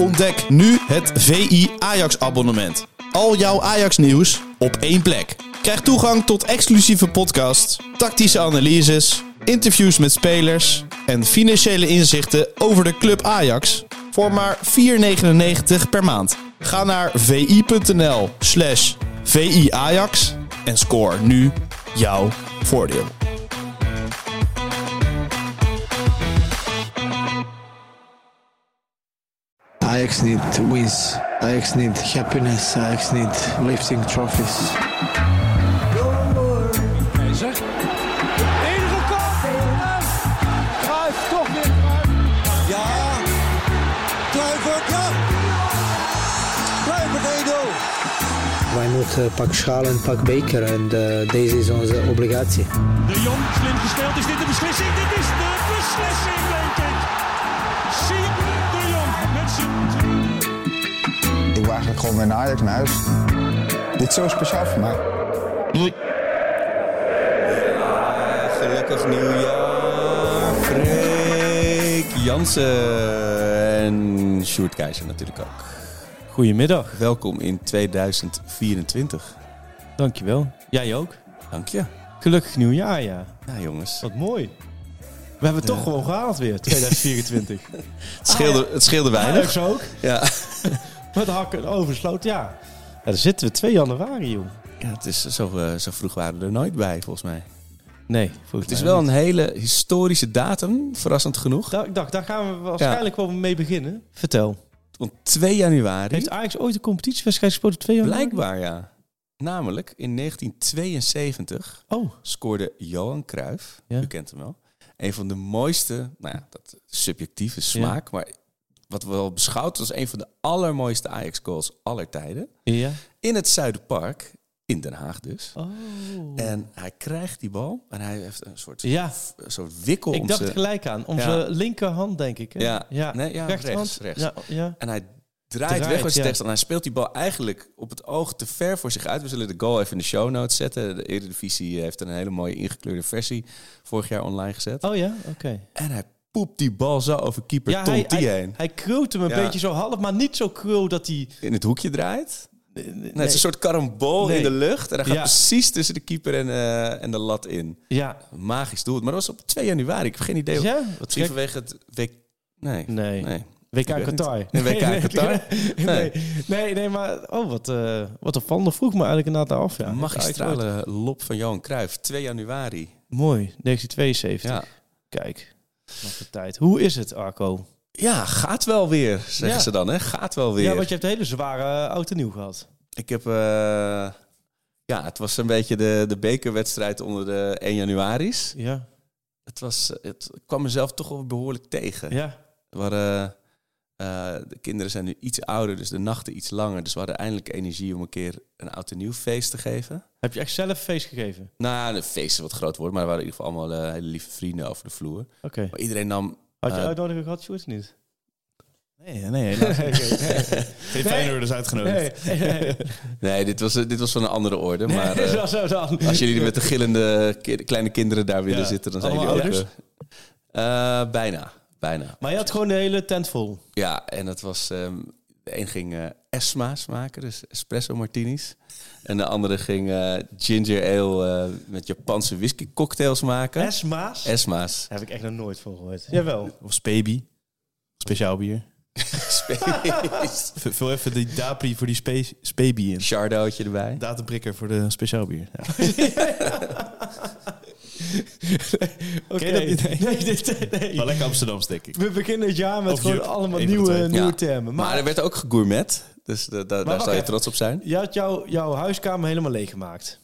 Ontdek nu het VI Ajax abonnement. Al jouw Ajax nieuws op één plek. Krijg toegang tot exclusieve podcasts, tactische analyses, interviews met spelers en financiële inzichten over de club Ajax voor maar 4,99 per maand. Ga naar vi.nl slash viajax en score nu jouw voordeel. Ajax need wins. Ajax need happiness. Ajax need lifting trophies. Keizer. Toch weer Cruijff. Ja, Kluivert, ja. Kluivert 1-0. Wij moeten pak schaal en pak beker en eh, deze is onze obligatie. De Jong, slim gespeeld. Is dit de beslissing? Dit is de beslissing, gewoon weer naar Ajax naar huis. Dit is zo speciaal voor mij. Gelukkig nieuwjaar, Freek Jansen en Sjoerd Keizer natuurlijk ook. Goedemiddag, Welkom in 2024. dankjewel. Jij ook. Dank je. Gelukkig nieuwjaar, ja. Ja jongens, Wat mooi. We hebben het toch gewoon gehaald weer, 2024. het scheelde, het scheelde weinig. Ajax ook. Ja. Met hakken oversloot, ja. ja. Daar zitten we 2 januari, joh. ja, het is zo, eh, zo vroeg waren we er nooit bij volgens mij. Nee, volgens Het is wel niet. een hele historische datum, verrassend genoeg. Da- Ik dacht, daar gaan we waarschijnlijk wel mee beginnen. Vertel. Want 2 januari, Heeft Ajax ooit een competitiewedstrijd gespeeld op 2 januari? blijkbaar ja. Namelijk in 1972 Oh, scoorde Johan Cruijff, Ja. u kent hem wel, een van de mooiste, nou ja, dat subjectieve smaak, maar wat wel beschouwd als een van de allermooiste Ajax-goals aller tijden. ja. In het Zuiderpark, in Den Haag dus. Oh. En hij krijgt die bal en hij heeft een soort, Ja, een soort wikkel ik om dacht zijn... gelijk aan. Onze Ja. linkerhand, denk ik. Hè? Ja. Nee, ja, rechts, rechts. Ja. En hij draait, Draait, weg met zijn ja. En hij speelt die bal eigenlijk op het oog te ver voor zich uit. We zullen de goal even in de show notes zetten. De Eredivisie heeft een hele mooie ingekleurde versie vorig jaar online gezet. Oh ja, oké. En hij poept die bal zo over keeper Ja, Tom hij, hij, heen. hij krult hem een Ja. beetje zo half, maar niet zo krul dat hij... In het hoekje draait. Nee, Nee, het is een soort karambol Nee. in de lucht. En hij gaat Ja. precies tussen de keeper en, eh, en de lat in. Ja. Magisch doel. Maar dat was op 2 januari. Ik heb geen idee. Ja? Wat vanwege het week... Nee. Nee. nee. WK. Qatar. Een WK Nee, Qatar? Nee. Nee. nee, nee, maar... Oh, wat, uh, wat opvallend. vroeg me eigenlijk inderdaad af. Ja. Magistrale lop van Johan Cruijff. 2 januari. Mooi. 1972. Ja. Kijk. Nog de tijd. Hoe is het, Arco? Ja, gaat wel weer, zeggen Ja. ze dan. Hè? Gaat wel weer. Ja, want je hebt een hele zware uh, oud en nieuw gehad. Ik heb... eh, ja, het was een beetje de, de bekerwedstrijd onder de 1 januari's. Ja. Het, was, het kwam mezelf toch wel behoorlijk tegen. Ja. We hadden, eh, de kinderen zijn nu iets ouder, dus de nachten iets langer. Dus we hadden eindelijk energie om een keer een oud en nieuw feest te geven. Heb je echt zelf feest gegeven? Nou, de feest is wat groot woord, maar er waren in ieder geval allemaal eh, hele lieve vrienden over de vloer. Oké. Maar iedereen nam... Had je eh, uitnodiging gehad, Sjoerd, of niet? Nee, nee, niet. Geen Feyenoorders uitgenodigd. Nee, nee, Nee, dit was, dit was van een andere orde. Maar nee. Zo, zo dan. als jullie met de gillende ki- kleine kinderen daar willen Ja. zitten, dan zijn Allemaal jullie ook... ouders? eh, bijna, bijna. Maar je had gewoon de hele tent vol. Ja, en dat was... ehm, de een ging eh Esma's maken, dus espresso martinis. En de andere ging eh, ginger ale eh, met Japanse whisky cocktails maken. Esma's? Esma's. Daar heb ik echt nog nooit van gehoord. Jawel. Of Spebi. Speciaal bier. Vul even die Dapri voor die spe Spebi in. Chardotje erbij. Datumprikker voor de speciaal bier. Ja. Oké. Ken je dat niet? Nee, dit, nee. Wel lekker Amsterdams, denk ik. We beginnen het jaar met Of gewoon Juk, allemaal nieuwe, nieuwe Ja. termen. Maar, Maar, er werd ook gegourmet. Dus da- da- daar zou je trots op zijn. je had jouw, jouw huiskamer helemaal leeggemaakt.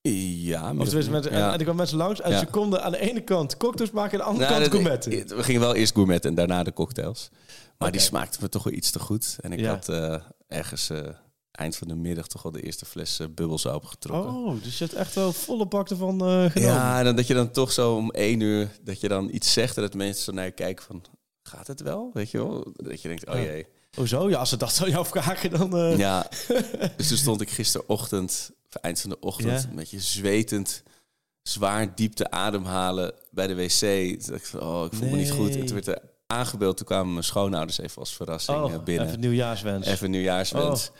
Ja, Of tenminste, met, ja. en er kwamen mensen langs en Ja. ze konden aan de ene kant cocktails maken en aan de andere Nou, kant dat- gourmetten. We gingen wel eerst gourmet en daarna de cocktails. Maar die Oké. smaakten me toch wel iets te goed. En ik Ja. had eh, ergens eh, eind van de middag toch al de eerste fles eh, bubbels opengetrokken. Oh, dus je hebt echt wel volle bak ervan eh genomen. ja, en dan dat je dan toch zo om één uur dat je dan iets zegt en dat mensen zo naar je kijken van gaat het wel? Weet je wel? Dat je denkt, oh jee. Hoezo? Ja, als ze dat aan jou vragen, dan... eh, Ja, dus toen stond ik gisterochtend, of eind van de ochtend, Ja. een beetje zwetend, zwaar diep te ademhalen bij de wc. Toen dacht ik van, oh, ik voel me niet goed. En toen werd de aangebeeld. Toen kwamen mijn schoonouders even als verrassing Oh, binnen. even nieuwjaarswens. Even nieuwjaarswens. Oh.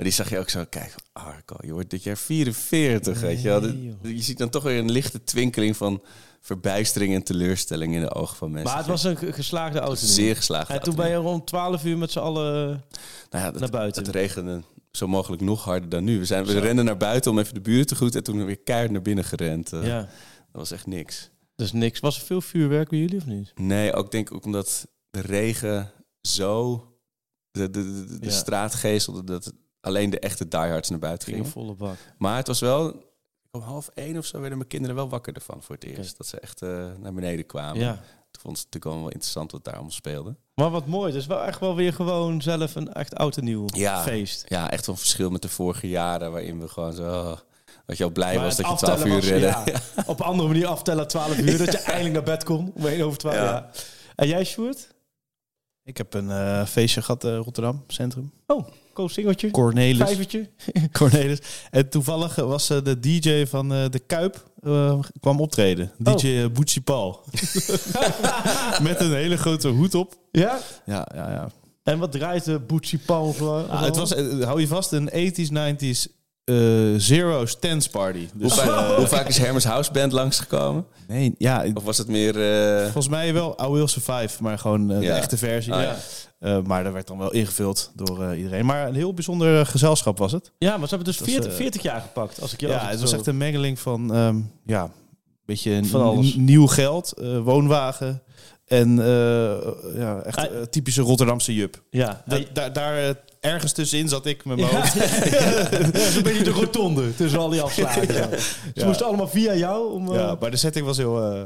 Maar die zag je ook zo, kijk, Arco, je wordt dit jaar 44, weet je wel. Je ziet dan toch weer een lichte twinkeling van verbijstering en teleurstelling in de ogen van mensen. Maar het was een ge- geslaagde auto. zeer geslaagd. En toen ben je rond 12 uur met z'n allen... nou ja, dat, naar buiten. Het regende zo mogelijk nog harder dan nu. We, zijn, we renden naar buiten om even de buurt te groeten en toen weer keihard naar binnen gerend. Eh, Ja, Dat was echt niks. dus niks. Was er veel vuurwerk bij jullie of niet? Nee, ook denk ik ook omdat de regen zo de, de, de, de Ja. straat geestelde dat alleen de echte diehards naar buiten gingen. volle bak. Maar het was wel om half één of zo werden mijn kinderen wel wakker ervan voor het eerst. Dat ze echt eh, naar beneden kwamen. Ja. Toen vond ze het natuurlijk wel interessant wat daar allemaal speelde. Maar wat mooi. Dus wel echt wel weer gewoon zelf een echt oud en nieuw Ja. feest. Ja, echt wel een verschil met de vorige jaren waarin we gewoon zo... oh, dat je al blij Maar was dat je 12 aftellen uur was- redde. ja, Op een andere manier aftellen 12 uur. dat je eindelijk naar bed kon. Om 1 over 12. Ja. Ja. En jij, Sjoerd? Ik heb een eh, feestje gehad in Rotterdam, centrum. Oh, Koos Singeltje. Cornelis. Vijvertje. Cornelis. En toevallig was eh, de DJ van eh, de Kuip eh, kwam optreden. Oh. DJ uh, Paul. Met een hele grote hoed op. Ja? Ja, ja, ja. En wat draait de Paul voor? Ah, het was, hou je vast, een 80s, 90s eh, Zero's Dance Party. Hoe, Dus, vaak, eh, hoe vaak is Hermes House Band langsgekomen? nee, ja, Of was het meer... eh, volgens mij wel I Will Survive, maar gewoon eh, Ja. de echte versie. Ah, ja. Eh, maar dat werd dan wel ingevuld door eh, iedereen. Maar een heel bijzonder gezelschap was het. Ja, maar ze hebben dus Dat is, 40, eh, 40 jaar gepakt. Als ik je als Ja, ik het was zo- echt een mengeling van, ehm, ja, een beetje Van alles. nieuw geld, woonwagen en eh, ja, echt typische Rotterdamse jup. Ja, Da- daar daar ergens tussenin zat ik met mijn hoofd. dat is een beetje de rotonde tussen al die afslagen. Ze Ja. moesten allemaal via jou om... eh, Ja, maar de setting was heel, eh,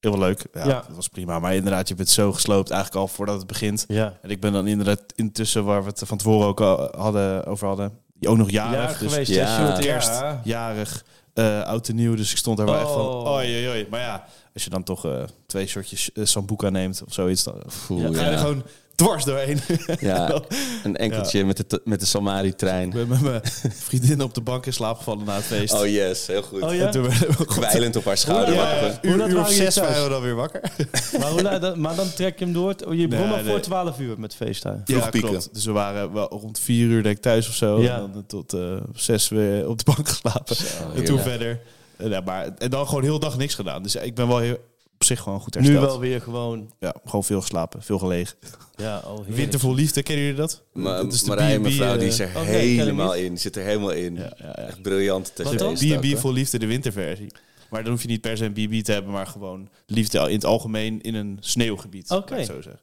heel leuk. Ja, Ja. Het was prima. Maar inderdaad, je bent zo gesloopt eigenlijk al voordat het begint. ja. En ik ben dan inderdaad intussen, waar we het van tevoren ook al hadden, over hadden, ook nog jarig. Jarig dus geweest, ja. ja. Kerst, ja. jarig, eh, oud en nieuw. Dus ik stond daar wel echt van, Oh. oei, oei, oei. Maar ja, als je dan toch eh, twee shortjes uh, Sambuca neemt of zoiets, dan Oeh, ga je ja. er gewoon dwars doorheen. Ja, een enkeltje met de, met de Somali-trein. ik ben met mijn vriendin op de bank in slaap gevallen na het feest. Oh yes, heel goed. Oh ja? En toen werden we Kwijlend op haar schouder. Ja, uur, of zes waren we dan weer wakker. Maar, hoe laat- maar dan trek je hem door. Je begon Nee, al voor nee. 12 uur met. Vroeg ja, klopt. Dus we waren wel rond vier uur denk ik thuis of zo. Ja. En dan tot eh, zes weer op de bank geslapen. en toen verder. En, ja, maar, en dan gewoon heel dag niks gedaan. Dus ik ben wel heel, op zich gewoon goed Nu hersteld. wel weer gewoon... Ja, gewoon veel geslapen, veel gelegen. Ja, oh. Winter vol liefde, kennen jullie dat? Ma Dat is de Marije, B&B, mevrouw, die eh, is er helemaal in. Die zit er helemaal in. Ja, ja, ja. Echt briljant. B&B vol liefde, de winterversie. Maar dan hoef je niet per se een B&B te hebben, maar gewoon liefde in het algemeen in een sneeuwgebied. Oké. ik zo zeggen.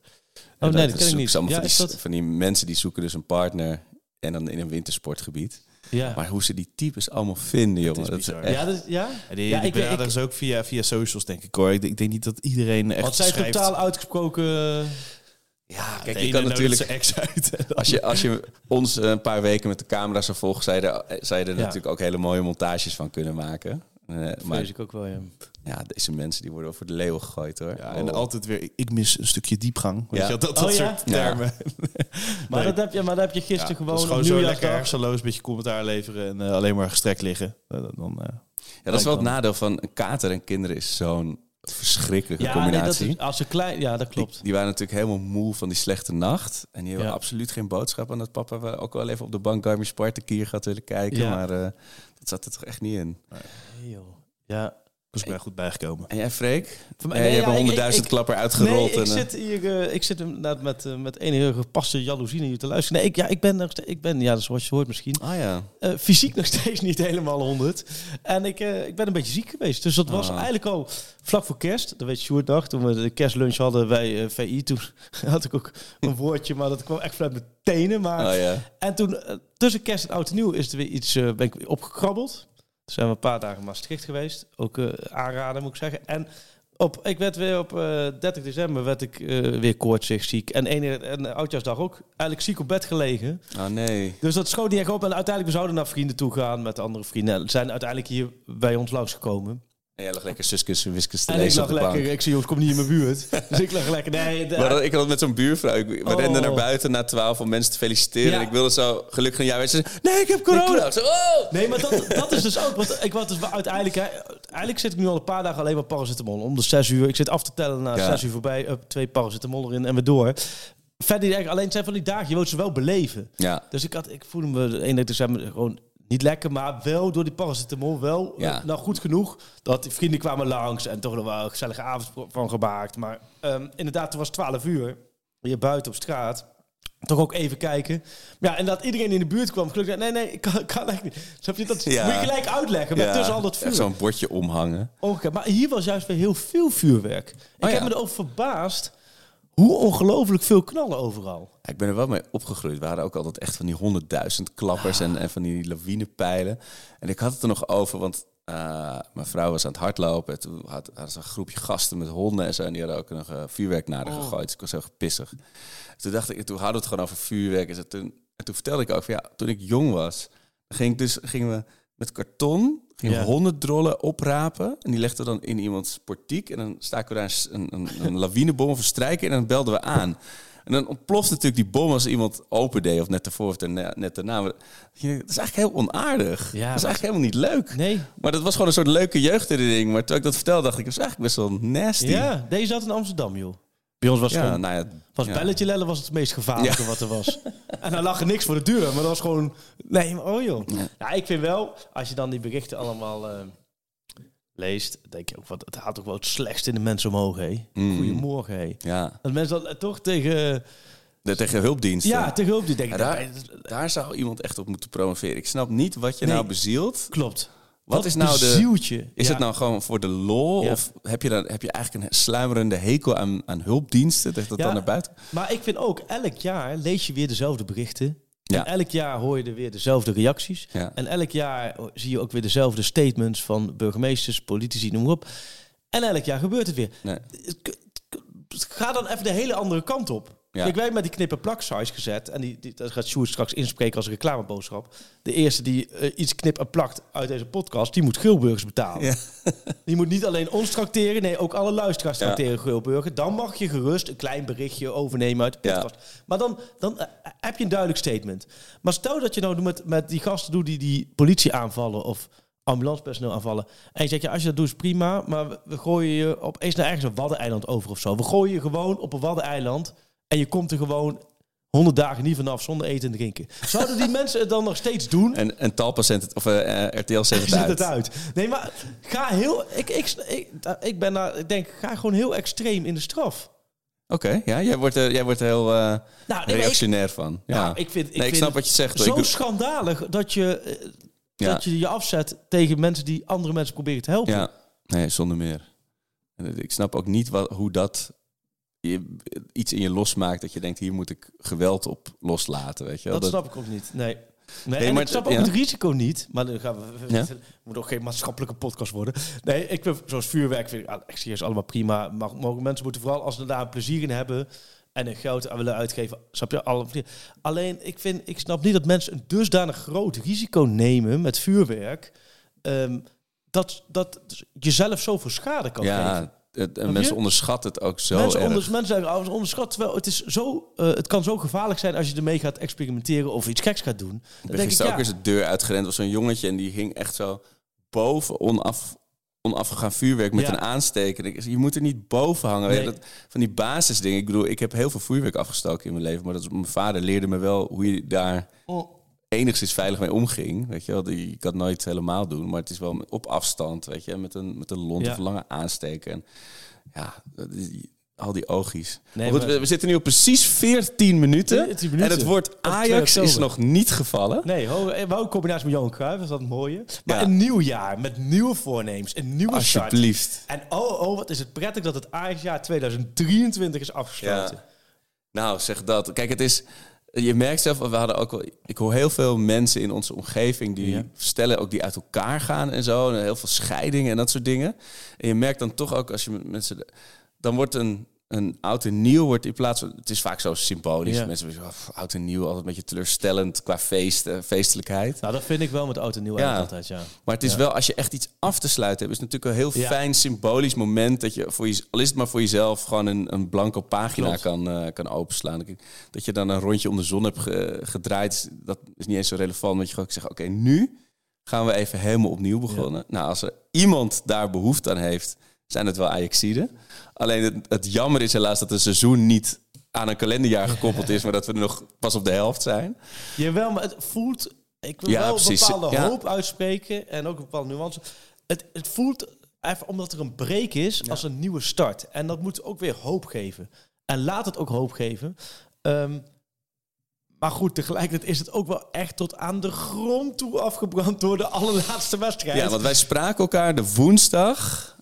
Oh nee, dat ken ik niet. Ja, van, is die, dat... van die mensen die zoeken dus een partner en dan in een wintersportgebied. Ja. Maar hoe ze die types allemaal vinden, jongen. is Dat is echt- Ja, dat, ja? Die, Ja, die ik ook via, via socials, denk ik hoor. Ik, denk- ik denk niet dat iedereen echt Want zij schrijft... totaal uitgesproken... ja, De kijk, je kan natuurlijk... ex uit. Als je, als je ons eh, een paar weken met de camera zou volgen, zou je er, zou je er Ja. natuurlijk ook hele mooie montages van kunnen maken. Eh, maar Vrees ik ook wel, ja. Ja, deze mensen die worden over de leeuw gegooid hoor. Ja, en Oh. altijd weer, ik- ik mis een stukje diepgang. Weet Ja. je, wel, dat, dat Oh, ja? soort Ja. termen. Maar, Nee. dat heb je, maar dat heb je gisteren dat gewoon is gewoon zo lekker hersenloos, een beetje commentaar leveren en eh, alleen maar gestrekt liggen. Eh, dan, eh, Ja, dat is wel het nadeel van een kater en kinderen is zo'n verschrikkelijke Ja, nee, dat combinatie. is, als ze klein... Ja, dat die, klopt. die waren natuurlijk helemaal moe van die slechte nacht. En die hebben Ja. absoluut geen boodschap aan dat papa. We ook wel even op de bank Garmin Spartakier gaat willen kijken. Ja. Maar eh, dat zat er toch echt niet in. Nee, joh. Ja. Was ik ben goed bijgekomen. En jij, Freek? Voor Nee, nee, je hebt ja, een ik- honderdduizend ik- klapper uitgerold. Nee, ik en, eh, zit hier, eh, ik zit inderdaad met, eh, met enige gepaste jaloezie naar je te luisteren. Nee, ik, ja, ik ben nog steeds, ik ben, ja, zoals je hoort misschien, Ah ja. fysiek nog steeds niet helemaal 100. En ik, ik ben een beetje ziek geweest. Dus dat was Ah. eigenlijk al vlak voor kerst. Dat weet je, Sjoerd nog. Toen we de kerstlunch hadden bij VI, toen had ik ook een woordje, maar dat kwam echt vanuit mijn tenen. Maar, Oh ja. En toen, tussen kerst en oud en nieuw, is er weer iets, ben ik weer opgekrabbeld. Zijn we een paar dagen in Maastricht geweest. Ook eh, aanraden, moet ik zeggen. En op, ik werd weer op eh 30 december werd ik eh, weer koortsig ziek. En, ene, en oudjaarsdag ook eigenlijk ziek op bed gelegen. Oh nee. Dus dat schoot niet echt op. En uiteindelijk, we zouden naar vrienden toe gaan met andere vrienden. En zijn uiteindelijk hier bij ons langsgekomen. En jij lag lekker suskus en wiskus te En ik lag lekker, bank. ik zie jongens, kom niet in mijn buurt. dus ik lag lekker, nee. Maar dat- ik had het met zo'n buurvrouw. Ik, we Oh. renden naar buiten na twaalf om mensen te feliciteren. Ja. En ik wilde zo gelukkig een jaar. Zei, nee, ik heb corona. Nee, zo, oh! Nee, maar dat, dat is dus ook. Want ik was dus uiteindelijk. Hè, eigenlijk zit ik nu al een paar dagen alleen maar paracetamol. Om de zes uur. Ik zit af te tellen Ja. zes uur voorbij. Up, twee paracetamol erin en we door. Verder alleen het zijn van die dagen. Je wilt ze wel beleven. Ja. Dus ik, had, ik voelde me de 31 december gewoon niet lekker. Maar wel door die paracetamol wel Ja. eh, nou goed genoeg. Dat die vrienden kwamen langs. En toch nog wel een gezellige avond van gemaakt. Maar ehm, inderdaad, het was 12 uur. Hier buiten op straat. Toch ook even kijken. Ja, en dat iedereen in de buurt kwam. Gelukkig, nee, nee, ik kan, kan echt niet. Snap je? Dat Ja. moet je gelijk uitleggen. Met Ja, tussen al dat vuur. Zo'n bordje omhangen. Oké, maar hier was juist weer heel veel vuurwerk. Ik Oh, heb ja. me erover verbaasd hoe ongelooflijk veel knallen overal. Ja, Ik ben er wel mee opgegroeid. We hadden ook altijd echt van die honderdduizend klappers en, en van die lawinepijlen. En ik had het er nog over, want eh, mijn vrouw was aan het hardlopen. En toen had, ze een groepje gasten met honden en zo. En die hadden ook nog eh, vuurwerk naar haar gegooid. Dus ik was heel gepissig. Toen dacht ik, toen hadden we het gewoon over vuurwerk. En, toen, en toen vertelde ik ook van ja, toen ik jong was, ging ik dus, gingen we met karton gingen we Ja. hondendrallen oprapen. En die legden we dan in iemands portiek. En dan staken we daar een, een, een lawinebom of een strijker. En dan belden we aan. En dan ontploft natuurlijk die bom als iemand open deed. Of net ervoor of daarna- net daarna. Maar Dat is eigenlijk heel onaardig. Ja, dat is eigenlijk helemaal niet leuk. Nee. Maar dat was gewoon een soort leuke jeugdherinnering. Maar toen ik dat vertelde, dacht ik, dat is eigenlijk best wel nasty. Ja, deze zat in Amsterdam, joh. Bij ons was het ja gewoon... nou ja. Was ja. belletje lellen was het meest gevaarlijke wat er was. en dan lag er niks voor de deur, maar dat was gewoon... Nee, maar oh joh. Ja, ik vind wel, als je dan die berichten allemaal eh, leest, denk je ook, wat, het haalt toch wel het slechtste in de mensen omhoog, hé. Mm. Goedemorgen, hé. Ja, Dat mensen dan eh, toch tegen... de, tegen hulpdiensten. Ja, tegen hulp die denken... Ja, daarbij, daar, daar zou iemand echt op moeten promoveren. Ik snap niet wat je Nee. nou bezielt. Klopt. Wat is nou de- bezieltje? Is Ja. het nou gewoon voor de lol? Ja. Of heb je, dan, heb je eigenlijk een sluimerende hekel aan, aan hulpdiensten? Dat dat Ja. dan naar buiten Maar ik vind ook, elk jaar lees je weer dezelfde berichten. En elk jaar hoor je er weer dezelfde reacties. En elk jaar zie je ook weer dezelfde statements van burgemeesters, politici, noem maar op. En elk jaar gebeurt het weer. Nee. Ga dan even de hele andere kant op. Ja. Kijk, wij met die knippen plak size gezet. En die, die, dat gaat Sjoerd straks inspreken als reclameboodschap. De eerste die eh, iets knip en plakt uit deze podcast, die moet Gulburgers betalen. Ja. Die moet niet alleen ons trakteren, nee, ook alle luisteraars Ja. trakteren Gulburger. Dan mag je gerust een klein berichtje overnemen uit de Ja. podcast. Maar dan, dan eh, heb je een duidelijk statement. Maar stel dat je nou met, met die gasten doet die die politie aanvallen of ambulancepersoneel aanvallen. En je zegt, ja, als je dat doet is prima, maar we, we gooien je opeens naar ergens een waddeneiland over of zo. We gooien je gewoon op een waddeneiland en je komt er gewoon honderd dagen niet vanaf zonder eten en drinken. Zouden die mensen het dan nog steeds doen? En, en Talpa zendt het, of eh, eh, RTL zendt het Zet uit. het uit. Nee, maar ga heel. Ik, ik, ik, ik ben daar. Ik denk, ga gewoon heel extreem in de straf. Oké, ja, jij wordt, er- jij wordt er heel eh, Nou, nee, maar ik- reactionair van. Ja. Nou, ik vind, ik nee, ik snap wat je zegt. Zo doe- schandalig dat je, eh, Ja. dat je je afzet tegen mensen die andere mensen proberen te helpen. Ja, nee, zonder meer. Ik snap ook niet wat, hoe dat je, iets in je losmaakt dat je denkt, hier moet ik geweld op loslaten. Weet je wel? dat, snap ik ook niet. Nee. Nee, maar ik snap ook ja. het risico niet. Maar dan gaan we. Ja? Het moet ook geen maatschappelijke podcast worden. Nee, ik vind zoals vuurwerk vind ik, ah, ik zie het allemaal prima. Maar mogen mensen moeten vooral als ze daar plezier in hebben en een geld aan willen uitgeven, snap je? Alle, alleen ik vind, ik snap niet dat mensen een dusdanig groot risico nemen met vuurwerk. ehm, dat, dat jezelf zoveel schade kan geven. Het, en mensen onderschatten het ook zo mensen, erg. onder, mensen zeggen, oh. Terwijl het, is zo, eh, het kan zo gevaarlijk zijn als je ermee gaat experimenteren of iets geks gaat doen. Dan Ik denk ik, ook eens de deur uitgerend. was zo'n jongetje en die ging echt zo boven onaf, onafgegaan vuurwerk met Ja. een aansteker. Je moet er niet boven hangen. Nee. Dat, van die basisdingen. Ik bedoel, ik heb heel veel vuurwerk afgestoken in mijn leven. Maar dat mijn vader leerde me wel hoe je daar Oh. Enigszins veilig mee omging. Weet je wel, je kan het nooit helemaal doen. Maar het is wel op afstand, weet je. Met een, met een lont Ja. of lange aansteker. En ja, al die oogjes. Nee, goed, we, we zitten nu op precies 14 minuten. 14 minuten. En het woord Op 2 Ajax is nog niet gevallen. Nee, ho, eh, wou een combinatie met Johan Cruijff, is dat mooie. Maar Ja. een nieuw jaar met nieuwe voornemens, een nieuwe start. Alsjeblieft. En oh, oh, wat is het prettig dat het Ajax-jaar 2023 is afgesloten. Ja. Nou, zeg dat. Kijk, het is. Je merkt zelf, we hadden ook wel. Ik hoor heel veel mensen in onze omgeving die Ja. stellen ook die uit elkaar gaan en zo. En heel veel scheidingen en dat soort dingen. En je merkt dan toch ook als je met mensen. Dan wordt een. Een oud en nieuw wordt in plaats van... Het is vaak zo symbolisch. Ja. Mensen zeggen, oh, oud en nieuw, altijd een beetje teleurstellend qua feest, eh, feestelijkheid. Nou, dat vind ik wel met oud en nieuw Ja. altijd, ja. Maar het is Ja. wel, als je echt iets af te sluiten hebt, is het natuurlijk een heel fijn symbolisch moment dat je voor je, al is het maar voor jezelf, gewoon een, een blanco pagina Klopt. kan, eh, kan openslaan. Dat je- dan een rondje om de zon hebt ge- gedraaid, dat is niet eens zo relevant, want je gewoon zegt, oké, nu gaan we even helemaal opnieuw begonnen. Nou, als er iemand daar behoefte aan heeft, zijn het wel Ajaxiden. Alleen het, het jammer is helaas dat een seizoen niet aan een kalenderjaar gekoppeld is, maar dat we er nog pas op de helft zijn. Jawel, maar het voelt... Ik wil Ja, wel precies. een bepaalde Ja. hoop uitspreken en ook een bepaalde nuance. Het, het voelt even omdat er een break is als een nieuwe start. En dat moet ook weer hoop geven. En laat het ook hoop geven. Ehm, maar goed, tegelijkertijd is het ook wel echt tot aan de grond toe afgebrand door de allerlaatste wedstrijd. Ja, want wij spraken elkaar de woensdag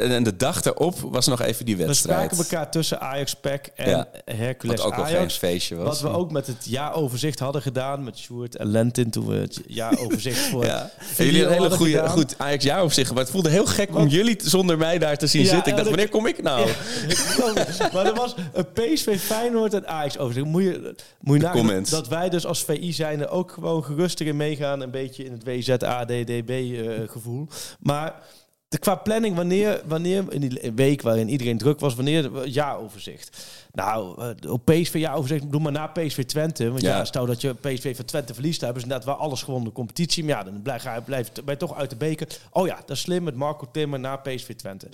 en de dag erop was nog even die we wedstrijd. spraken elkaar tussen Ajax Pack en Ja. Hercules Wat ook geen Ajax. feestje was. Wat we ook met het jaaroverzicht hadden gedaan met Sjoerd en Lentin toen we het jaaroverzicht voor Ja. En video jullie een hele goede, gedaan. goed Ajax jaar op zich. Maar het voelde heel gek om jullie zonder mij daar te zien Ja, zitten. Ik dacht, wanneer kom ik nou? maar er was een PSV Feyenoord en Ajax over. Moet je, moet je nagaan dat wij dus als VI zijn ook gewoon gerust erin meegaan. Een beetje in het WZADDB eh gevoel. Maar de, qua planning, wanneer, wanneer in die week waarin iedereen druk was, wanneer jaaroverzicht. Nou, eh, op PSV jaaroverzicht, doe maar na PSV Twente. Want ja, Ja. stel dat je PSV van Twente verliest, hebben ze inderdaad wel alles gewonnen de competitie. Maar ja, dan blijf, je, blijft bij toch uit de beker. Oh ja, dat is slim met Marco Timmer na PSV Twente.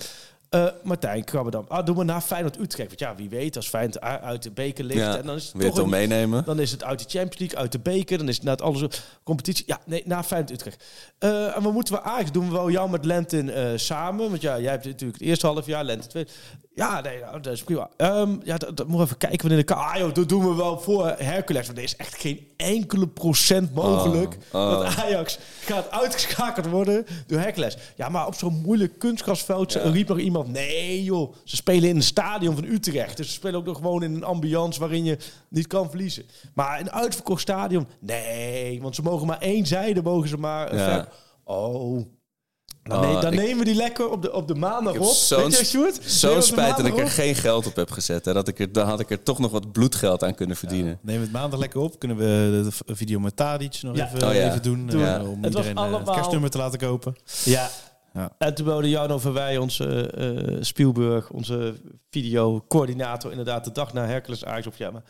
Eh, Martijn Krabberdam. Ah, doe maar na Feyenoord Utrecht. Want ja, wie weet, als Feyenoord uit de beker ligt. Ja, en dan is het toch een- meenemen? dan is het uit de Champions League, uit de beker. Dan is het na het alles competitie. Ja, nee, na Feyenoord Utrecht. Eh, en wat moeten we Ajax doen? We wel jou met Lentin eh, samen. Want ja, jij hebt natuurlijk het eerste half jaar, Lentin twee. Ja, nee, nou, dat is prima. Ehm, ja, dat, dat moet even kijken wanneer de... Ah joh, dat doen we wel voor Hercules. Want er is echt geen enkele procent mogelijk... Oh, oh. dat Ajax gaat uitgeschakeld worden door Hercules. Ja, maar op zo'n moeilijk kunstgrasveld Ja. riep er iemand... Nee joh, ze spelen in een stadion van Utrecht. Dus ze spelen ook nog gewoon in een ambiance waarin je niet kan verliezen. Maar een uitverkocht stadion... Nee, want ze mogen maar één zijde, mogen ze maar... Ja. ver- Oh... Dan, Oh, ne- dan ik- nemen we die lekker op de, op de maandag op. zo'n de spijt dat ik er op. geen geld op heb gezet. Hè. Dat ik er, dan had ik er toch nog wat bloedgeld aan kunnen verdienen. Neem het maandag lekker op. Kunnen we de video met Tadic nog Ja. even, Oh ja. even doen. Doen eh, om Het was iedereen eh, het allemaal- kerstnummer te laten kopen. Ja. Ja. En toen wilde Jarno Verwij, onze eh Spielberg, onze videocoördinator, inderdaad de dag na Hercules Ajax op. Ja, maar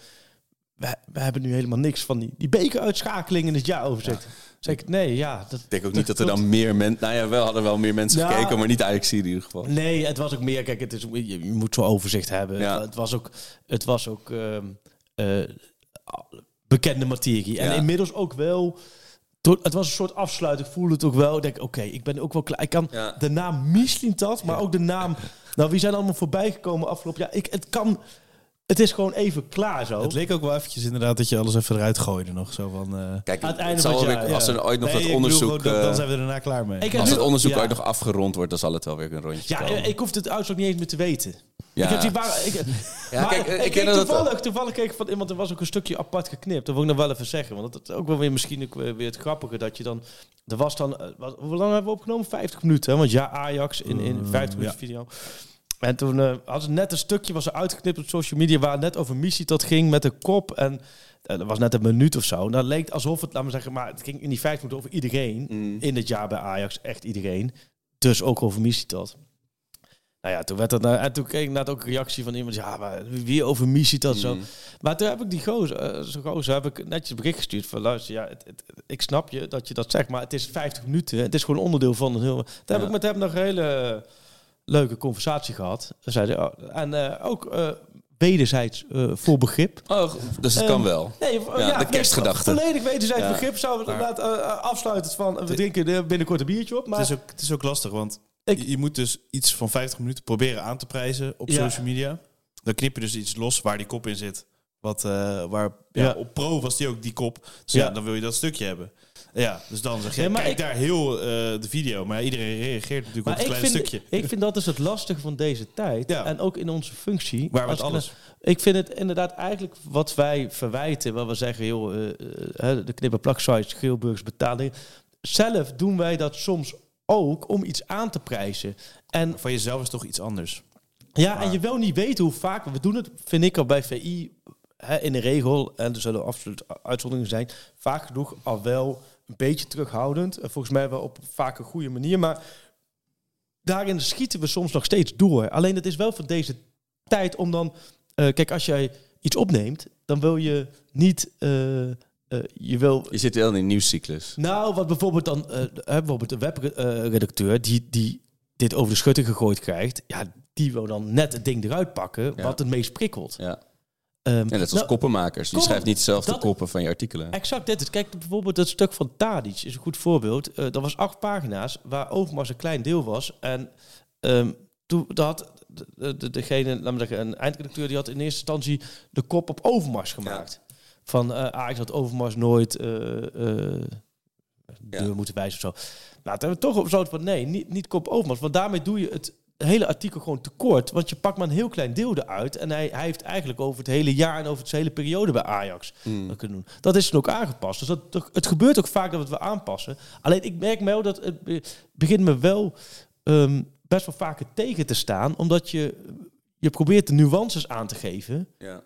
we, we hebben nu helemaal niks van die, die bekeruitschakeling in het jaaroverzicht. Zeg ik, nee, ja. Dat, Ik denk ook niet dat er dan meer mensen... Nou ja, wel hadden wel meer mensen Ja. gekeken, maar niet Ajax in ieder geval. Nee, het was ook meer. Kijk, het is, je, moet zo'n overzicht hebben. Ja. Het was ook, het was ook ehm, eh, bekende materie. En Ja. inmiddels ook wel. Het was een soort afsluiting. Ik voelde het ook wel. Ik denk, oké, ik ben ook wel klaar. Ik kan de naam Mislintat, maar ook de naam. Nou, wie zijn allemaal voorbij gekomen afgelopen jaar? Ik, het kan. Het is gewoon even klaar zo. Het leek ook wel eventjes inderdaad dat je alles even eruit gooide nog. Zo van, eh, Kijk, Aan het einde zal van het wel jaar, weer- als er ooit nog nee, dat bedoel onderzoek... gewoon, dan, dan eh, zijn we er daarna klaar mee. Ik als het onderzoek ja. ooit nog afgerond wordt, dan zal het wel weer een rondje Ja, komen. ik hoefde het uitslag niet eens meer te weten. Ja. Ik heb die waar, ik, Ja, maar kijk, ik, ik keek dat toevallig, toevallig keek ik van iemand, er was ook een stukje apart geknipt. Dat wil ik nog wel even zeggen. Want dat is ook wel weer misschien ook weer, het grappige dat je dan. Er was dan. eh, Wat, hoe lang hebben we opgenomen? 50 minuten. Hè? Want ja, Ajax in, in 50 minuten video. En toen hadden ze net een stukje was er uitgeknipt op social media waar het net over missie dat ging met de kop en eh, dat was net een minuut of zo. En dat leek alsof het, laat me zeggen, maar het ging in die 50 minuten over iedereen Mm. in het jaar bij Ajax, echt iedereen. Dus ook over missie dat. Nou ja, toen werd dat nou, en toen kreeg ik net ook een reactie van iemand, ja, maar wie over missie dat zo. Mm. Maar toen heb ik die gozer, eh, zo'n gozer, heb ik netjes een bericht gestuurd van, luister, ja, het, het- ik snap je dat je dat zegt, maar het is 50 minuten. Het is gewoon onderdeel van een heel. Daar heb ik met hem nog een hele leuke conversatie gehad. Zei hij, oh, en eh, ook eh, wederzijds eh, voor begrip. Oh, dus het Ehm, kan wel. Nee, Ja, de kerstgedachte. Volledig wederzijds Ja. begrip. Zouden we inderdaad afsluiten van, we drinken binnenkort een biertje op. Maar het, is ook, het is ook lastig, want Ik- je, moet dus iets van 50 minuten proberen aan te prijzen op Ja. social media. Dan knip je dus iets los waar die kop in zit. Wat, eh, waar, ja, Ja. Op pro was die ook die kop. Dus ja. Ja. dan wil je dat stukje hebben. Ja, dus dan zeg je, maar kijk ik- daar heel eh, de video. Maar iedereen reageert natuurlijk Maar op een klein vind, stukje. ik vind dat dus het lastige van deze tijd. Ja. En ook in onze functie. Waar alles... Ik vind het inderdaad eigenlijk wat wij verwijten. Waar we zeggen, joh, eh, eh, de knipper-plak-sites, Geelburgs betaling. Zelf doen wij dat soms ook om iets aan te prijzen. En Van jezelf is toch iets anders. Ja, en je wil niet weten hoe vaak... We doen het, vind ik al bij VI, hè, in de regel... en er zullen absoluut uitzonderingen zijn... vaak genoeg al wel een beetje terughoudend. En volgens mij wel op vaak een goede manier. Maar daarin schieten we soms nog steeds door. Alleen het is wel van deze tijd om dan... eh, kijk, als jij iets opneemt... dan wil je niet... eh, eh, eh, je wil Je zit wel in een nieuwscyclus. Nou, wat bijvoorbeeld dan, eh, bijvoorbeeld een webredacteur die, die dit over de schutting gegooid krijgt, ja, die wil dan net het ding eruit pakken Ja. wat het meest prikkelt. Ja. En net als nou, koppenmakers. Je kom, schrijft niet zelf de dat- koppen van je artikelen. Exact dit. is. Kijk, bijvoorbeeld dat stuk van Tadic is een goed voorbeeld. Eh dat was acht pagina's waar Overmars een klein deel was. En ehm, toen dat had de, de, degene, laat me zeggen, een eindredacteur die had in eerste instantie de kop op Overmars gemaakt. Van eh Ajax had Overmars nooit eh, deur moeten wijzen of zo. Nou, toen hebben we toch op zo'n van nee, niet, niet kop Overmars. Want daarmee doe je het hele artikel gewoon tekort. Want je pakt maar een heel klein deel eruit. En hij, hij heeft eigenlijk over het hele jaar en over het hele periode bij Ajax dat kunnen doen. Dat is dan ook aangepast. Dus dat, het gebeurt ook vaak dat we het weer aanpassen. Alleen ik merk wel dat het be- begint me wel ehm, best wel vaker tegen te staan. Omdat je, je probeert de nuances aan te geven. Ja.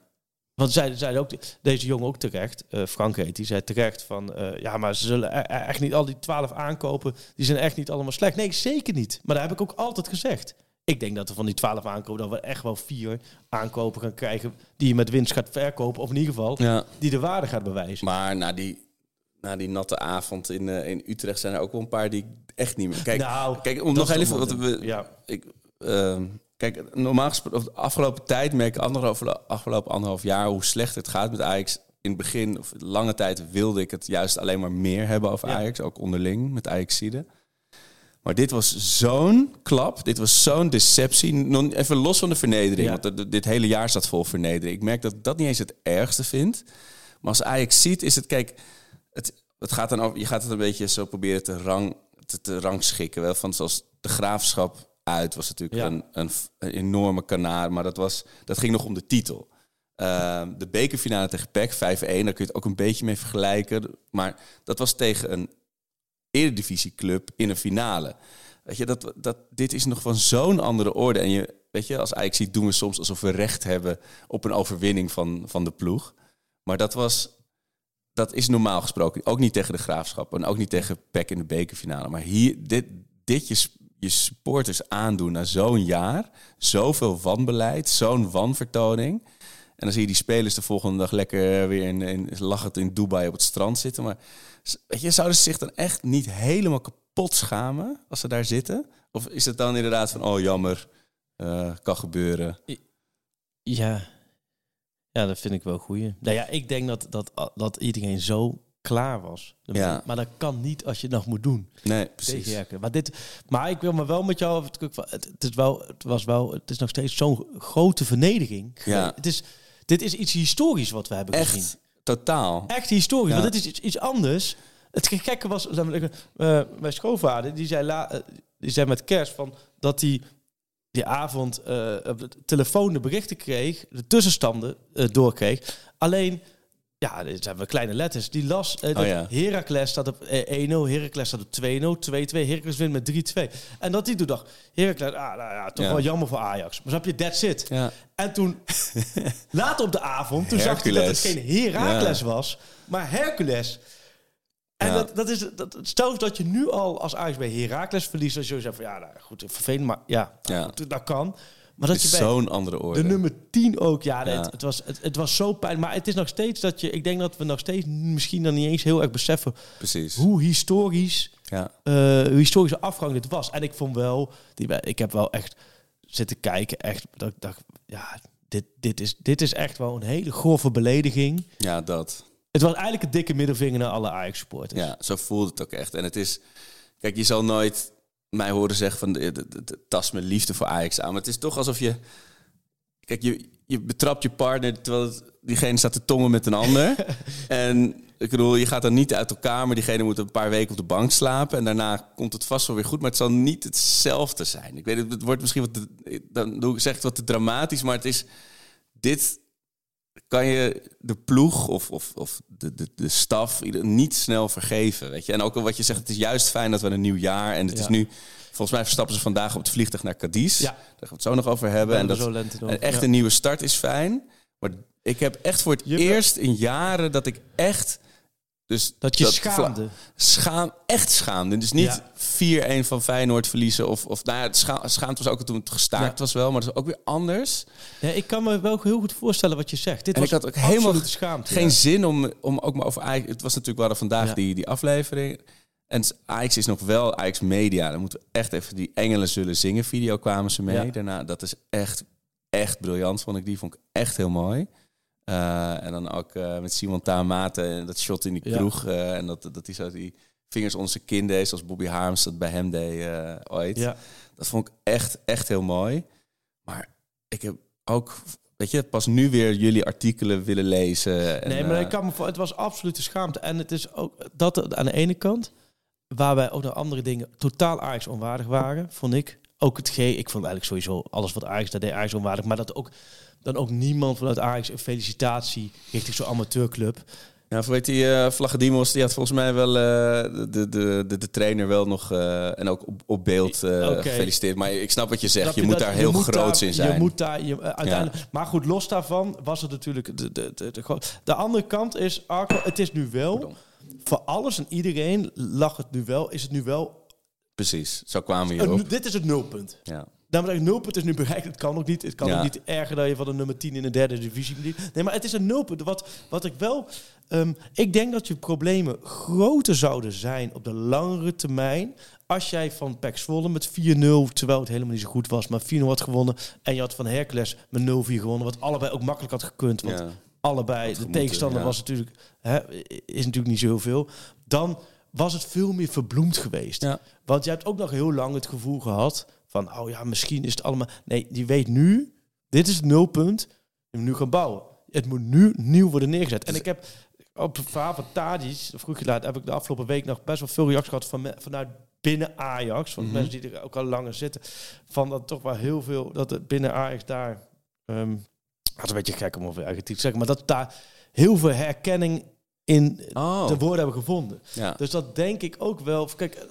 Want zij zeiden ook, deze jongen ook terecht, eh, Frank heet, die zei terecht van, eh, ja, maar ze zullen e- e- echt niet al die twaalf aankopen, die zijn echt niet allemaal slecht. Nee, zeker niet. Maar dat heb ik ook altijd gezegd. Ik denk dat er van die twaalf aankopen, dat we echt wel vier aankopen gaan krijgen die je met winst gaat verkopen, of in ieder geval Ja. die de waarde gaat bewijzen. Maar na die, na die natte avond in, eh, in Utrecht zijn er ook wel een paar die ik echt niet meer... Kijk, Nou, kijk om nog even... Wat we, ja. ik, ehm, kijk, normaal gesproken, of de afgelopen tijd merk ik anderhalf, afgelopen anderhalf jaar hoe slecht het gaat met Ajax. In het begin, of lange tijd, wilde ik het juist alleen maar meer hebben over Ja. Ajax. Ook onderling, met Ajaxide. Maar dit was zo'n klap. Dit was zo'n deceptie. Even los van de vernedering. Ja. Want dit hele jaar staat vol vernedering. Ik merk dat ik dat niet eens het ergste vind. Maar als Ajax ziet, is het... Kijk, het, het gaat dan over, je gaat het een beetje zo proberen te, rang, te, te rangschikken. Wel, van zoals de graafschap uit was natuurlijk Ja. een, een, enorme kanaar. Maar dat, was, dat ging nog om de titel. Ehm, de bekerfinale tegen PEC, 5-1, daar kun je het ook een beetje mee vergelijken. Maar dat was tegen een eredivisieclub in een finale. Weet je, dat, dat, dit is nog van zo'n andere orde. En je, weet je, als Ajax ziet, doen we soms alsof we recht hebben op een overwinning van, van de ploeg. Maar dat was, dat is normaal gesproken. Ook niet tegen de Graafschap en ook niet tegen PEC in de bekerfinale. Maar hier, dit, dit je, je supporters aandoen na zo'n jaar. Zoveel wanbeleid, zo'n wanvertoning. En dan zie je die spelers de volgende dag lekker weer in, in, lachend in Dubai op het strand zitten. Maar weet je, zouden ze zich dan echt niet helemaal kapot schamen als ze daar zitten? Of is het dan inderdaad van, oh jammer, eh, kan gebeuren. Ja. ja, dat vind ik wel goeie. Nou ja, ik denk dat, dat, dat iedereen zo klaar was. Ja. Maar dat kan niet als je het nog moet doen. Nee, precies. Maar, dit, maar ik wil me wel met jou over het, is wel, het was wel, het is nog steeds zo'n grote vernedering. Ja. Het is, dit is iets historisch wat we hebben gezien. Echt, totaal. Echt historisch, Ja. want dit is iets, iets anders. Het gekke was, eh, mijn schoonvader, die zei, la, eh, die zei met kerst van dat hij die avond eh, op de telefoon de berichten kreeg, de tussenstanden eh, doorkreeg. Alleen, ja, dit zijn we kleine letters. Die las eh, Oh ja. Heracles staat op eh, 1-0, Heracles staat op 2-0, 2-2, Heracles wint met 3-2. En dat die toen dacht, Heracles, ah, nou ja, toch Ja. wel jammer voor Ajax. Maar snap je, that's it. Ja. En toen, later op de avond, toen zag hij dat het geen Heracles Ja. was, maar Hercules. En dat, dat is, dat, stel dat je nu al als Ajax bij Heracles verliest, als je zegt van ja, nou, goed, vervelend, maar ja, goed, dat kan. Maar dat je is bij zo'n andere orde. de nummer 10 ook, ja, Ja. Het, het, was, het, het was zo pijn. Maar het is nog steeds dat je, ik denk dat we nog steeds misschien dan niet eens heel erg beseffen Precies. hoe historisch Ja. eh, hoe historische afgang dit was. En ik vond wel, die, ik heb wel echt zitten kijken, echt, dat ik dacht, ja, dit, dit, is, dit is echt wel een hele grove belediging. ja, dat. Het was eigenlijk een dikke middelvinger naar alle Ajax-supporters. Ja, zo voelt het ook echt. En het is... Kijk, je zal nooit mij horen zeggen van... De, de, de, de- tas met liefde voor Ajax aan. Maar het is toch alsof je... Kijk, je, je betrapt je partner terwijl het- diegene staat te tongen met een ander. en ik bedoel, je gaat dan niet uit elkaar... maar diegene moet een paar weken op de bank slapen... en daarna komt het vast wel weer goed. Maar het zal niet hetzelfde zijn. Ik weet het, het wordt misschien wat... te- dan doe ik zeg het wat te dramatisch... maar het is... Dit kan je de ploeg of, of, of de, de, de staf niet snel vergeven. Weet je? En ook al wat je zegt, het is juist fijn dat we een nieuw jaar... en het Ja. is nu... Volgens mij verstappen ze vandaag op het vliegtuig naar Cadiz. Ja. Daar gaan we het zo nog over hebben. En dat en echt een nieuwe start is fijn. Maar ik heb echt voor het Je- eerst in jaren dat ik echt Dus Dat je schaamde. Schaam, echt schaamde. Dus niet Ja. 4-1 van Feyenoord verliezen. Of, of nou ja, het scha schaamte was ook toen het gestaakt Ja. was wel. Maar dat is ook weer anders. Ja, ik kan me wel heel goed voorstellen wat je zegt. Dit En was ik had ook helemaal. Geen zin om, om ook maar over Ajax... Het was natuurlijk, we hadden vandaag die, die aflevering. En Ajax is nog wel Ajax Media. Dan moeten we echt even die Engelen zullen zingen video kwamen ze mee. Daarna, dat is echt, echt briljant, vond ik. Die vond ik echt heel mooi. Eh, en dan ook eh, met Simon Taamate en dat shot in die Ja. kroeg. eh, en dat, dat hij zo die vingers onder zijn kin deed, zoals Bobby Harms dat bij hem deed ooit. Ja. Dat vond ik echt, echt heel mooi. Maar ik heb ook, weet je, pas nu weer jullie artikelen willen lezen. En, nee, maar ik kan me voor, het was absolute schaamte. En het is ook dat aan de ene kant, waar wij ook naar andere dingen totaal Ajax onwaardig waren, vond ik. Ook het G, ik vond eigenlijk sowieso alles wat Ajax, dat deed Ajax onwaardig. Maar dat ook dan ook niemand vanuit Ajax een felicitatie richting zo'n amateurclub. Ja, voor weet die Vlagedimos, die had volgens mij wel eh, de, de, de, de trainer wel nog eh, en ook op, op beeld Oké. gefeliciteerd. Maar ik snap wat je zegt. Je, moet daar heel daar- in zijn. Je moet daar je, uiteindelijk. Maar goed, los daarvan was het natuurlijk de, de, de, de, de andere kant is Arco. Het is nu wel Pardon. voor alles en iedereen lag het nu wel. Is het nu wel? Precies, zo kwamen we hierop. dit is het nulpunt. Ja. Daarom zeg ik nulpunt is nu bereikt. Het kan ook niet. Het kan Ja. ook niet erger dat je van de nummer 10 in de derde divisie moet. Nee, maar het is een nulpunt. Wat, wat ik wel. ehm, ik denk dat je problemen groter zouden zijn op de langere termijn. Als jij van PEC Zwolle met 4-0, terwijl het helemaal niet zo goed was, maar 4-0 had gewonnen. En je had van Hercules met 0-4 gewonnen. Wat allebei ook makkelijk had gekund. Want Ja. allebei, de tegenstander ja. was natuurlijk, hè, is natuurlijk niet zoveel. Dan was het veel meer verbloemd geweest. Want je hebt ook nog heel lang het gevoel gehad van, oh ja, misschien is het allemaal... Nee, die weet nu, dit is het nulpunt, moet nu gaan bouwen. Het moet nu nieuw worden neergezet. En ik heb op het verhaal van Tadic, vroeg je laat, heb ik de afgelopen week nog best wel veel reacties gehad van, vanuit binnen Ajax, van mensen die er ook al langer zitten, van dat toch wel heel veel, dat het binnen Ajax daar, het is een beetje gek om over eigen te zeggen, maar dat daar heel veel herkenning in Oh. de woorden hebben gevonden. Ja. Dus dat denk ik ook wel. Kijk,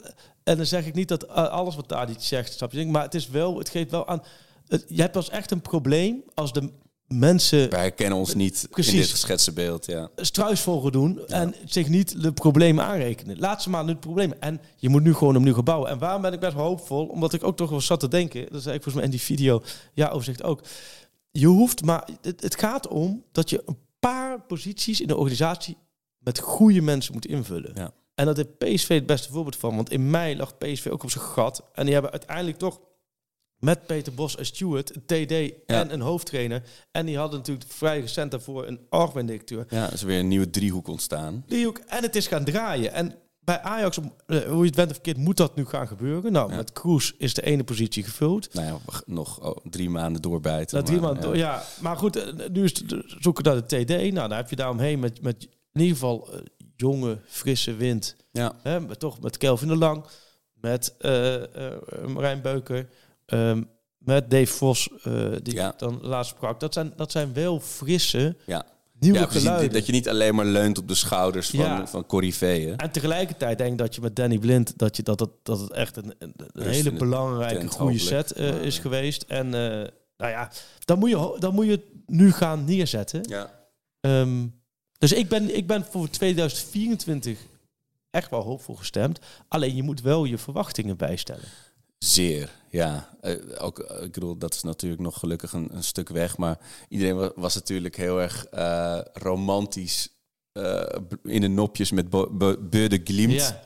en dan zeg ik niet dat eh, alles wat daar niet zegt, snap je? Maar het is wel, het geeft wel aan. Het, je hebt pas echt een probleem als de mensen Wij herkennen ons niet Precies. in dit geschetste beeld. Ja. struisvogel doen en zich niet de problemen aanrekenen. Laat ze maar nu het probleem. En je moet nu gewoon opnieuw gaan bouwen. En waarom ben ik best wel hoopvol? Omdat ik ook toch wel zat te denken. Dat zei ik volgens mij in die video. Ja, overzicht ook. Je hoeft maar. Het, het gaat om dat je een paar posities in de organisatie met goede mensen moet invullen. Ja. En dat is PSV het beste voorbeeld van. Want in mei lag PSV ook op zijn gat. En die hebben uiteindelijk toch met Peter Bos en Stewart een TD en een hoofdtrainer. En die hadden natuurlijk vrij recent daarvoor een algemeen directeur. ja, er is weer een nieuwe driehoek ontstaan. Die ook, en het is gaan draaien. En bij Ajax, eh, hoe je het bent of verkeerd, moet dat nu gaan gebeuren. Nou, Ja. met Kroes is de ene positie gevuld. Nou ja, nog oh, drie maanden doorbijten. Na drie maanden, ja. Maar goed, eh, nu is het eh, zoeken naar de TD. Nou, daar heb je daaromheen met, met in ieder geval jonge, frisse wind. Ja. Hè, met, toch met Kelvin de Lang, met Marijn Beuker, ehm, met Dave Vos, die Ja. ik dan laatst sprak. Dat zijn, dat zijn wel frisse, Ja. nieuwe Ja, precies, dat je niet alleen maar leunt op de schouders van, Ja. van Corriveeën. En tegelijkertijd denk ik dat je met Danny Blind dat je dat het, dat het echt een, een, hele belangrijke tent, goede hopelijk. set Maar, is geweest. En nou ja, dan moet je dan moet je het nu gaan neerzetten. Ja. Ehm, dus ik ben, ik ben voor 2024 echt wel hoopvol gestemd. Alleen je moet wel je verwachtingen bijstellen. Zeer, ja. Eh, ook, eh, ik bedoel, dat is natuurlijk nog gelukkig een, een stuk weg. Maar iedereen wa- was natuurlijk heel erg eh, romantisch in de nopjes met Bo- Bo- Beu de Glimt. Ja.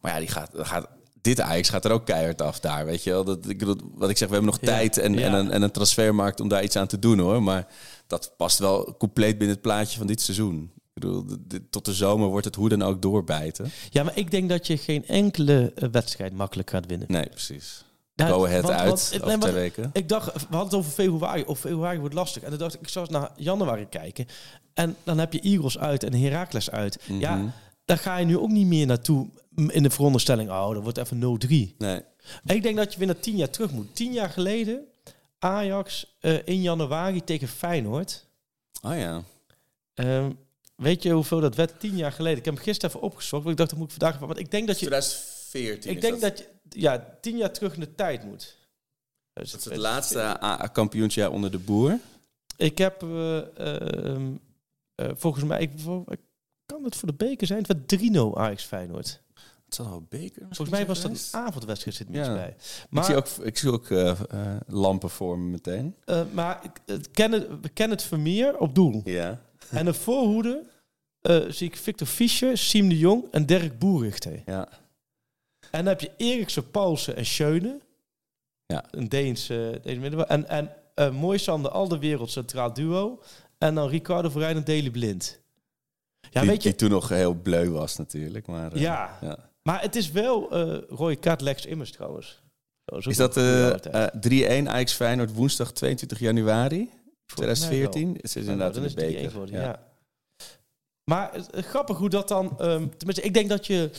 Maar ja, die gaat, gaat, dit Ajax gaat er ook keihard af daar, weet je wel. Dat, ik bedoel, wat ik zeg, we hebben nog Ja. tijd en, en, een, en een transfermarkt om daar iets aan te doen, hoor. Maar dat past wel compleet binnen het plaatje van dit seizoen. Ik bedoel, tot de zomer wordt het hoe dan ook doorbijten. ja, maar ik denk dat je geen enkele eh, wedstrijd makkelijk gaat winnen. Nee, precies. Nou, Go ahead want- uit want- nee, twee weken. Ik dacht, we hadden het over februari. Of februari wordt lastig. En dan dacht ik, ik zou eens naar januari kijken. En dan heb je Eagles uit en Heracles uit. Mhm. Ja, daar ga je nu ook niet meer naartoe in de veronderstelling. Oh, dat wordt even 0-3. Nee. Ik denk dat je weer naar tien jaar terug moet. Tien jaar geleden, Ajax eh, in januari tegen Feyenoord. Oh ja. Ehm, weet je hoeveel dat werd tien jaar geleden? Ik heb hem gisteren even opgezocht. Want ik dacht, dat moet ik vandaag. Want ik denk dat je... 2014. Ik denk dat je ja, tien jaar terug in de tijd moet. Dus Dat is het laatste AA-kampioensjaar onder de boer. Ik heb eh, ehm, eh, volgens mij, ik kan het voor de beker zijn? Het werd 3-0 Ajax Feyenoord. Het zal wel beker. Volgens mij was dat een avondwedstrijd, zit niets Ja. bij. Maar, ik zie ook, ik zie ook eh, eh, lampen voor me meteen. eh, maar ik- het Kenneth, we kennen het Vermeer op doel. Ja. En de voorhoede zie ik Victor Fischer, Siem de Jong en Dirk Boerichter. Ja. En dan heb je Eriksen, Paulsen en Schöne. Ja. Een Deens, eh Deens middenveld. En, en uh, Moisander, al de wereld centraal duo. En dan Ricardo Verijn en Deli Blind. Ja, die, weet je, die toen nog heel bleu was natuurlijk. Maar, eh, Ja. ja. maar het is wel rode kaart Lex Immers trouwens. Zo, Is dat een goede eh oude eh 3-1 Ajax Feyenoord woensdag 22 januari Volgens mij 2014? wel. Het is inderdaad dan in is de het 3-1 beker. ja. Maar grappig hoe dat dan... ehm, tenminste, ik denk dat je,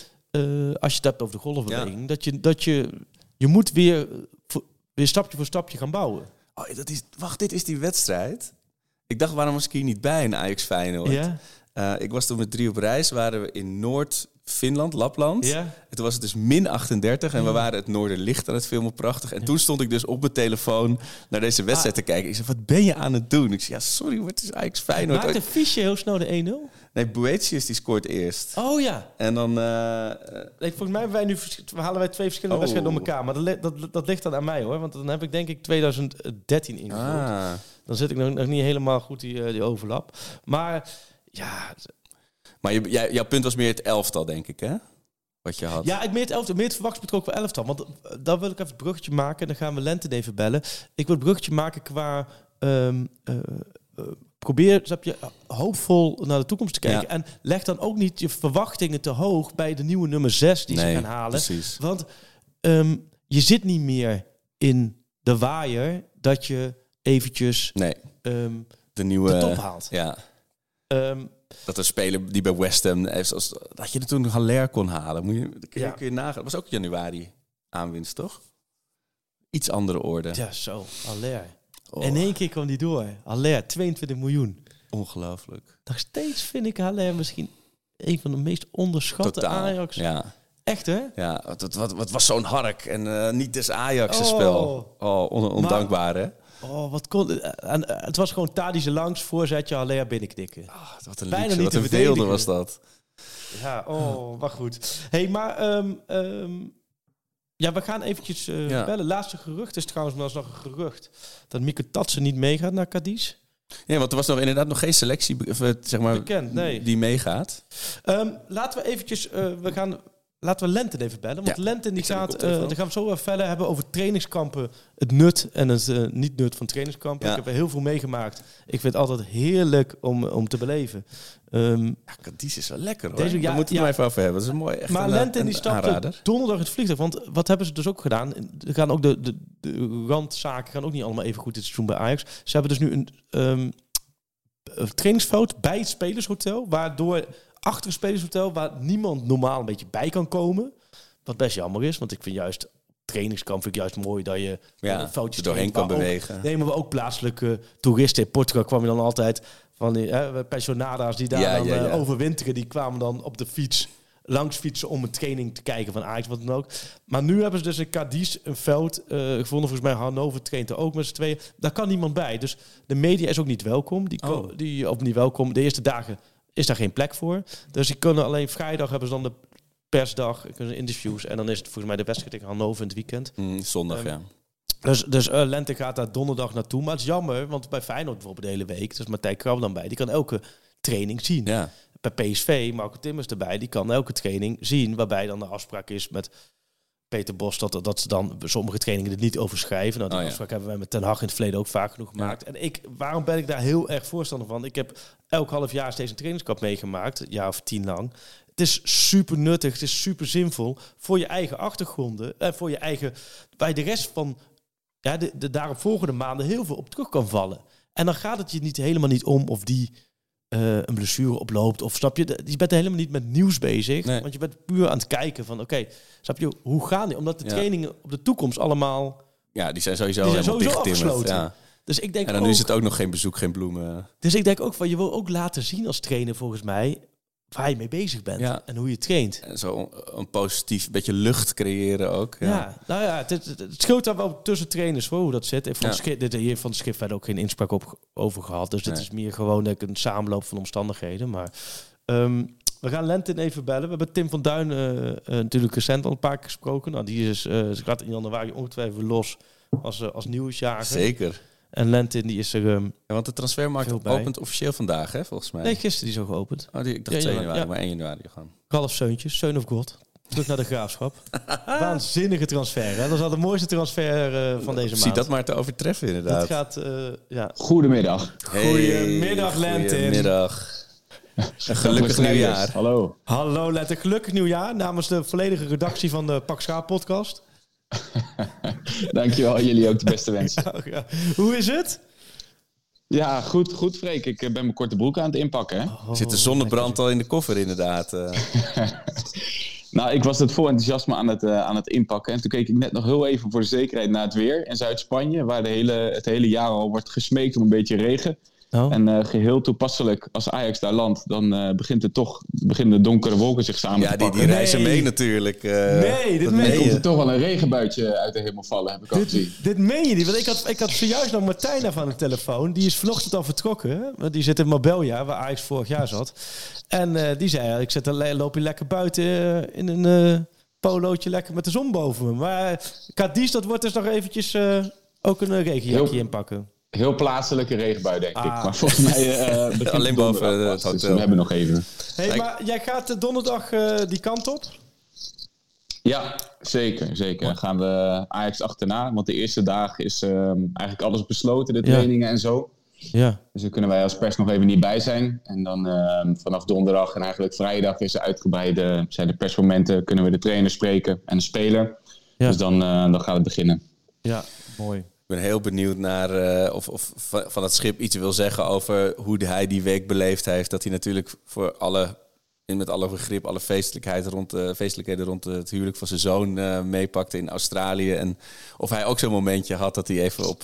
als je het hebt over de golfbeweging... Dat, je, dat je, je moet weer, weer stapje voor stapje gaan bouwen. Oh, dat is, wacht, dit is die wedstrijd. Ik dacht, waarom was ik hier niet bij in Ajax Feyenoord? Ja? Eh, ik was toen met drie op reis, waren we in Noord-Finland, Lapland. En toen was het dus min 38 en we waren het Noorderlicht aan het filmen, prachtig. En toen stond ik dus op mijn telefoon naar deze wedstrijd te kijken. Ik zei, wat ben je aan het doen? Ik zei, ja, sorry, maar het is Ajax Feyenoord. Maakte Fischer heel snel de 1-0? Nee, Boetius die scoort eerst. Oh ja. En dan... eh, Nee, volgens mij wij nu, halen wij twee verschillende Oh. wedstrijden door elkaar. Maar dat, dat, dat ligt dan aan mij hoor. Want dan heb ik denk ik 2013 ingevuld. ah. Dan zit ik nog, nog niet helemaal goed die, die overlap. Maar ja, Maar je, jij, jouw punt was meer het elftal, denk ik, hè? Wat je had. Ja, ik meer het elftal, meer het verwachtsbetrokken wel elftal. Want eh, dan wil ik even het bruggetje maken. En dan gaan we Lente even bellen. Ik wil het bruggetje maken qua... ehm, eh, eh, probeer, snap je, hoopvol naar de toekomst te kijken. Ja. En leg dan ook niet je verwachtingen te hoog bij de nieuwe nummer 6 die nee, ze gaan halen. precies. Want ehm, je zit niet meer in de waaier dat je eventjes Nee, ehm, de nieuwe... de top haalt. Ja, Ehm, dat een speler die bij West Ham... heeft als- Dat je er toen Haller kon halen. Moet je, kun je, Ja. kun je nagaan. Dat was ook januari aanwinst, toch? Iets andere orde. ja, zo. Aller. Oh, In één keer kwam die door. Aller, 22 miljoen. ongelooflijk. Nog steeds vind ik Haller misschien een van de meest onderschatte Ajax. Ja, Echt hè? ja wat, wat, wat, was zo'n hark. En eh, niet dus Ajax Oh. spel. Oh, on- ondankbaar, hè? Oh, wat kon... En, eh, het was gewoon Tadische langs, voorzetje, Haller binnenknikken. Ah, wat een Bijna luxe, niet wat te een verdedigen. was dat. Ja, oh, wat goed. hey, maar... ehm, ehm, ja, we gaan eventjes eh, Ja. bellen. Laatste gerucht is trouwens wel eens nog een gerucht... dat Mieke Tatsen niet meegaat naar Cadiz. Ja, want er was nog inderdaad nog geen selectie eh, zeg maar, Bekend, nee. die meegaat. Ehm, laten we eventjes, eh, we gaan, laten we Lente even bellen. Want Ja, Lente die gaat, eh daar gaan we zo even verder hebben over trainingskampen. Het nut en het eh, niet-nut van trainingskampen. Ja. Ik heb er heel veel meegemaakt. Ik vind het altijd heerlijk om, om te beleven. Ehm, Ja, Cadiz is wel lekker hoor. Deze- ja, Daar moeten we ja. even over hebben. Dat is een mooi echt maar een, Lente een die stapte donderdag het vliegtuig. Want wat hebben ze dus ook gedaan? Er gaan ook de, de, de randzaken gaan ook niet allemaal even goed dit seizoen bij Ajax. Ze hebben dus nu een een trainingsveld bij het spelershotel. Waardoor achter spelershotel, waar niemand normaal een beetje bij kan komen. Wat best jammer is, want ik vind juist trainingskamp vind ik juist mooi dat je Ja, een je doorheen kan ook- bewegen. Nee, maar ook plaatselijke toeristen. In Portugal kwam je dan altijd van die hè, pensionada's die daar Ja, dan ja, eh, overwinteren. Die kwamen dan op de fiets langs fietsen om een training te kijken van Ajax, wat dan ook. Maar nu hebben ze dus in Cadiz een veld eh, gevonden. Volgens mij Hannover traint er ook met z'n tweeën. Daar kan niemand bij. Dus de media is ook niet welkom. Die, Oh. die, of niet welkom. De eerste dagen is daar geen plek voor. Dus die kunnen alleen vrijdag hebben ze dan de persdag, kunnen interviews. En dan is het volgens mij de wedstrijd tegen Hannover in het weekend. Mm, zondag, Ehm, ja. Dus, dus eh, Lente gaat daar donderdag naartoe. Maar het is jammer, want bij Feyenoord bijvoorbeeld de hele week... dus Matthijs Krabbe dan bij, die kan elke training zien. Ja, Bij PSV, Marco Timmers erbij, die kan elke training zien... waarbij dan de afspraak is met Peter Bos... dat, dat ze dan sommige trainingen er niet over schrijven. Nou, die Oh, ja. afspraak hebben wij met Ten Hag in het verleden ook vaak genoeg gemaakt. En ik, waarom ben ik daar heel erg voorstander van? Ik heb elk half jaar steeds een trainingskamp meegemaakt, een jaar of tien lang... Het is super nuttig, het is super zinvol voor je eigen achtergronden en voor je eigen, bij de rest van ja, de, de daaropvolgende maanden heel veel op terug kan vallen. En dan gaat het je niet helemaal niet om of die eh, een blessure oploopt of snap je, je bent helemaal niet met nieuws bezig, Nee. want je bent puur aan het kijken van oké, snap je, hoe gaan die? Omdat de Ja. trainingen op de toekomst allemaal, ja, die zijn sowieso Die zijn sowieso afgesloten. Ja. dus ik denk En dan ook, is het ook nog geen bezoek, geen bloemen. dus ik denk ook van je wil ook laten zien als trainer volgens mij waar je mee bezig bent Ja. en hoe je traint. En zo een positief beetje lucht creëren ook. Ja. Ja. nou ja, het, het, het scheelt daar wel tussen trainers voor hoe dat zit. Ik vond Ja. Schip, dit, hier van de schip verder ook geen inspraak op, over gehad. Dus dit Nee. is meer gewoon een samenloop van omstandigheden. Maar ehm, we gaan Lentin even bellen. We hebben Tim van Duin eh, eh, natuurlijk recent al een paar keer gesproken. Nou, die is, eh ze gaat in januari ongetwijfeld los als, eh, als nieuwsjager. Zeker. En Lentin die is er... ehm, Ja, want de transfermarkt Veel bij. opent officieel vandaag, hè, volgens mij. nee, gisteren die is al geopend. Oh, die, ik dacht Ja, 2 ja, januari, ja. maar 1 januari gewoon. Ralf Seuntjes, Seun of God. Terug naar de graafschap. Waanzinnige transfer. Hè? Dat is al de mooiste transfer eh, van deze Zie maand. dat maar te overtreffen, inderdaad. Dit gaat, eh, ja. Goedemiddag. Goedemiddag, Lentin. Goedemiddag. Een gelukkig nieuwjaar. Hallo. Hallo Letter, gelukkig nieuwjaar namens de volledige redactie van de Pak Schaap podcast. Dankjewel. Jullie ook de beste wensen. Oh, ja. Hoe is het? Ja, goed, goed Freek. Ik eh, ben mijn korte broek aan het inpakken. Hè? Zit de zonnebrand al in de koffer, inderdaad. eh. Nou, ik was het vol enthousiasme aan het, eh, aan het inpakken. En toen keek ik net nog heel even voor de zekerheid naar het weer in Zuid-Spanje. Waar de hele, het hele jaar al wordt gesmeekt om een beetje regen. Oh. En eh, geheel toepasselijk, als Ajax daar landt, dan eh, begint het toch, beginnen de donkere wolken zich samen ja, te die, pakken. die reizen Nee. mee natuurlijk. eh. Nee, dit meen Dan je. komt er toch wel een regenbuitje uit de hemel vallen, heb ik al gezien. Dit meen je niet, want ik had, ik had zojuist nog Martijn af aan de telefoon. Die is vanochtend al vertrokken. Want die zit in Marbella, waar Ajax vorig jaar zat. En eh, die zei, ik zit, loop je lekker buiten in een eh, polootje lekker met de zon boven me. Maar uh, Cadiz, dat wordt dus nog eventjes eh, ook een regenjakje Heel- inpakken. Heel plaatselijke regenbui, denk ik. Ah. Maar volgens mij eh begint Alleen het boven, donderdag eh, het dus we hebben nog even. Hey, maar jij gaat eh, donderdag eh, die kant op? Ja, zeker. zeker. Dan gaan we Ajax achterna. Want de eerste dag is ehm, eigenlijk alles besloten, de Ja. trainingen en zo. Ja. Dus daar kunnen wij als pers nog even niet bij zijn. En dan ehm, vanaf donderdag en eigenlijk vrijdag is er uitgebreide, zijn de persmomenten, kunnen we de trainer spreken en de speler. Ja. Dus dan, eh, dan gaat het beginnen. Ja, mooi. Ben heel benieuwd naar eh, of, of van het schip iets wil zeggen over hoe hij die week beleefd heeft. Dat hij natuurlijk voor alle, met alle begrip, alle feestelijkheid rond, eh, feestelijkheden rond het huwelijk van zijn zoon eh, meepakte in Australië. En of hij ook zo'n momentje had dat hij even op,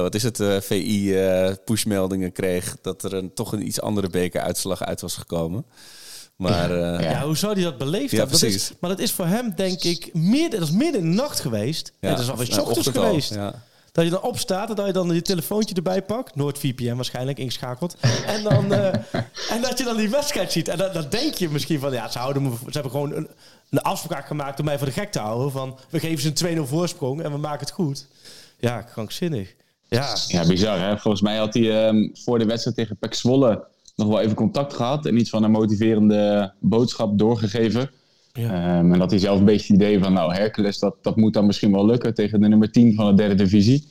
wat is het, VI eh, pushmeldingen kreeg. Dat er een, toch een iets andere bekeruitslag uit was gekomen. Maar eh, Ja. Ja, hoe zou hij dat beleefd Ja, hebben? Dat precies. is, maar dat is voor hem, denk ik, midden, dat is midden in de nacht geweest. Ja, dat is alweer ochtends ochtend al, geweest. Ja. Dat je dan opstaat en dat je dan je telefoontje erbij pakt. NoordVPN waarschijnlijk ingeschakeld. En, dan, eh, en dat je dan die wedstrijd ziet. En dan, dan denk je misschien van, ja, ze, houden me, ze hebben gewoon een, een afspraak gemaakt om mij voor de gek te houden. Van, we geven ze een 2-0 voorsprong en we maken het goed. Ja, krankzinnig. Ja, Ja, bizar hè. Volgens mij had hij ehm, voor de wedstrijd tegen Pek Zwolle nog wel even contact gehad. En iets van een motiverende boodschap doorgegeven. Ja. Ehm, en dat hij zelf een beetje het idee van, nou Hercules, dat, dat moet dan misschien wel lukken tegen de nummer 10 van de derde divisie.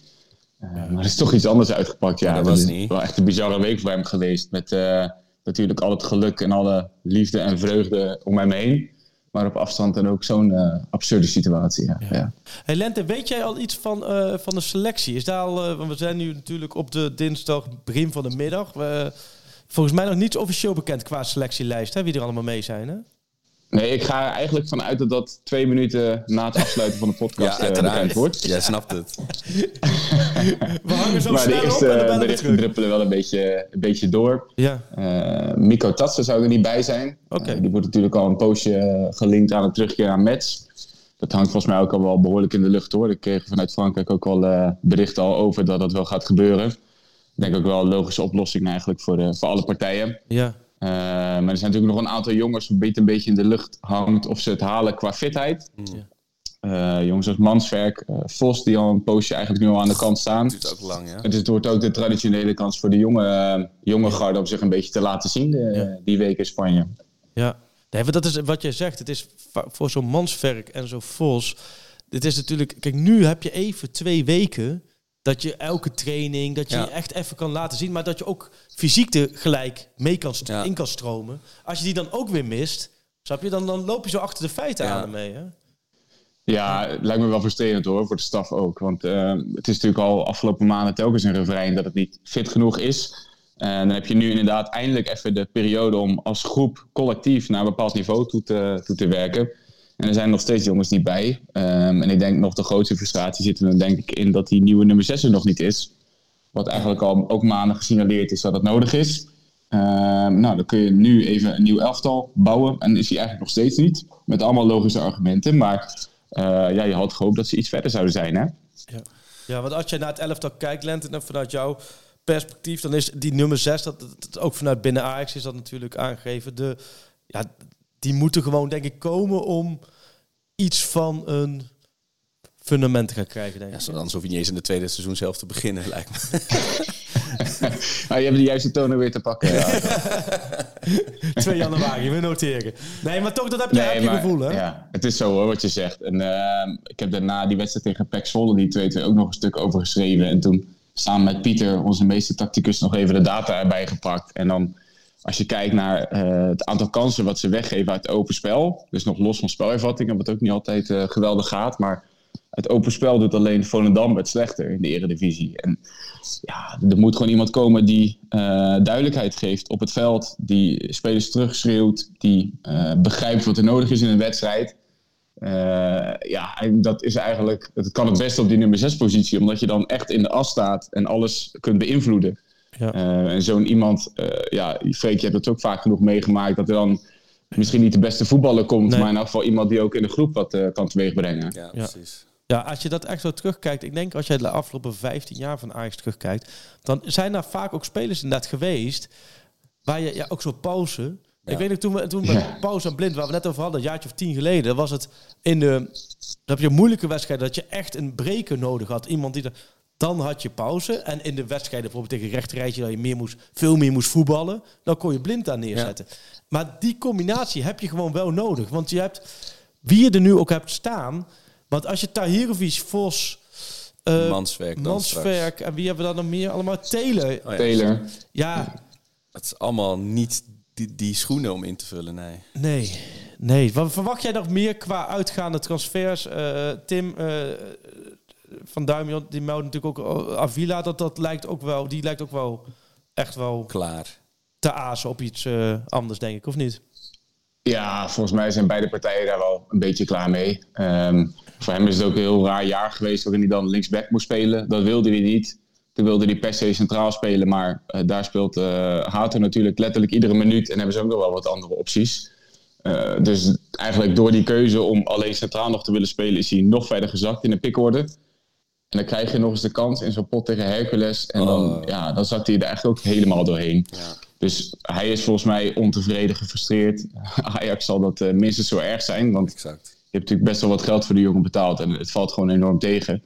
Eh, maar er is toch iets anders uitgepakt. Ja, dat is niet. wel echt een bizarre week voor hem geweest. Met eh, natuurlijk al het geluk en alle liefde en vreugde om hem heen. Maar op afstand en ook zo'n eh, absurde situatie. Ja. Ja. Hey Lente, weet jij al iets van, eh, van de selectie? Is daar al, want we zijn nu natuurlijk op de dinsdag, begin van de middag. We, volgens mij nog niet officieel bekend qua selectielijst, hè, wie er allemaal mee zijn. Hè? Nee, ik ga er eigenlijk vanuit dat dat twee minuten na het afsluiten van de podcast Ja, eh, bekend wordt. Jij snapt het. We hangen zo maar de snel op eerste en dan berichten druppelen wel een beetje, een beetje door. Ja, Eh Miko Tatsen zou er niet bij zijn. Oké. Eh, die wordt natuurlijk al een poosje gelinkt aan het terugkeer aan Mets. Dat hangt volgens mij ook al wel behoorlijk in de lucht hoor. Ik kreeg vanuit Frankrijk ook al eh, berichten al over dat dat wel gaat gebeuren. Denk ook wel een logische oplossing eigenlijk voor, de, voor alle partijen. ja. Eh, maar er zijn natuurlijk nog een aantal jongens een beetje, een beetje in de lucht hangt of ze het halen qua fitheid. Eh, jongens als Manswerk, eh, Vos die al een poosje eigenlijk nu al aan de kant staan. duurt ook lang, ja. Dus het wordt ook de traditionele kans voor de jonge, eh, jonge garde om zich een beetje te laten zien eh, die week in Spanje. Ja, nee, dat is wat jij zegt. Het is voor zo'n manswerk en zo Vos. Dit is natuurlijk. Kijk, nu heb je even twee weken. Dat je elke training, dat je Ja. je echt even kan laten zien. Maar dat je ook fysiek er gelijk mee kan Ja. in kan stromen. Als je die dan ook weer mist, snap je? Dan, dan loop je zo achter de feiten Ja. aan ermee. Hè? Ja, het lijkt me wel frustrerend hoor, voor de staf ook. Want eh, het is natuurlijk al afgelopen maanden telkens een refrein dat het niet fit genoeg is. En dan heb je nu inderdaad eindelijk even de periode om als groep collectief naar een bepaald niveau toe te, toe te werken. En er zijn nog steeds jongens niet bij. Ehm, en ik denk nog de grootste frustratie zit er denk ik in dat die nieuwe nummer 6 er nog niet is. Wat eigenlijk al ook maanden gesignaleerd is dat het nodig is. Ehm, nou, dan kun je nu even een nieuw elftal bouwen. En is hij eigenlijk nog steeds niet. Met allemaal logische argumenten. Maar eh, ja, je had gehoopt dat ze iets verder zouden zijn, hè? Ja. ja, want als je naar het elftal kijkt, Lent, en vanuit jouw perspectief, dan is die nummer 6, dat, dat, dat ook vanuit binnen Ajax is dat natuurlijk aangegeven, de, ja, die moeten gewoon, denk ik, komen om iets van een fundament te gaan krijgen, denk Ja, ik. zo- anders hoef je niet eens in de tweede seizoen zelf te beginnen, lijkt me. Maar je hebt de juiste tonen weer te pakken. Ja. 2 januari, we noteren. Nee, maar toch, dat heb je, heb je gevoel, hè? Ja, het is zo hoor, wat je zegt. En ehm, ik heb daarna die wedstrijd tegen PEC Zwolle, die 2-2, ook nog een stuk over geschreven. En toen samen met Pieter, onze meeste tacticus, nog even de data erbij gepakt. En dan, als je kijkt naar eh, het aantal kansen wat ze weggeven uit open spel. Dus nog los van spelervattingen, wat ook niet altijd eh, geweldig gaat. Maar het open spel doet alleen Volendam het slechter in de eredivisie. En ja, er moet gewoon iemand komen die eh, duidelijkheid geeft op het veld. Die spelers terugschreeuwt. Die begrijpt wat er nodig is in een wedstrijd. Ja, en dat is eigenlijk. Het kan het beste op die nummer 6 positie, omdat je dan echt in de as staat en alles kunt beïnvloeden. Ja. Eh, en zo'n iemand, eh, ja, Freek, je hebt het ook vaak genoeg meegemaakt dat er dan misschien niet de beste voetballer komt, Nee. maar in elk geval iemand die ook in de groep wat eh, kan teweegbrengen. Ja, Ja. precies. Ja, als je dat echt zo terugkijkt, ik denk als je de afgelopen 15 jaar van Ajax terugkijkt, dan zijn daar vaak ook spelers inderdaad geweest waar je ja, ook zo pauze. Ik weet nog toen we toen pauze en blind waar we net over hadden, een jaartje of tien geleden, was het in de dan heb je een moeilijke wedstrijd dat je echt een breker nodig had, iemand die er dan had je pauze en in de wedstrijden bijvoorbeeld tegen rechterrijtje dat je meer moest, veel meer moest voetballen, dan kon je blind daar neerzetten. Maar die combinatie heb je gewoon wel nodig, want je hebt wie je er nu ook hebt staan, want als je Tahirovic, Vos, eh, Manswerk Manswerk en wie hebben we dan nog meer? Allemaal Telen. Oh ja, Taylor. Ja, Het is allemaal niet die, die schoenen om in te vullen, nee. nee. Nee, wat verwacht jij nog meer qua uitgaande transfers? Eh, Tim eh, van Duimion, die meldt natuurlijk ook oh, Avila, dat, dat lijkt ook wel, die lijkt ook wel echt wel Klaar. te azen op iets eh, anders, denk ik, of niet? Ja, volgens mij zijn beide partijen daar wel een beetje klaar mee. Ehm, voor hem is het ook een heel raar jaar geweest waarin hij dan linksback moest spelen. Dat wilde hij niet. Toen wilde hij per se centraal spelen, maar eh, daar speelt eh Hato natuurlijk letterlijk iedere minuut en hebben ze ook nog wel wat andere opties. Eh, dus eigenlijk door die keuze om alleen centraal nog te willen spelen, is hij nog verder gezakt in de pikorde. En dan krijg je nog eens de kans in zo'n pot tegen Hercules. En dan, Oh. ja, dan zakt hij er eigenlijk ook helemaal doorheen. Ja. Dus hij is volgens mij ontevreden, gefrustreerd. Ajax zal dat eh, minstens zo erg zijn. Want Exact. je hebt natuurlijk best wel wat geld voor de jongen betaald. En het valt gewoon enorm tegen.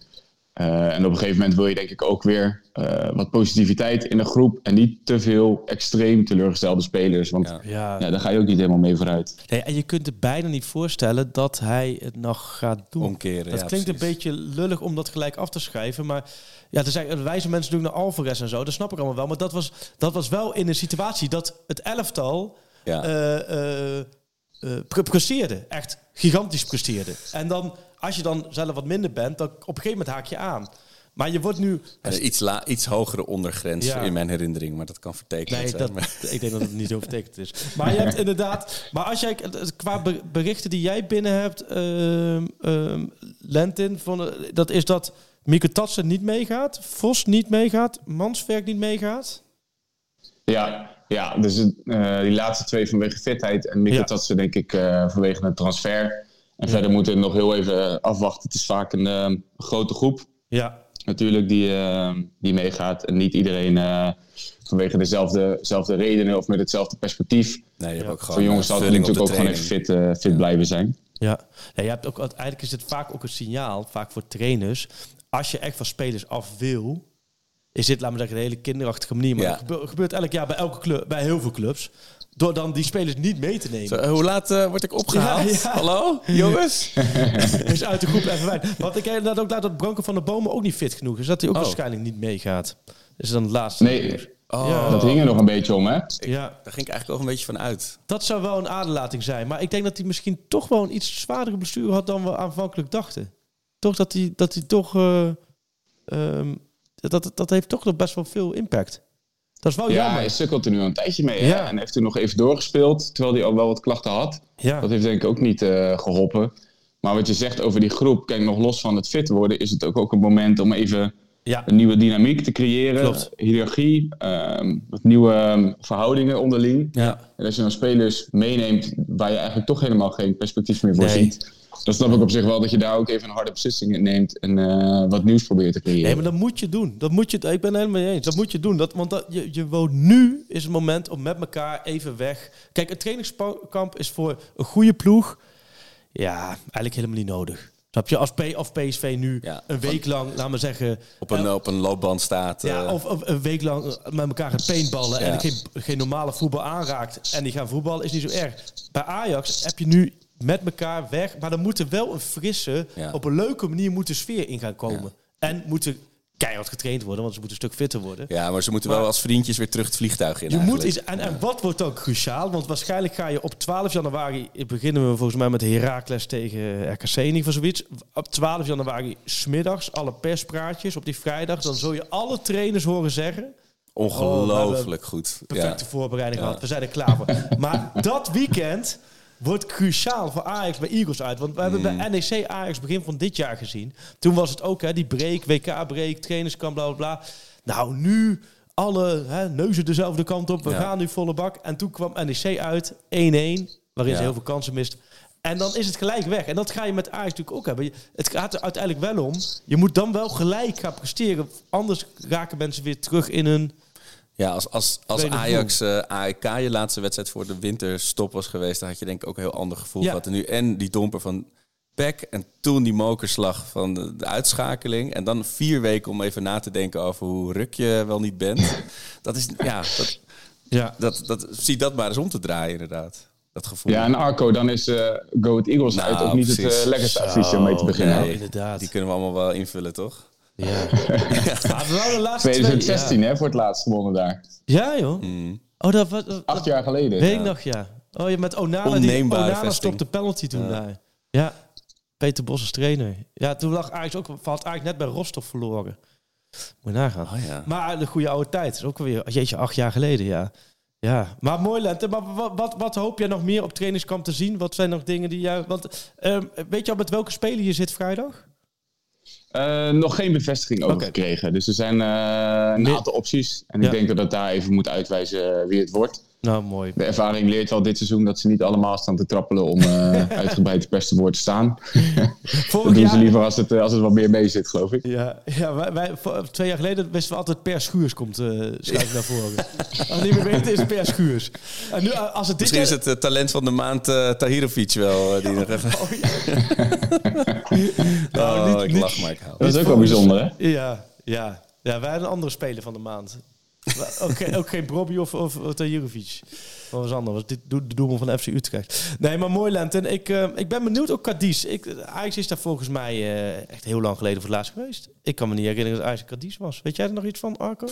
Eh, en op een gegeven moment wil je denk ik ook weer eh, wat positiviteit in de groep. En niet te veel extreem teleurgestelde spelers. Want Ja. ja. Ja. daar ga je ook niet helemaal mee vooruit. Nee, en je kunt er bijna niet voorstellen dat hij het nog gaat doen. Omkeren, Dat ja, klinkt precies. een beetje lullig om dat gelijk af te schrijven. Maar ja, er zijn wijze mensen doen naar Alvarez en zo. Dat snap ik allemaal wel. Maar dat was, dat was wel in een situatie dat het elftal Ja. eh, eh, eh, pre- presteerde. Echt gigantisch presteerde. En dan, als je dan zelf wat minder bent, dan op een gegeven moment haak je aan. Maar je wordt nu... Is iets, la, iets hogere ondergrens Ja. in mijn herinnering, maar dat kan vertekend Nee, zijn. dat, maar- ik denk dat het niet zo vertekend is. Maar je hebt inderdaad... Maar als jij qua be- berichten die jij binnen hebt, ehm ehm, Lentin, van, eh, dat is dat Mieke Tatsen niet meegaat, Vos niet meegaat, Manswerk niet meegaat. Ja, ja dus eh, die laatste twee vanwege fitheid. En Ja. ze denk ik eh, vanwege een transfer. En verder moeten we nog heel even afwachten. Het is vaak een eh, grote groep. Ja, natuurlijk die, eh, die meegaat. En niet iedereen eh, vanwege dezelfde, dezelfde redenen of met hetzelfde perspectief. Nee, je hebt ook Voor gewoon jongens eh, zal het natuurlijk ook gewoon even fit, eh, fit blijven zijn. ja. ja je hebt ook, uiteindelijk is het vaak ook een signaal, vaak voor trainers. Als je echt van spelers af wil, is dit, laat me zeggen, een hele kinderachtige manier. Maar Ja. dat gebeurt, gebeurt elk jaar bij elke club, bij heel veel clubs. Door dan die spelers niet mee te nemen. Zo, eh, hoe laat eh, word ik opgehaald? Ja, ja. Hallo, jongens? is uit de groep even wijn. Want ik heb inderdaad ook laat dat Branko van de Bomen ook niet fit genoeg is. Dat hij ook Oh. waarschijnlijk niet meegaat. is dan het laatste. Nee, Oh, Ja. dat hing er nog een beetje om, hè? Ja, daar ging ik eigenlijk ook een beetje van uit. dat zou wel een aderlating zijn. Maar ik denk dat hij misschien toch wel een iets zwaardere blessure had dan we aanvankelijk dachten. Toch dat hij, dat hij toch... eh, ehm, dat, dat heeft toch nog best wel veel impact. Dat is wel ja, jammer. hij sukkelt er nu al een tijdje mee. Ja. En heeft toen nog even doorgespeeld, terwijl hij al wel wat klachten had. Ja. Dat heeft denk ik ook niet eh, geholpen. Maar wat je zegt over die groep, kijk, nog los van het fit worden, is het ook, ook een moment om even ja. een nieuwe dynamiek te creëren. Klopt. Hiërarchie, ehm, wat nieuwe ehm, verhoudingen onderling. Ja. En als je dan spelers meeneemt waar je eigenlijk toch helemaal geen perspectief meer voor Nee. ziet. Dan snap ik op zich wel dat je daar ook even een harde beslissing in neemt en eh, wat nieuws probeert te creëren. Nee, maar dat moet je doen. Dat moet je, ik ben het helemaal mee eens. Dat moet je doen. Dat, want dat, je, je woont nu is het moment om met elkaar even weg. Kijk, een trainingskamp is voor een goede ploeg. Ja, eigenlijk helemaal niet nodig. Snap je? Als, P, of PSV nu Ja, een week lang, laat maar zeggen... Op een, eh, op een loopband staat. ja, eh, of, of een week lang met elkaar gaan paintballen Ja. en geen, geen normale voetbal aanraakt en die gaan voetballen, is niet zo erg. Bij Ajax heb je nu met elkaar weg, maar er moet er wel een frisse, Ja. op een leuke manier moet de sfeer in gaan komen. En moeten keihard getraind worden, want ze moeten een stuk fitter worden. ja, maar ze moeten Maar- wel als vriendjes weer terug het vliegtuig in. Je moet iets, en, en wat wordt dan cruciaal? Want waarschijnlijk ga je op 12 januari, beginnen we volgens mij met Heracles tegen RKC in ieder zoiets. Op 12 januari smiddags, alle perspraatjes. Op die vrijdag, dan zul je alle trainers horen zeggen... Ongelooflijk goed. Ja. perfecte voorbereiding gehad. We zijn er klaar voor. maar dat weekend wordt cruciaal voor Ajax bij Eagles uit. Want we hebben Mm. bij NEC Ajax begin van dit jaar gezien. Toen was het ook hè, die break, WK-break, trainerskamp, bla bla bla. Nou, nu alle hè, neuzen dezelfde kant op. We Ja. gaan nu volle bak. En toen kwam NEC uit, 1-1, waarin Ja. ze heel veel kansen mist. En dan is het gelijk weg. En dat ga je met Ajax natuurlijk ook hebben. Het gaat er uiteindelijk wel om. Je moet dan wel gelijk gaan presteren. Anders raken mensen weer terug in hun... Ja, als, als, als Ajax eh AEK je laatste wedstrijd voor de winterstop was geweest, dan had je denk ik ook een heel ander gevoel Ja. gehad. En nu en die domper van Peck en toen die mokerslag van de, de uitschakeling. En dan vier weken om even na te denken over hoe ruk je wel niet bent. Dat is, ja, dat, Ja. dat, dat, zie dat maar eens om te draaien inderdaad. Dat gevoel. Ja, en Arco, dan is eh Go Eagles Nou, uit ook niet het eh, lekkerste advies om mee te beginnen. Nee, inderdaad. Die kunnen we allemaal wel invullen, toch? Ja. Maar we hadden de laatste twee... 2016 hè, voor het laatst gewonnen daar. Ja, ja joh. Mm. Oh, dat was... dat- Acht jaar geleden. Weet ik nog, ja. Oh, je met Onana. Die, Onana stopte penalty toen daar. Ja. Peter Bos als trainer. Ja, toen lag Ajax ook... Had Ajax net bij Rostov verloren. Moet je nagaan. Oh ja. Maar de goede oude tijd is ook alweer... Jeetje, acht jaar geleden, ja. Ja, maar mooi Lente. Maar wat, wat, wat hoop jij nog meer op trainingskamp te zien? Wat zijn nog dingen die jou... Want ehm, weet je al met welke speler je zit vrijdag? Eh, nog geen bevestiging over gekregen. Dus er zijn eh, een aantal opties. En Ja. ik denk dat het daar even moet uitwijzen eh, wie het wordt. Nou, mooi. De ervaring leert wel dit seizoen dat ze niet allemaal staan te trappelen om eh, uitgebreid de beste woord te staan. Dat Vorig doen ze liever als het, eh, als het wat meer mee zit, geloof ik. Ja, ja wij, twee jaar geleden wisten we altijd Per Schuurs komt eh schuif naar voren. Als we niet meer weten is het Per Schuurs. En nu, als het dit Misschien is het talent van de maand eh Tahirovic wel. die nog even... Oh, ja. Oh, Nou, niet- ik niet- lach, maar ik hou. Dat is ook wel bijzonder, hè? Ja, ja. ja, wij hadden een andere speler van de maand. Maar Ook, geen- Brobby of, of, of Tahirovic. Dat was anders. Was dit doe- de doelman van FC Utrecht. Nee, maar mooi Lenten. Ik, eh, ik ben benieuwd ook Cadiz. Ik, Ajax is daar volgens mij eh, echt heel lang geleden voor het laatst geweest. Ik kan me niet herinneren dat Ajax Cadiz was. Weet jij er nog iets van, Arco?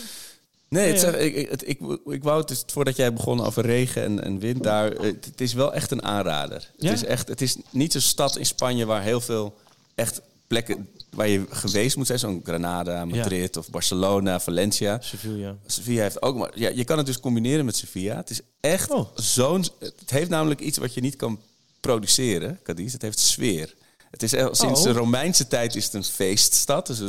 Nee, het zeg- ik, ik, het- ik, ik wou het dus, voordat jij begon over regen en, en wind daar. eh, Het, het is wel echt een aanrader. Het, Ja? is echt, het is niet zo'n stad in Spanje waar heel veel echt plekken waar je geweest moet zijn. Zo'n Granada, Madrid of Barcelona, Valencia. Sevilla. Sevilla heeft ook maar. Ja, je kan het dus combineren met Sevilla. Het is echt Oh. zo'n. Het heeft namelijk iets wat je niet kan produceren, Cadiz. Het heeft sfeer. Het is echt- sinds Oh. de Romeinse tijd is het een feeststad. Dus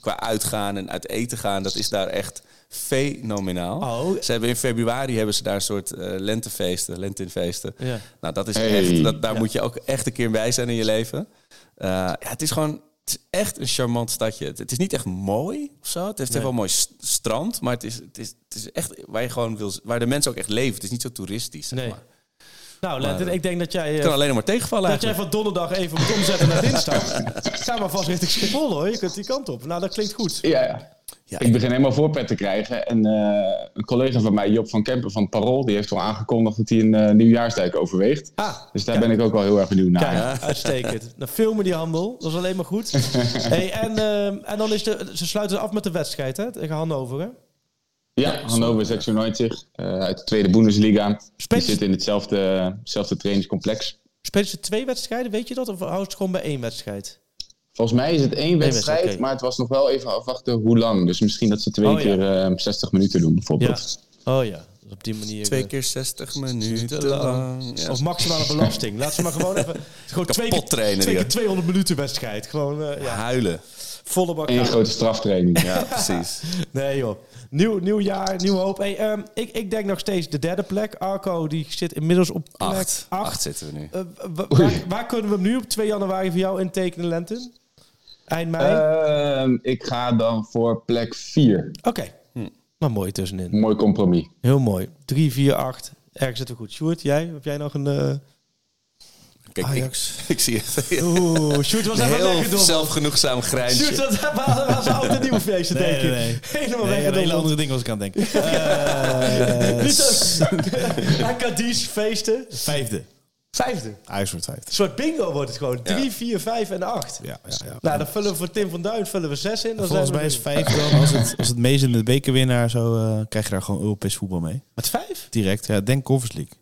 qua uitgaan en uit eten gaan, dat is daar echt fenomenaal. Oh. Ze hebben in februari hebben ze daar een soort eh, lentefeesten, lentinfeesten. Ja. Nou, dat is Hey. echt. Dat, daar moet je ook echt een keer bij zijn in je leven. Eh, ja, het is gewoon. Het is echt een charmant stadje. Het, het is niet echt mooi of zo. Het heeft Nee. wel een mooi st- strand, maar het is, het, is, het is echt waar je gewoon wil, waar de mensen ook echt leven. Het is niet zo toeristisch. Zeg Nee. maar. Nou, Maar- ik denk dat jij... Het eh, kan alleen nog maar tegenvallen. Dat jij van donderdag even moet omzetten naar dinsdag. Ga maar vast richting Schiphol hoor. Je kunt die kant op. Nou, dat klinkt goed. Ja, ja. Ja, Ik begin helemaal voorpret te krijgen. En eh, een collega van mij, Job van Kempen van Parool, die heeft al aangekondigd dat hij een eh, nieuwjaarsdijk overweegt. Ah, Dus daar ben ik ook wel heel erg benieuwd naar. Kijk, uitstekend. Nou, filmen die handel. Dat is alleen maar goed. hey, en, ehm, en dan is de... Ze sluiten af met de wedstrijd, hè? Tegen Hannover, hè? Ja, Hannover 96 eh, uit de tweede Bundesliga. Die zit in hetzelfde, hetzelfde trainingscomplex. Spelen ze twee wedstrijden, weet je dat? Of houdt het gewoon bij één wedstrijd? Volgens mij is het één wedstrijd, maar het was nog wel even afwachten hoe lang. Dus misschien dat ze twee Oh, ja. keer eh, 60 minuten doen, bijvoorbeeld. Oh ja, dus op die manier... Twee eh, keer 60 minuten te lang. lang. Ja. Of maximale belasting. Laat ze maar gewoon even... Gewoon twee keer, trainen, twee keer 200 minuten wedstrijd. Gewoon, eh, ja. Huilen. Volle bak Eén grote straftraining. Ja, precies. Nee joh. Nieuw, nieuw jaar, nieuwe hoop. Hey, ehm, ik, ik denk nog steeds de derde plek. Arco die zit inmiddels op plek Acht. 8. Acht zitten we nu. waar, waar kunnen we hem nu op 2 januari voor jou intekenen, Lenten? Eind mei? Ehm, ik ga dan voor plek 4. Oké. Hm. Maar mooi tussenin. Mooi compromis. Heel mooi. 3, 4, 8. Ergens zitten we goed. Sjoerd, jij? Heb jij nog een... eh, Kijk, Ajax. Ik, ik zie het. Oeh, Sjoerd was Een even heel weggedommeld. zelfgenoegzaam Sjoerd grijntje. was was een oud en nieuw feestje, Nee, denk ik. nee. Helemaal Nee, een hele andere ding was ik aan het denken. Acadies feesten. Vijfde. Vijfde. Ajax wordt vijfde. Een soort bingo wordt het gewoon. 3, 4, 5 en 8. Ja, ja, ja. Nou, dan vullen we voor Tim van Duin vullen we 6 in. Dan Volgens zijn we mij is er- vijf dan, als het, als het meest in de bekerwinnaar zo, eh, krijg je daar gewoon Europees voetbal mee. Met 5? Direct, ja, denk Conference League.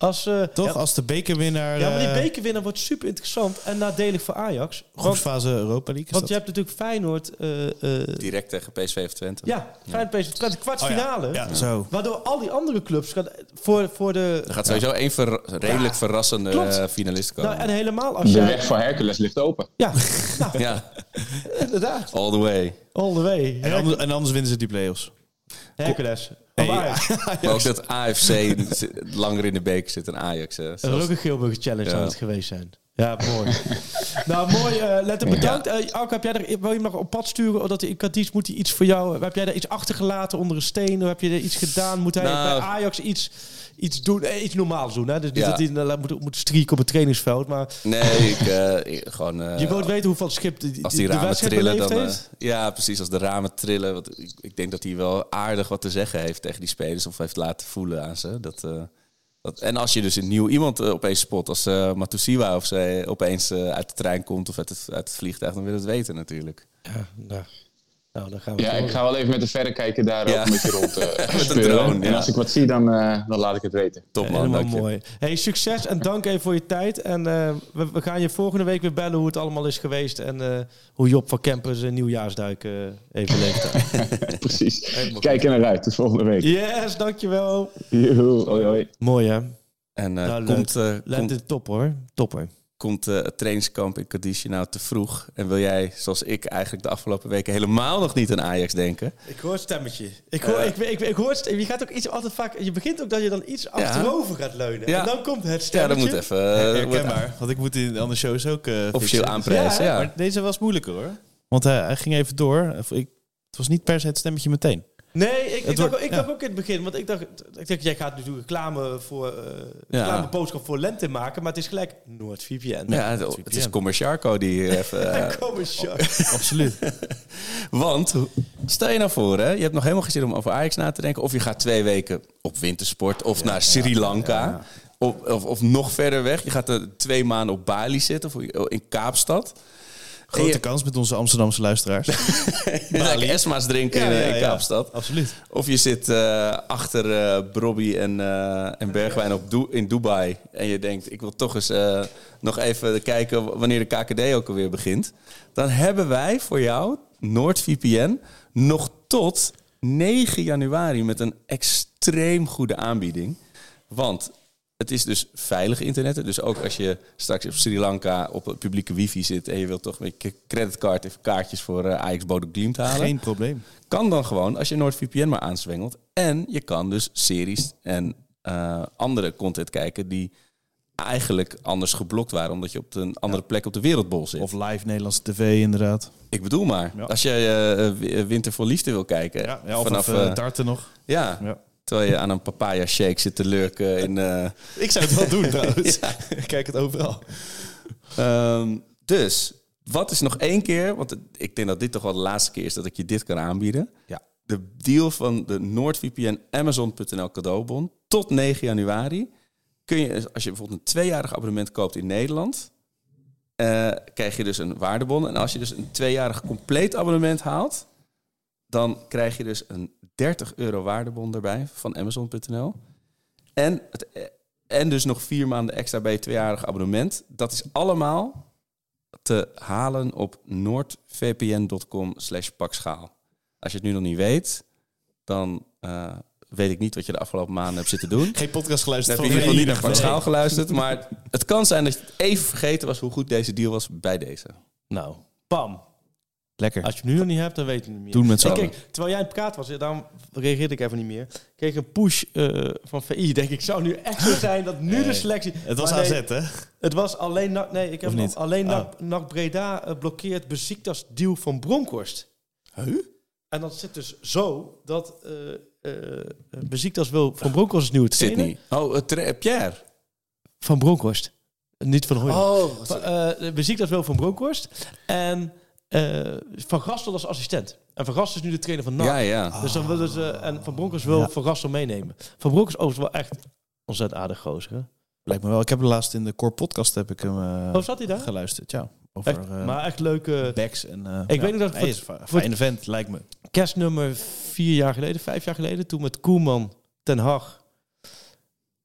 Als, eh, Toch? Ja, Als de bekerwinnaar... ja, maar die eh, bekerwinnaar wordt super interessant en nadelig voor Ajax. Want, groepsfase Europa League. want je hebt natuurlijk Feyenoord. eh, eh, Direct tegen PSV of Twente. ja, Feyenoord PSV Twente, kwartfinale. Oh ja. Ja, zo. Waardoor al die andere clubs gaan voor, voor de... Er gaat sowieso één ver- redelijk verrassende Klopt. finalist komen. Nou, en helemaal als De jij... weg voor Hercules ligt open. Ja, nou, Ja, inderdaad. all the way. All the way. En, anders, en anders winnen ze die play-offs. Hercules. Hey, Of Ajax. Maar ook dat AFC langer in de beker zit dan Ajax. eh, Dat zou ook een Geelburger Challenge Ja. zou het geweest zijn. Ja, mooi. nou, mooi. eh Lette, bedankt. Eh Alko, heb jij er, wil je hem nog op pad sturen? Omdat in Cadiz moet hij iets voor jou... Heb jij daar iets achtergelaten onder een steen? Of heb je er iets gedaan? Moet hij Nou. bij Ajax iets, iets doen? Eh, iets normaals doen, hè? Dus niet Ja. dat hij eh, moet, moet op het trainingsveld. Maar Nee, ik, eh, ik- gewoon... eh, je wilt weten hoeveel schip die, als die de ramen trillen, dan... eh, ja, precies. Als de ramen trillen. Want ik, ik denk dat hij wel aardig wat te zeggen heeft tegen die spelers. Of heeft laten voelen aan ze. Dat, eh, dat, en als je dus een nieuw iemand eh, opeens spot. Als uh, Matusiwa of ze opeens eh, uit de trein komt of uit het, uit het vliegtuig. Dan wil je het weten natuurlijk. Ja, nou, nou, dan gaan we Ja, door. ik ga wel even met de verrekijker daar Ja. ook een beetje rond eh een speuren. drone, En ja. als ik wat zie, dan, eh, dan laat ik het weten. Top man, Helemaal dank je. mooi. Hey, succes en dank even voor je tijd. En eh, we, we gaan je volgende week weer bellen hoe het allemaal is geweest. En eh, hoe Job van Kempen zijn nieuwjaarsduik eh even leeft. Precies. Kijk er naar uit. Tot volgende week. yes, dankjewel. Joehoe, hoi hoi. Mooi hè? En eh, Nou, komt, eh, komt, Lente top hoor. Topper. Komt eh, het trainingskamp in Cadiz nou te vroeg? En wil jij, zoals ik eigenlijk de afgelopen weken, helemaal nog niet aan Ajax denken? Ik hoor het stemmetje. Ik hoor, Eh. ik, ik, ik, hoor het Je gaat ook iets altijd vaak... Je begint ook dat je dan iets achterover gaat leunen. Ja. En dan komt het Ja, stemmetje. dat moet even... eh, wordt Herkenbaar. Want ik moet in de andere shows ook... eh, officieel aanprijzen, ja. Maar deze was moeilijker hoor. Want hij, hij ging even door. Ik, het was niet per se het stemmetje meteen. Nee, ik, ik, dacht, wordt- ik ja. dacht ook in het begin, want ik dacht, ik dacht jij gaat natuurlijk reclame voor uh, Ja. reclame boodschap voor lente maken, maar het is gelijk NoordVPN. Ja, het, het is Commerciarco die hier even... eh, Kom eens, Sjaak. Absoluut. want, stel je nou voor, hè, je hebt nog helemaal geen zin om over Ajax na te denken. Of je gaat twee weken op wintersport of naar Sri Lanka. Of, of, of nog verder weg. Je gaat er twee maanden op Bali zitten of in Kaapstad. Grote je- kans met onze Amsterdamse luisteraars. Gaat Esma's drinken in, in Kaapstad. Absoluut. Of je zit eh, achter eh Brobby en, eh, en Bergwijn op in Dubai. En je denkt, ik wil toch eens nog even kijken wanneer de KKD ook alweer begint. Dan hebben wij voor jou, NoordVPN, nog tot 9 januari met een extreem goede aanbieding. Want het is dus veilig internet. Dus ook als je straks op Sri Lanka op het publieke wifi zit... en je wilt toch met je creditcard even kaartjes voor eh, Ajax Bodø Glimt halen... Geen probleem. kan dan gewoon als je NordVPN maar aanzwengelt. En je kan dus series en eh, andere content kijken die eigenlijk anders geblokt waren, omdat je op een andere plek op de wereldbol zit. Of live Nederlandse tv inderdaad. ik bedoel maar, Ja. als je eh, wi- Winter voor Liefde wil kijken, Ja, ja of vanaf of, darten nog. ja, Ja. Terwijl je aan een papaya shake zit te lurken in. eh, Ik zou het wel doen trouwens. Ik kijk het overal. Ehm, dus, wat is nog één keer, want ik denk dat dit toch wel de laatste keer is dat ik je dit kan aanbieden. Ja. De deal van de NoordVPN Amazon.nl cadeaubon tot 9 januari. Kun je, als je bijvoorbeeld een tweejarig abonnement koopt in Nederland, eh, krijg je dus een waardebon. En als je dus een tweejarig compleet abonnement haalt, dan krijg je dus een 30 euro waardebon erbij van Amazon.nl. En, het, en dus nog vier maanden extra bij je tweejarig abonnement. Dat is allemaal te halen op noordvpn.com slash pakschaal. Als je het nu nog niet weet, dan eh, weet ik niet wat je de afgelopen maanden hebt zitten doen. Geen podcast Dan geluisterd heb je in ieder geval niet naar Nee. Pakschaal geluisterd. Maar het kan zijn dat je het even vergeten was hoe goed deze deal was bij deze. Nou, bam. Lekker. Als je hem nu nog niet hebt, dan weet je het niet meer. Doen met z'n kijk, terwijl jij aan het praten was, daarom reageerde ik even niet meer. Kreeg een push eh, van VI. Denk ik, zou nu echt zo zijn dat nu de selectie... Het was nee, AZ, hè? Het was alleen... Nee, ik heb nog- niet? alleen Oh. NAC, NAC Breda eh, blokkeert Besiktas deal van Bronkhorst. Huh? En dat zit dus zo dat eh eh Besiktas wil van Bronkhorst is nieuwe trainer. Sydney. Oh, Pierre. Van Bronkhorst. Niet van Hooy. Oh, Van, eh, Besiktas wil van Bronkhorst. En Van Gastel als assistent. En Van Gastel is nu de trainer van NAC. ja, ja. Dus dan willen ze... En Van Bronckhorst wil Van Gastel meenemen. Van Bronckhorst is overigens wel echt ontzettend aardig gozer. hè? Lijkt me wel. Ik heb laatst in de Core Podcast heb ik hem eh, Oh, zat hij daar? geluisterd. Ja, over Echt, eh, maar echt leuke backs en... eh, Ik ja, weet nog dat hij voor- is een voor- fijne vent, lijkt me. kerstnummer vier jaar geleden, vijf jaar geleden. Toen met Koeman, Ten Hag,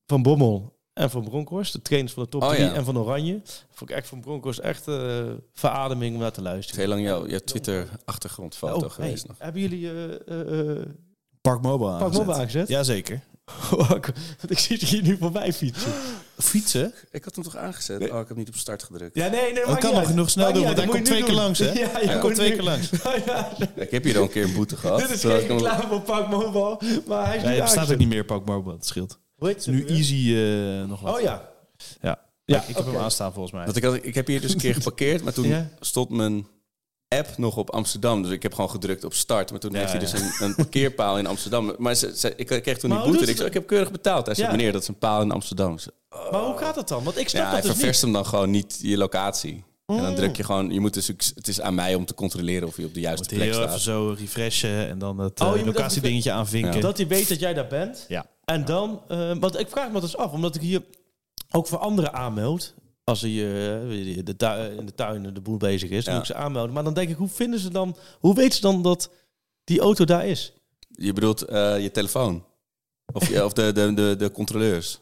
Van Bommel en Van Bronckhorst. De trainers van de top Oh, 3 ja. en van Oranje. Vond ik echt van Bronckhorst echt eh, verademing om naar te luisteren. Heel lang jouw, jouw Twitter-achtergrondfoto Oh, geweest hey, nog. hebben jullie eh eh, eh, Park Mobile Park aangezet. Mobile aangezet? Jazeker. Want ik zie het hier nu voorbij fietsen. Fietsen? Ik had hem toch aangezet? Oh, ik heb niet op start gedrukt. Ja, nee, nee, Dat kan nog nog snel doen, want hij komt dat twee keer je langs, hè? Ja, je Hij komt twee keer langs. ja, Ik heb hier al een keer een boete gehad. dit is geen reclame voor Park Mobile, maar hij is Nee, bestaat ook niet meer Park Mobile. Het scheelt. Nu easy eh, nog wat. Oh ja. Ja. Ja, ik heb hem aanstaan volgens mij. Want ik, had, ik heb hier dus een keer geparkeerd, maar toen Ja. stond mijn app nog op Amsterdam. Dus ik heb gewoon gedrukt op start. Maar toen Ja, heeft hij ja. dus een, een parkeerpaal in Amsterdam. Maar ze, ze- ik kreeg toen Maar die boete. Ik, zei, ik heb keurig betaald. Hij zei, Ja. meneer, dat is een paal in Amsterdam. Zei, Maar hoe gaat het dan? Want ik snap Ja, hij dat dus ververst niet. hem dan gewoon niet je locatie. En Oh. dan druk je gewoon, je moet dus, het is aan mij om te controleren of je op de juiste Moet plek heel even staat. zo refreshen en dan het Oh, eh, je moet even- locatiedingetje aanvinken. Dat hij weet dat jij daar bent. Ja. En dan... eh, want ik vraag me dus af, omdat ik hier ook voor anderen aanmeld. Als hij eh, de tuin, in de tuin de boel bezig is, dan moet ik ze aanmelden. Maar dan denk ik, hoe vinden ze dan... Hoe weten ze dan dat die auto daar is? Je bedoelt eh, je telefoon? Of, of de, de, de, de controleurs?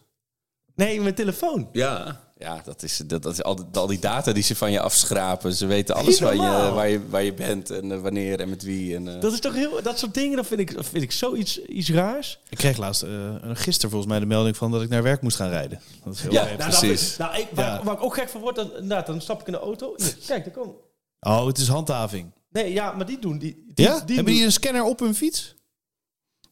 Nee, mijn telefoon. Ja. Ja, dat is, dat, dat is al, die- al die data die ze van je afschrapen. Ze weten alles van je, waar, je, waar je bent en eh, wanneer en met wie. En, eh, Dat is toch heel... Dat soort dingen, dat vind ik, dat vind ik zoiets iets raars. Ik kreeg laatst, eh, gisteren volgens mij de melding van dat ik naar werk moest gaan rijden. Dat is heel Ja, vreemd. nou, dat precies. nou, ik, waar, Ja. waar ik ook gek van word, dan, inderdaad, dan stap ik in de auto. Hier, kijk, daar komt... Oh, het is handhaving. Nee, ja, maar die doen... Die, die, Ja? die Hebben doen- die een scanner op hun fiets?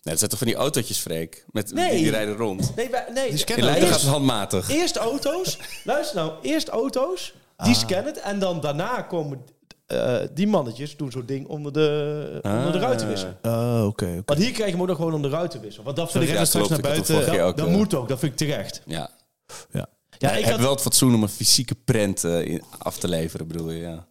Nee, dat zijn toch van die autootjes, Freek? Met, Nee. Die, rijden rond. Nee, nee. Die In scannen Leiden gaat het handmatig. eerst auto's. luister nou, eerst auto's. Die scannen het. En dan daarna komen eh, die mannetjes doen zo'n ding onder de, onder de Ah. ruitenwisser. Oh, oké. oké. Want hier krijg je hem ook nog gewoon onder de ruitenwisser. Want dat vind ik... Ja, straks naar buiten. Dat, ook, dat moet ook, dat vind ik terecht. Ja. Ja. Ja, ik ik heb had, wel het fatsoen om een fysieke prent eh, in- af te leveren, bedoel je, ja.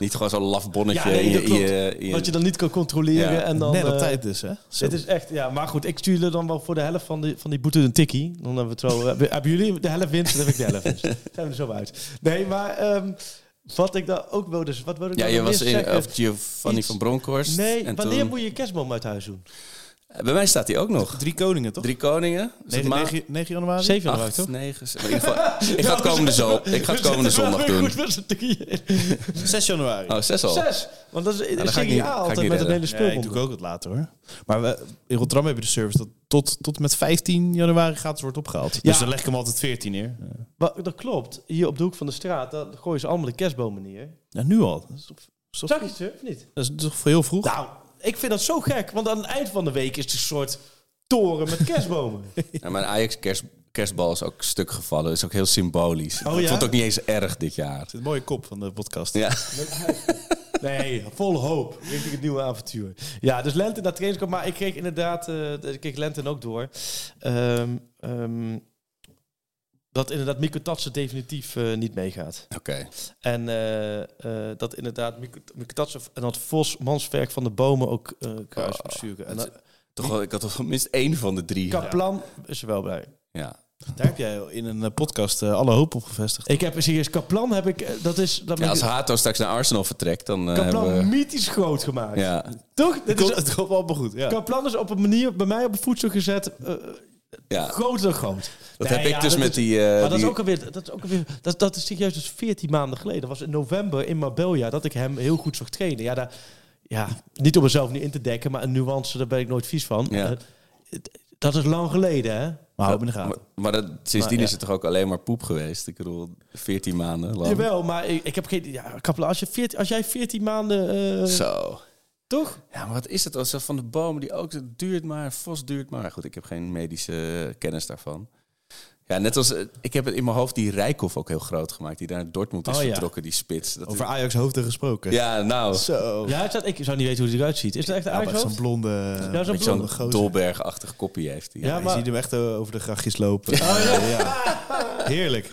Niet gewoon zo'n laf bonnetje Ja, nee, in, dat je, in, klopt. je, in je- wat je dan niet kan controleren. Ja. En dan, Net op eh, tijd dus, hè? Zo. Dit is echt, ja, maar goed, ik stuur er dan wel voor de helft van die, van die boete een tikkie. Dan hebben we het zo. hebben, jullie de helft winst, dan heb ik de helft winst. Zijn we er zo uit. Nee, maar ehm, wat ik dan ook wilde, wat wilde ik Ja, je was in, zeggen? of Giovanni Iets- van Bronckhorst. Nee, en wanneer toen- moet je je kerstboom uit huis doen? Bij mij staat hij ook nog. Drie koningen, toch? Drie koningen. Is het 9, maand? 9, 9 januari? 7 januari, Acht, toch? negen, in ieder geval, ik ga het komende, zo, ik ga het komende zondag doen. Goed met z'n drieën. 6 januari. Oh, zes al. Zes. Want dat is dan ga ik niet- CGA ga ik altijd niet met een hele Ja, ik doe ook het later hoor. Maar we, in Rotterdam heb je de service dat tot, tot met 15 januari gratis wordt opgehaald. Ja. Dus dan leg ik hem altijd 14 neer. Ja. Maar dat klopt. Hier op de hoek van de straat, daar gooien ze allemaal de kerstbomen neer. Ja, nu al. Dat is, toch, is toch- Zag je ze of niet? dat is toch heel vroeg? Nou, ik vind dat zo gek. Want aan het eind van de week is het een soort toren met kerstbomen. Ja, mijn Ajax kerst, kerstbal is ook stuk gevallen. is ook heel symbolisch. Oh, ik ja? vond het ook niet eens erg dit jaar. Het is een mooie kop van de podcast. Ja. Nee, vol hoop richting het nieuwe avontuur. Ja, dus Lenten naar trainingskamp. Maar ik kreeg inderdaad, eh, ik kreeg Lenten ook door. Ehm, ehm, dat inderdaad Mikko Tatsen definitief eh, niet meegaat. Oké. En eh, eh, dat inderdaad Mikko Tatsen en dat Vos Mansverk van de Bomen ook eh kruisbesturen. en dat, Toch wel, ik had toch minst één van de drie. Kaplan is er wel bij. Ja. Daar heb jij in een podcast alle hoop op gevestigd. Ik heb serieus Kaplan heb ik, dat is dat ja, als Hato straks naar Arsenal vertrekt, dan Kaplan hebben we... mythisch groot gemaakt. Ja, Toch? Dit is, Het komt allemaal goed, ja. Kaplan is op een manier bij mij op een voedsel gezet. Ja. groter groot. Dat Nee, heb ik dus met is- die... eh, Maar dat is ook alweer, dat is ook alweer, dat, dat is serieus dus 14 maanden geleden. Dat was in november in Marbella dat ik hem heel goed zag trainen. Ja, daar, ja niet om mezelf niet in te dekken, maar een nuance, daar ben ik nooit vies van. Ja. Eh, Dat is lang geleden, hè? Maar hou hem in de Maar, gaten. maar dat, sindsdien Maar, ja. is het toch ook alleen maar poep geweest? Ik bedoel, 14 maanden lang. Jawel, maar ik, ik heb geen... Ja, als, je 14, als jij 14 maanden... eh, Zo. Toch? Ja, maar wat is het? Als van de bomen die ook het duurt maar, vos duurt maar. Goed, ik heb geen medische eh, kennis daarvan. Ja, net als eh, ik heb het in mijn hoofd die Rijkoff ook heel groot gemaakt, die daar naar Dortmund is Oh, ja. vertrokken, die spits. Dat Over Ajax hoofden gesproken. ja, nou, Zo. Ja, het staat- ik zou niet weten hoe hij eruit ziet. Is dat echt een Ajax zo'n blonde... Ja, zo'n met zo'n gozer. Dolberg-achtig kopje heeft hij. Ja, Ja, maar- je ziet hem echt eh, over de grachtjes lopen. ja. Heerlijk.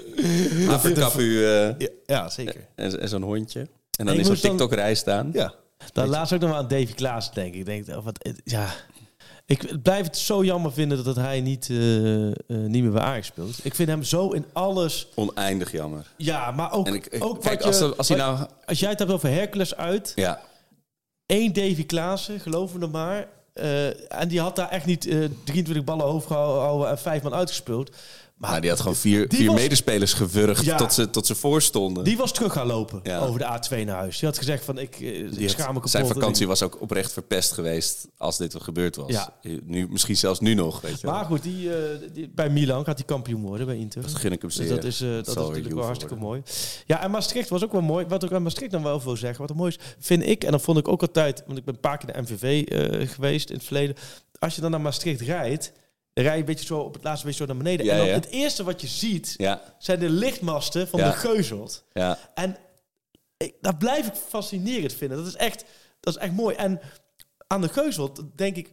Afrika u eh, Ja, ja, zeker. en, en zo'n hondje. En dan Ik is zo'n TikTok-rij staan. Ja. Dan laatst ook nog aan Davy Klaas denken. Ik denk, oh, wat, ja... Ik blijf het zo jammer vinden dat hij niet, eh, eh, niet meer bij Ajax speelt. Ik vind hem zo in alles... Oneindig jammer. Ja, maar ook, En ik, ik- ook kijk, wat als, je, als hij wat- nou... als jij het hebt over Hercules uit... Ja, één Davy Klaassen, geloof me nog maar. eh, en die had daar echt niet eh 23 ballen hoofd gehouden en vijf man uitgespeeld. Maar die had gewoon vier, vier was- medespelers gewurgd Ja. tot, ze, tot ze voorstonden. die was terug gaan lopen Ja. over de A2 naar huis. Die had gezegd van ik, eh, Die ik had- schaam me kapot. zijn vakantie was ook oprecht verpest geweest als dit wat gebeurd was. Ja. Nu, misschien zelfs nu nog, weet je wel. Maar goed, die, eh, die, bij Milan gaat hij kampioen worden bij Inter. Dat gun ik hem Dus dat is, eh, dat is natuurlijk wel hartstikke worden. mooi. Ja, en Maastricht was ook wel mooi. Wat ik aan Maastricht dan wel wil zeggen, wat er mooi is, vind ik, en dat vond ik ook altijd, want ik ben een paar keer naar MVV geweest in het verleden. Als je dan naar Maastricht rijdt, dan rij je een beetje zo op het laatste beetje zo naar beneden. Ja, en dan ja. het eerste wat je ziet, Ja, zijn de lichtmasten van de Geuzelt. ja. En ik, dat blijf ik fascinerend vinden. Dat is echt, dat is echt mooi. En aan de Geuzelt denk ik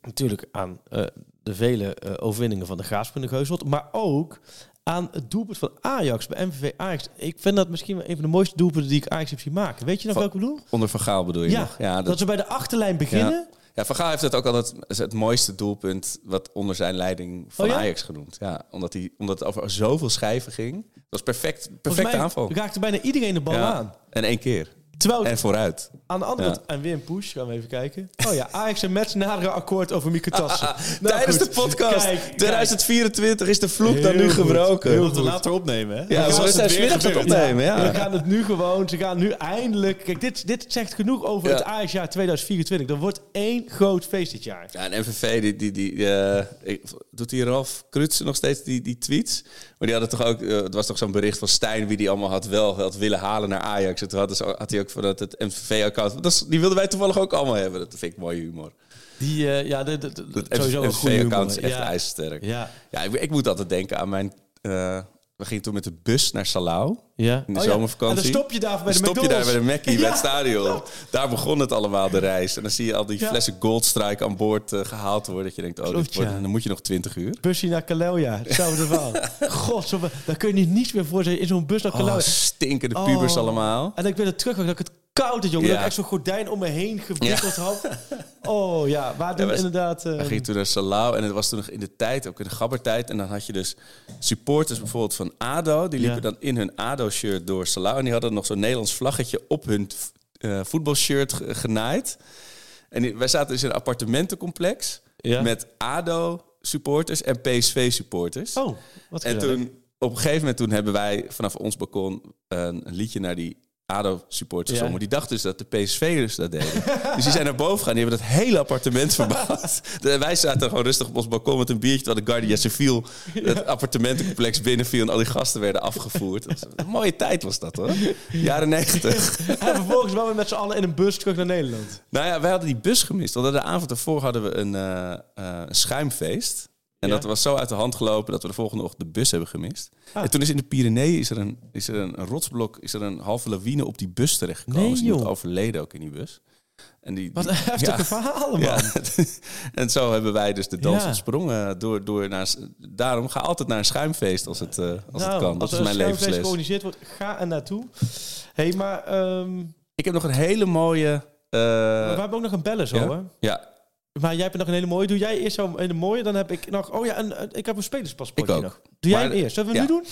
natuurlijk aan eh, de vele eh, overwinningen van de Graafschap de Geuzelt. Maar ook aan het doelpunt van Ajax bij MVV Ajax. Ik vind dat misschien wel een van de mooiste doelpunten die ik Ajax heb zien maken. Weet je nog welke ik bedoel? Onder Van Gaal bedoel je Ja, nog? Ja, dat, dat, ze bij de achterlijn beginnen. ja, Van Gaal heeft het ook altijd is het mooiste doelpunt wat onder zijn leiding van Oh ja? Ajax genoemd. Ja, omdat, hij, omdat het over zoveel schijven ging. Dat was perfect, perfecte mij aanval. raakte bijna iedereen de bal Ja, aan. En één keer. Terwijl En vooruit. aan de andere Ja. kant, en weer een push, gaan we even kijken. Oh ja, Ajax en Mets naderen akkoord over Mikutassen. Nou, Tijdens goed. de podcast Kijk, kijk. 2024 is de vloek dan nu goed. gebroken. Heel Moeten we later opnemen, hè? Ja, we zijn het weer smiddags het opnemen. Ja. We gaan het nu gewoon, ze gaan nu eindelijk... Kijk, dit, dit zegt genoeg over Ja. het Ajax-jaar 2024. Er wordt één groot feest dit jaar. Ja, en MVV, die, die, die, eh, doet die Ralf Krutsen nog steeds die, die tweets? Maar die hadden toch ook, eh, het was toch zo'n bericht van Stijn, wie die allemaal had wel had willen halen naar Ajax. En toen hadden ze, had hij ook vanuit het MVV-account, die wilden wij toevallig ook allemaal hebben. Dat vind ik mooie humor. Die, eh, ja, de, de, de- sowieso een goede is echt ja. ijzersterk. Ja, Ja, ik, ik moet altijd denken aan mijn, eh, we gingen toen met de bus naar Salau. Ja. In de Oh zomervakantie. En dan stop je daar bij de stop je daar bij de Mackie, bij het stadion. Daar begon het allemaal, de reis. En dan zie je al die flessen Goldstrike aan boord eh, gehaald worden. Dat je denkt, oh, Klopt, wordt, dan moet je nog 20 uur. Busje naar Kalelja, hetzelfde verhaal. God, zo, daar kun je niet niets meer voor zeggen. In zo'n bus naar Oh, Kalelja. Oh. pubers allemaal. En ik ben er terug, dat ik het koud had, jongen. Ja. Dat ik echt zo'n gordijn om me heen gewikkeld had. Oh ja, waar doen inderdaad... We gingen toen naar Salau en het was toen nog in de tijd, ook in de gabbertijd. En dan had je dus supporters bijvoorbeeld van ADO. Die liepen dan in hun ADO-shirt door Salau. En die hadden nog zo'n Nederlands vlaggetje op hun eh, voetbalshirt ge- genaaid. En die- wij zaten dus in een appartementencomplex Ja. met ADO-supporters en PSV-supporters. Oh, wat En toen, op een gegeven moment toen hebben wij vanaf ons balkon een liedje naar die ADO-supporters Ja. gezongen. Die dachten dus dat de PSV'ers dat deden. dus die zijn naar boven gegaan. Die hebben dat hele appartement verbouwd. De- wij zaten gewoon rustig op ons balkon met een biertje... terwijl de Guardia Civil het appartementencomplex binnenviel... en al die gasten werden afgevoerd. Was een mooie tijd was dat, hoor. Jaren negentig. En vervolgens waren we met z'n allen in een bus terug naar Nederland. Nou ja, wij hadden die bus gemist. Want de avond ervoor hadden we een, eh, eh, een schuimfeest. En Ja. dat was zo uit de hand gelopen dat we de volgende ochtend de bus hebben gemist. Ah. En toen is in de Pyreneeën is er een, is er een, een rotsblok, is er een halve lawine op die bus terechtgekomen. Nee, is iemand overleden ook in die bus. En die, Wat een heftige ja. verhalen, man. Ja. en zo hebben wij dus de dans Ja. ontsprongen. Door, door naar, daarom ga altijd naar een schuimfeest als het, eh, als het Nou, kan. Dat als is mijn een schuimfeest levensles. georganiseerd wordt, ga er naartoe. hey, maar ehm, Ik heb nog een hele mooie... eh, we hebben ook nog een bellen zo, hè? ja, Maar jij hebt nog een hele mooie. Doe jij eerst zo'n hele mooie, dan heb ik nog... Oh ja, en, eh, ik heb een spelerspaspoort Ik ook. nog. Doe jij Maar- hem eerst? Zullen we ja. nu doen?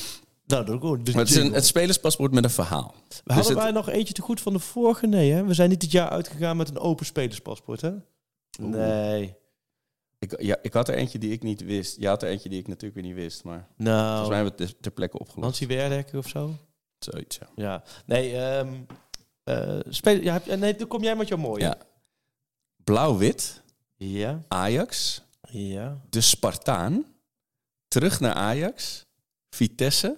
Nou, doe ik gewoon. Dus maar het is een, het spelerspaspoort met een verhaal. We dus hadden het- wij nog eentje te goed van de vorige? Nee, hè? We zijn niet dit jaar uitgegaan met een open spelerspaspoort, hè? Nee. Ik, ja, ik had er eentje die ik niet wist. Je had er eentje die ik natuurlijk weer niet wist. Maar volgens mij Nou, hebben we het ter- plekke opgelost. Nancy Werdekker of zo? Zoiets, ja. Ja. Nee, speel, ja, nee, dan kom jij met jouw mooie. Ja. Blauw-wit, Ja. Ajax, Ja. de Spartaan, terug naar Ajax, Vitesse,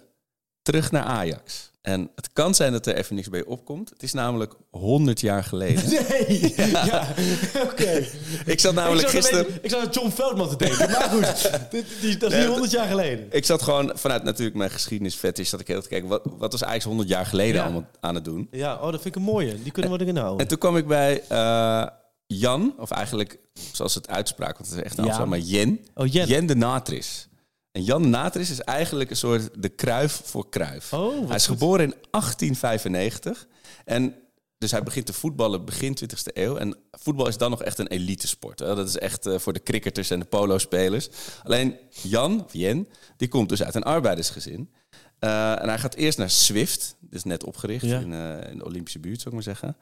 terug naar Ajax. En het kan zijn dat er even niks bij opkomt. Het is namelijk 100 jaar geleden. Nee! Ja, oké. Ik zat namelijk ik zat gisteren... beetje- Ik zat aan John Veldman te denken. Maar goed, dit, dat is nu 100 jaar geleden. Ik zat gewoon vanuit natuurlijk mijn geschiedenisfetish... dat ik heel te kijken, wat, wat was Ajax 100 jaar geleden Ja. allemaal aan het doen? Ja, oh, dat vind ik een mooie. Die kunnen we erin houden. En toen kwam ik bij eh, Jan, of eigenlijk zoals het uitspraak... want het is echt een Ja. maar Jen. Oh, Jen. de Natris. En Jan de Natris is eigenlijk een soort de Kruif voor Kruif. Oh, hij is goed. geboren in 1895. En dus hij begint te voetballen begin 20e eeuw. En voetbal is dan nog echt een elitesport. Hè? Dat is echt eh, voor de cricketers en de polo-spelers. Alleen Jan, of Jen, die komt dus uit een arbeidersgezin. Eh, en hij gaat eerst naar Swift. Is net opgericht Ja. in, eh, in de Olympische buurt, zou ik maar zeggen.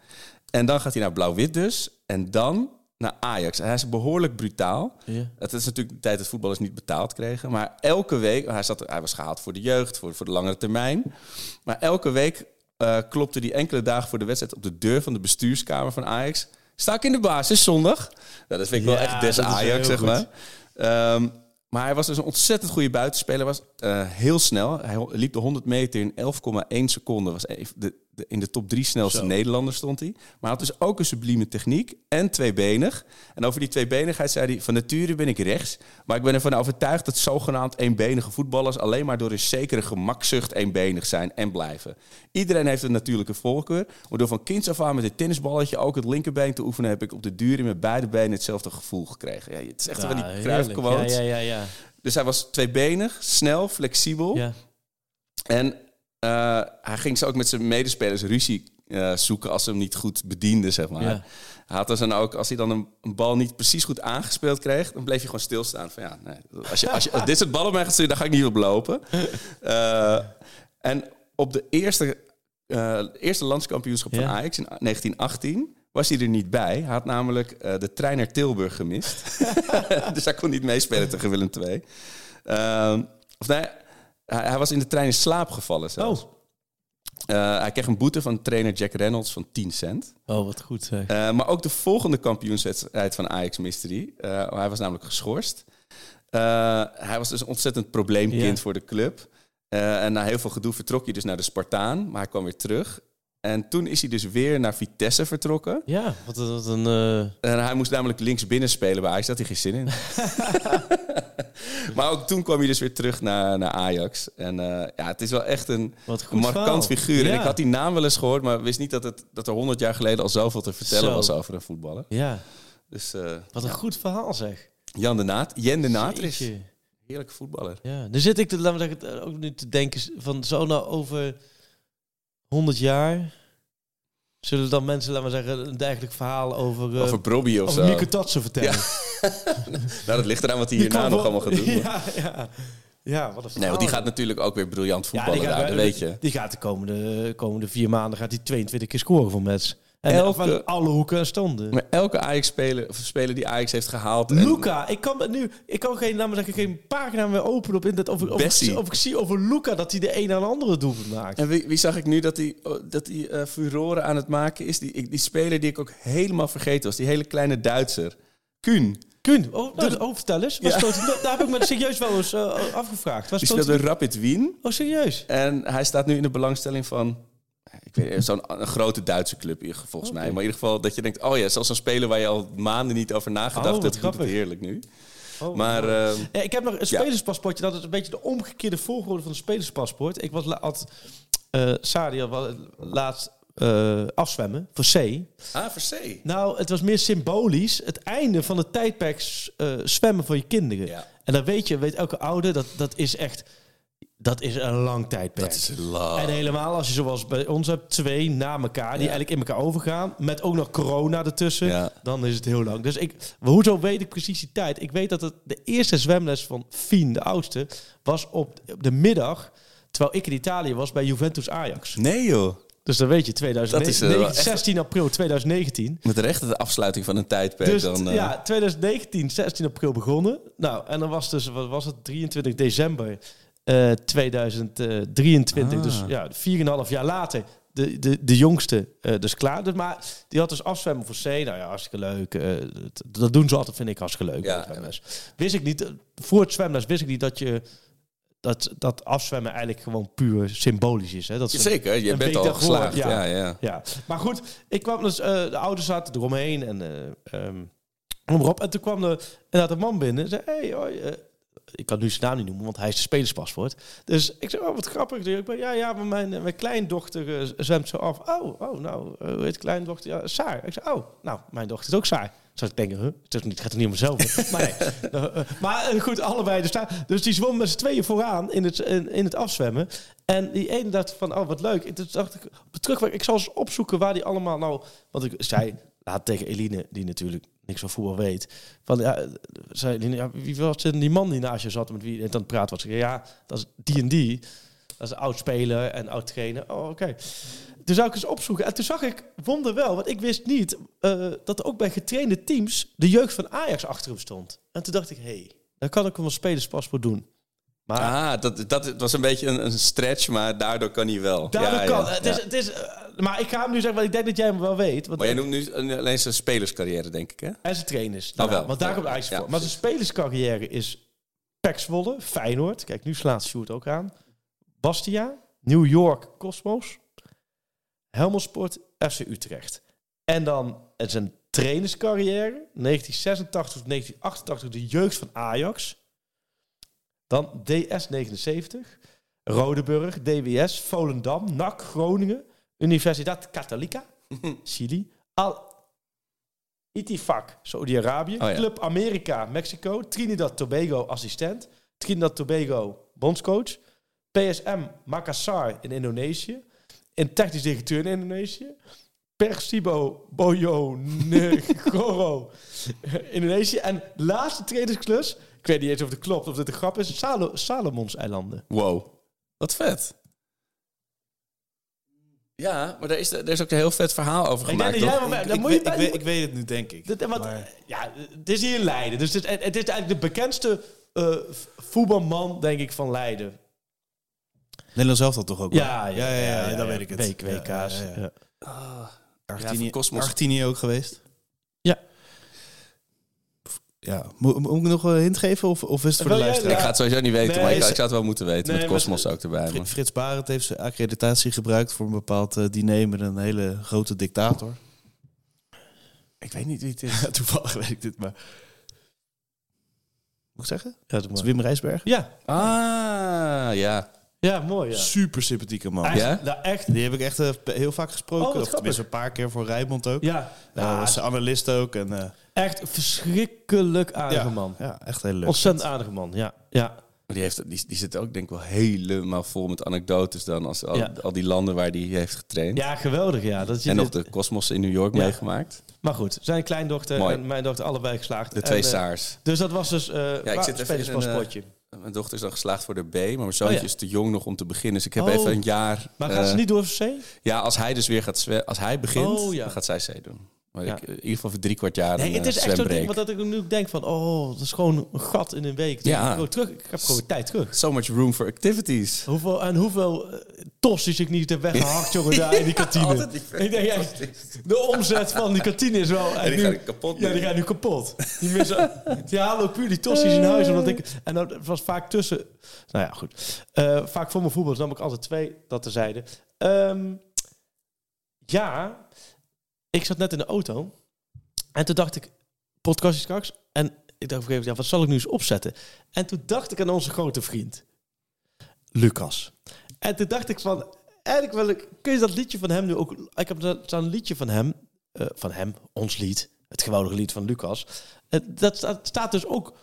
En dan gaat hij naar Blauw-Wit dus. En dan naar Ajax. En hij is behoorlijk brutaal. Ja. Het is natuurlijk de tijd dat voetballers niet betaald kregen. Maar elke week, hij, zat, hij was gehaald voor de jeugd, voor, voor de langere termijn. Maar elke week eh, klopte hij enkele dagen voor de wedstrijd op de deur van de bestuurskamer van Ajax. Sta ik in de basis zondag? Nou, dat vind ik wel echt des Ajax, zeg maar. Ehm, maar hij was dus een ontzettend goede buitenspeler. Was eh, heel snel. Hij liep de 100 meter in 11,1 seconden. Was de, in de top drie snelste Zo. Nederlander stond hij. Maar hij had dus ook een sublieme techniek en tweebenig. En over die tweebenigheid zei hij... van nature ben ik rechts... maar ik ben ervan overtuigd dat zogenaamd eenbenige voetballers... alleen maar door een zekere gemakzucht eenbenig zijn en blijven. Iedereen heeft een natuurlijke voorkeur... maar door van kinds af aan met het tennisballetje... ook het linkerbeen te oefenen... heb ik op de duur in mijn beide benen hetzelfde gevoel gekregen. Ja, het is echt Ja, van die heerlijk. kruifquotes. Ja, ja, ja, ja. Dus hij was tweebenig, snel, flexibel. ja. En eh, hij ging zo ook met zijn medespelers ruzie eh, zoeken als ze hem niet goed bedienden, zeg maar. Ja. Hij had dus dan ook, als hij dan een, een bal niet precies goed aangespeeld kreeg, dan bleef hij gewoon stilstaan. Van ja, nee, als, je, als, je, als dit soort ballen op mij gaat sturen, dan ga ik niet op lopen. Eh, en op de eerste, eerste landskampioenschap van Ja. Ajax in 1918 was hij er niet bij. Hij had namelijk de trein naar Tilburg gemist. dus hij kon niet meespelen tegen Willem II. Ehm, of nee, hij, hij was in de trein in slaap gevallen zelfs. Oh. Eh, hij kreeg een boete van trainer Jack Reynolds van 10 cent. oh, wat goed zeg. Eh, maar ook de volgende kampioenswedstrijd van Ajax miste hij. Eh, hij was namelijk geschorst. Hij was dus een ontzettend probleemkind voor de club. En na heel veel gedoe vertrok hij dus naar de Spartaan. Maar hij kwam weer terug. En toen is hij dus weer naar Vitesse vertrokken. Ja, wat, een- wat een... eh, En hij moest namelijk links binnen spelen bij Ajax. Daar had hij geen zin in. maar ook toen kwam hij dus weer terug naar, naar Ajax. En eh, ja, het is wel echt een, Wat een markant figuur. En ik had die naam wel eens gehoord, maar wist niet dat, het, dat er 100 jaar geleden al zoveel te vertellen Zo. was over een voetballer. ja, Dus eh, wat een goed verhaal zeg. Jan de Naat, Jen de Natris, Jeetje. heerlijke voetballer. Ja, nu zit ik, te, laten we zeggen, ook nu te denken van zo nou over 100 jaar... Zullen dan mensen, laten we zeggen, een dergelijk verhaal over... eh over Brobby of over zo. Mieke Tatsen vertellen. Nou, dat ligt eraan wat hij Die hierna nog allemaal gaat doen. Ja, ja. ja, wat een Nee, want die gaat natuurlijk ook weer briljant Ja, voetballen die gaat, daar, dat weet je. Die gaat de komende, komende vier maanden gaat hij 22 keer scoren voor Mets. En Elke- van alle hoeken en standen. Maar elke Ajax-speler of speler die Ajax heeft gehaald... Luca, ik kan nu, ik kan geen, maar zeggen, geen pagina meer openen op internet of, ik- of, ik, of ik zie over Luca dat hij de een aan de andere doelpunt maakt. En wie, wie zag ik nu dat hij dat die, eh, furoren aan het maken is? Die, die speler die ik ook helemaal vergeten was. Die hele kleine Duitser. Kuhn. Kun, oh, nou, oh, vertel eens. Ja. stoot daar heb ik me serieus wel eens eh, afgevraagd. Wat Die speelde Rapid Wien. Oh, serieus? En hij staat nu in de belangstelling van... Ik weet zo'n een grote Duitse club hier, volgens mij. Maar in ieder geval dat je denkt... Oh ja, zoals zo'n speler waar je al maanden niet over nagedacht Oh, hebt. doet het heerlijk nu. Oh, Maar ehm, Ja, ik heb nog een spelerspaspoortje. Dat is een beetje de omgekeerde volgorde van een spelerspaspoort. Ik was la- had eh Sadia laatst eh, afzwemmen voor C. ah, voor C. Nou, het was meer symbolisch. Het einde van het tijdperk eh, zwemmen voor je kinderen. Ja. En dan weet je, weet elke ouder, dat, dat is echt... Dat is een lang tijdperk. Dat is lang. En helemaal als je zoals bij ons hebt, twee na elkaar, die eigenlijk in elkaar overgaan, met ook nog corona ertussen, Ja. dan is het heel lang. Dus ik, hoezo weet ik precies die tijd? Ik weet dat het de eerste zwemles van Fien, de oudste, was op de middag, terwijl ik in Italië was bij Juventus Ajax. Nee joh. Dus dan weet je, 2019, Dat is, eh, wel echt- 16 april 2019. Met recht de afsluiting van een tijdperk Dus dan... eh, ja, 2019, 16 april begonnen. Nou, en dan was dus, wat was het, 23 december eh 2023. Ah. Dus ja, 4,5 jaar later de, de, de jongste eh, dus klaar. Dus, maar die had dus afzwemmen voor C. Nou ja, hartstikke leuk. eh, dat, dat doen ze altijd, vind ik hartstikke leuk. Ja. Wist ik niet, eh, voor het zwemles wist ik niet dat je... Dat, dat afzwemmen eigenlijk gewoon puur symbolisch is. Hè? Dat ze- Zeker, je bent al geslaagd. ja. Ja, ja. ja, maar goed, ik kwam dus, eh, de ouders zaten eromheen en eh maar op. En toen kwam er inderdaad een man binnen en zei, hey, hoi, eh, ik kan nu zijn naam niet noemen, want hij is de spelerspaspoort. Dus ik zei, oh, wat grappig. Ik ben, ja, ja, maar mijn, mijn kleindochter eh, zwemt zo af. Oh, oh, nou, eh, hoe heet kleindochter? Ja, Saar. Ik zei, oh, nou, mijn dochter is ook Saar. Zou ik denken, huh? het, is niet, het gaat er niet om mezelf. maar nee. Eh, maar goed, allebei. Dus, daar, dus die zwom met z'n tweeën vooraan in het, in, in het afzwemmen. En die ene dacht van, oh, wat leuk. En toen dacht ik, op de terugweg, ik zal eens opzoeken waar die allemaal nou... Want ik zei, laat tegen Eline, die natuurlijk niks van voetbal weet. Van, ja, zei wie was die man die naast je zat met wie en dan praat was. Ja, dat is die en die. Dat is oud speler en oud trainer. Oh, oké. Toen zou ik eens opzoeken. En toen zag ik, wonder wel, want ik wist niet eh, dat ook bij getrainde teams de jeugd van Ajax achter hem stond. En toen dacht ik, hé, hey, dan kan ik hem als spelerspaspoort doen. Maar Ah, dat, dat was een beetje een, een stretch, maar daardoor kan hij wel. daardoor ja, kan. ja, het is, ja. het is, eh, maar ik ga hem nu zeggen, want ik denk dat jij hem wel weet. Want Maar jij noemt nu alleen zijn spelerscarrière, denk ik, hè? En zijn trainers. Oh, daarna, wel. Want daar komt Ja, voor. Maar zijn spelerscarrière is Pek Zwolle, Feyenoord. Kijk, nu slaat Sjoerd ook aan. Bastia, New York Cosmos, Helmelsport, FC Utrecht. En dan zijn trainerscarrière, 1986 tot 1988, de jeugd van Ajax. Dan DS79, Rodeburg, DWS, Volendam, NAC, Groningen, Universidad Católica, Chili, Al Itifak, Saudi-Arabië, Oh ja. Club America, Mexico, Trinidad Tobago assistent, Trinidad Tobago bondscoach, PSM Makassar in Indonesië, en technisch directeur in Indonesië, Persibo Boyo Negoro in Indonesië en laatste trainersklus, ik weet niet eens of het klopt of dit een grap is, Salo Salomons-eilanden. Wow. Wat vet. Ja, maar daar is, er is ook een heel vet verhaal over Ik denk gemaakt, Ik, dan ik moet je bij- ik, weet, ik weet het nu, denk ik. Dat, want, Maar- ja, het is hier in Leiden. Dus het, het is eigenlijk de bekendste eh, voetbalman, denk ik, van Leiden. Nederland zelf dat toch ook wel? Ja, ja, ja, ja, ja, dat ja. weet ik het. WK's. Ja, ja, ja. ja. Ja, Cosmos. Argentinië ook geweest? Ja. Moet, moet ik nog een hint geven of, of is het voor Wil de luisteraar? Ik ga het sowieso niet weten, Nee, maar ik, ik zou het wel moeten weten. Nee, met Cosmos ook erbij. Fri- Maar. Frits Barend heeft zijn accreditatie gebruikt voor een bepaald eh, diner met een hele grote dictator. Ik weet niet wie het is. Ja, toevallig weet ik dit, maar... Moet ik zeggen? Ja, Dat is. Wim Rijsberg. ja. Ah, ja. Ja, mooi. Ja. Super sympathieke man. Echt, Ja? nou, echt. Die heb ik echt eh, heel vaak gesproken. Oh, of tenminste een paar keer voor Rijmond ook. Ja, Ja, Ja, was analist ook. En, eh, echt verschrikkelijk aardige ja, man. ja, echt heel leuk. Ontzettend aardige man, ja. ja. Die, heeft, die, die zit ook denk ik wel helemaal vol met anekdotes dan. Als al, Ja. al die landen waar die heeft getraind. Ja, geweldig, ja. Dat je en nog dit- de Cosmos in New York Ja. meegemaakt. Maar goed, zijn kleindochter Mooi. en mijn dochter allebei geslaagd. De twee En, eh, Saars. Dus dat was dus eh ik ja, zit even in een. Mijn dochter is dan geslaagd voor de B, maar mijn zoontje Oh ja. is te jong nog om te beginnen. Dus ik heb Oh. even een jaar... Maar gaat ze eh, niet door voor C? Ja, als hij dus weer gaat zwemmen, als hij begint, Oh, ja. dan gaat zij C doen. Maar Ja. ik, in ieder geval voor drie kwart jaar Nee, een het is eh, echt zo'n ding wat dat ik nu denk van, oh, dat is gewoon een gat in een week. Ja. Ik, terug, ik heb gewoon tijd terug. So much room for activities. Hoeveel, en hoeveel uh, tossies ik niet heb weggehakt, jongen, daar in die kantine. Die ik denk, echt, de omzet van die kantine is wel... En die nu- gaan kapot Ja, die gaan nu kapot. Die, mensen, die halen ook puur die tossies in huis. Omdat ik, en dat was vaak tussen... Nou ja, goed. Eh, vaak voor mijn voetbal nam ik altijd twee, dat terzijde. Ehm ja, ik zat net in de auto. En toen dacht ik, podcast is straks. En ik dacht op ja, wat zal ik nu eens opzetten? En toen dacht ik aan onze grote vriend. Lucas. En toen dacht ik van, eigenlijk wil ik, kun je dat liedje van hem nu ook... Ik heb zo- zo'n liedje van hem, eh, van hem, ons lied, het geweldige lied van Lucas. Eh, dat staat, staat dus ook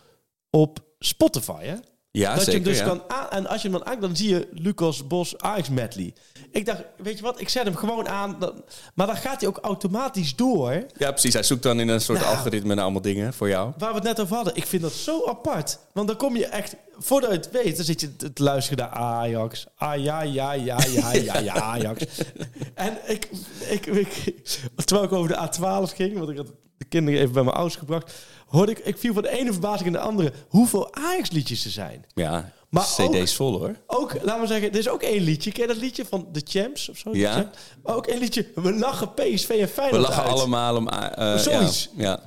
op Spotify, hè? Ja, dat zeker. je hem dus ja. kan aan, en als je hem dan aan, dan zie je Lucas Bos Ajax medley. Ik dacht, weet je wat, ik zet hem gewoon aan, dan, maar dan gaat hij ook automatisch door. ja, precies. Hij zoekt dan in een soort Nou. algoritme naar allemaal dingen voor jou. Waar we het net over hadden. Ik vind dat zo apart. Want dan kom je echt, voordat je het weet, dan zit je te te luisteren naar Ajax. Ah ja, ja, ja, ja, ja, ja, Ajax. en ik, ik, ik, terwijl ik over de A12 ging, want ik had de kinderen even bij mijn ouders gebracht, hoorde ik, ik viel van de ene verbazing in de andere hoeveel Ajax-liedjes er zijn. Ja, Maar ook, CD's vol hoor. ook, laten we zeggen, er is ook één liedje. Ken je dat liedje van The Champs of zo? Ja. Maar ook één liedje. We lachen PSV en We Feyenoord lachen uit. allemaal om... Zoiets. Ja, ja.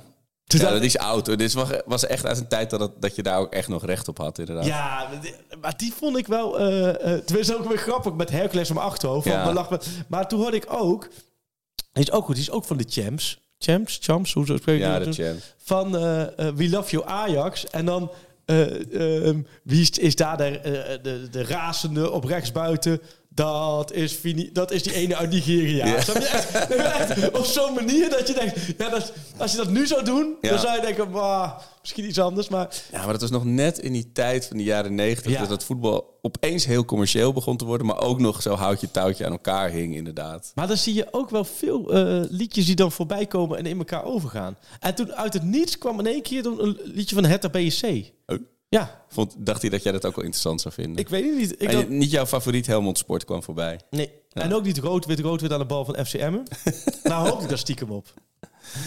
Dus Ja, dat- dat is oud hoor. Dit was, was echt uit een tijd dat, het- dat je daar ook echt nog recht op had inderdaad. Ja, maar die vond ik wel... eh eh tenminste ook weer grappig met Hercules om achterhoofd. Ja. Lachen. Maar toen hoorde ik ook... Die is ook goed. Die is ook van de Champs. Champs? Champs? Hoe zo spreek je Ja, dat? Van eh, We Love You Ajax. En dan... eh, ehm, wie is, is daar de, de, de razende op rechtsbuiten? Dat is, dat is die ene uit Nigeria. Ja. Je? Echt, echt op zo'n manier dat je denkt... Ja, dat, als je dat nu zou doen, Ja. dan zou je denken... "Wah, misschien iets anders, maar... Ja, maar dat was nog net in die tijd van de jaren negentig... Ja. dat het voetbal opeens heel commercieel begon te worden... maar ook nog zo houtje touwtje aan elkaar hing inderdaad. Maar dan zie je ook wel veel eh, liedjes die dan voorbij komen en in elkaar overgaan. En toen uit het niets kwam in één keer een liedje van Hertha BSC. Oh. Ja, Vond, dacht hij dat jij dat ook wel interessant zou vinden? ik weet het niet. Ik niet jouw favoriet Helmond Sport kwam voorbij. nee. En ook niet rood-wit, rood-wit aan de bal van FC Emmen. nou hoop ik daar stiekem op.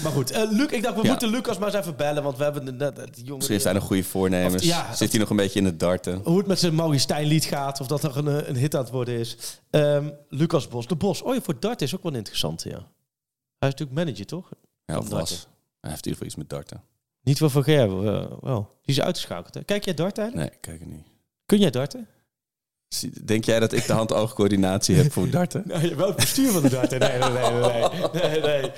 Maar goed, eh, Luc, ik dacht we Ja. moeten Lucas maar eens even bellen, want we hebben net net die jongen... Misschien hij nog goede voornemens. Of- ja, Zit hij nog een beetje in het darten? Hoe het met zijn Maurice Stijn lied gaat, of dat er een, eh, een hit aan het worden is. Ehm, Lucas Bos, de Bos. Oh ja, voor dart is ook wel interessant, ja. Hij is natuurlijk manager, toch? Ja, of was. darten. Hij heeft in ieder geval iets met darten. Niet wel van eh, wel. Die is uitgeschakeld, hè? Kijk jij dart eigenlijk? Nee, kijk er niet. Kun jij darten? Denk jij dat ik de hand-oogcoördinatie heb voor darten? Nou, wel het bestuur van de darten. Nee, nee, nee, nee. nee, nee.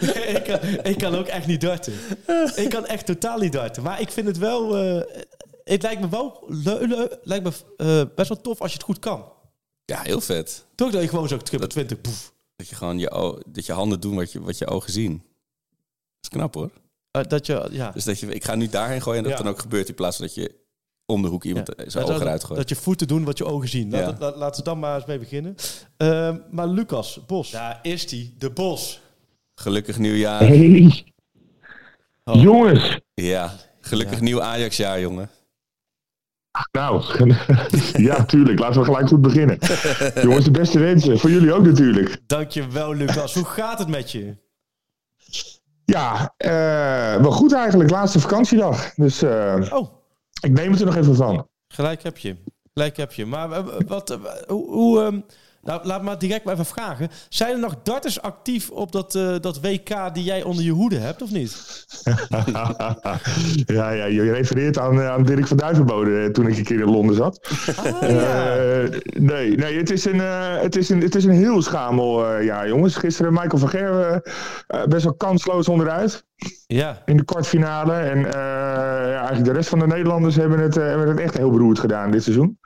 Nee, ik, kan, ik kan ook echt niet darten. Ik kan echt totaal niet darten. Maar ik vind het wel... eh, het lijkt me wel lijkt me, eh, best wel tof als je het goed kan. Ja, heel vet. Toch dat je gewoon zo triple 20... Poef. Dat je gewoon je, dat je handen doen wat je, wat je ogen zien. Dat is knap hoor. Eh, dat je... Ja. Dus dat je, ik ga nu daarheen gooien en dat Ja. dan ook gebeurt in plaats van dat je om de hoek iemand Ja. eh, zijn Dat- ogen eruit dat, gooit. dat je voeten doen wat je ogen zien. Ja. laat- laten we dan maar eens mee beginnen. Ehm, maar Lucas Bos. Daar is hij. De Bos. Gelukkig nieuwjaar. Hey. Oh. Jongens. Ja, gelukkig nieuw Ajax-jaar, jongen. Nou, ja, tuurlijk. Laten we gelijk goed beginnen. Jongens, de beste wensen. Voor jullie ook natuurlijk. Dankjewel Lucas. Hoe gaat het met je? Ja, eh, wel goed eigenlijk. Laatste vakantiedag. Dus eh, Oh, ik neem het er nog even van. gelijk heb je. Gelijk heb je. Maar eh, wat, hoe... hoe ehm, nou, laat maar direct maar even vragen. Zijn er nog darters actief op dat, eh, dat WK die jij onder je hoede hebt, of niet? ja, ja, je refereert aan, eh, aan Dirk van Duivenbode eh, toen ik een keer in Londen zat. Ah, ja. Nee, nee het, is een, het, is een, het is een heel schamel jaar, jongens. Gisteren Michael van Gerwen best wel kansloos onderuit ja. in de kwartfinale. En eh, ja, eigenlijk de rest van de Nederlanders hebben het, eh, hebben het echt heel beroerd gedaan dit seizoen.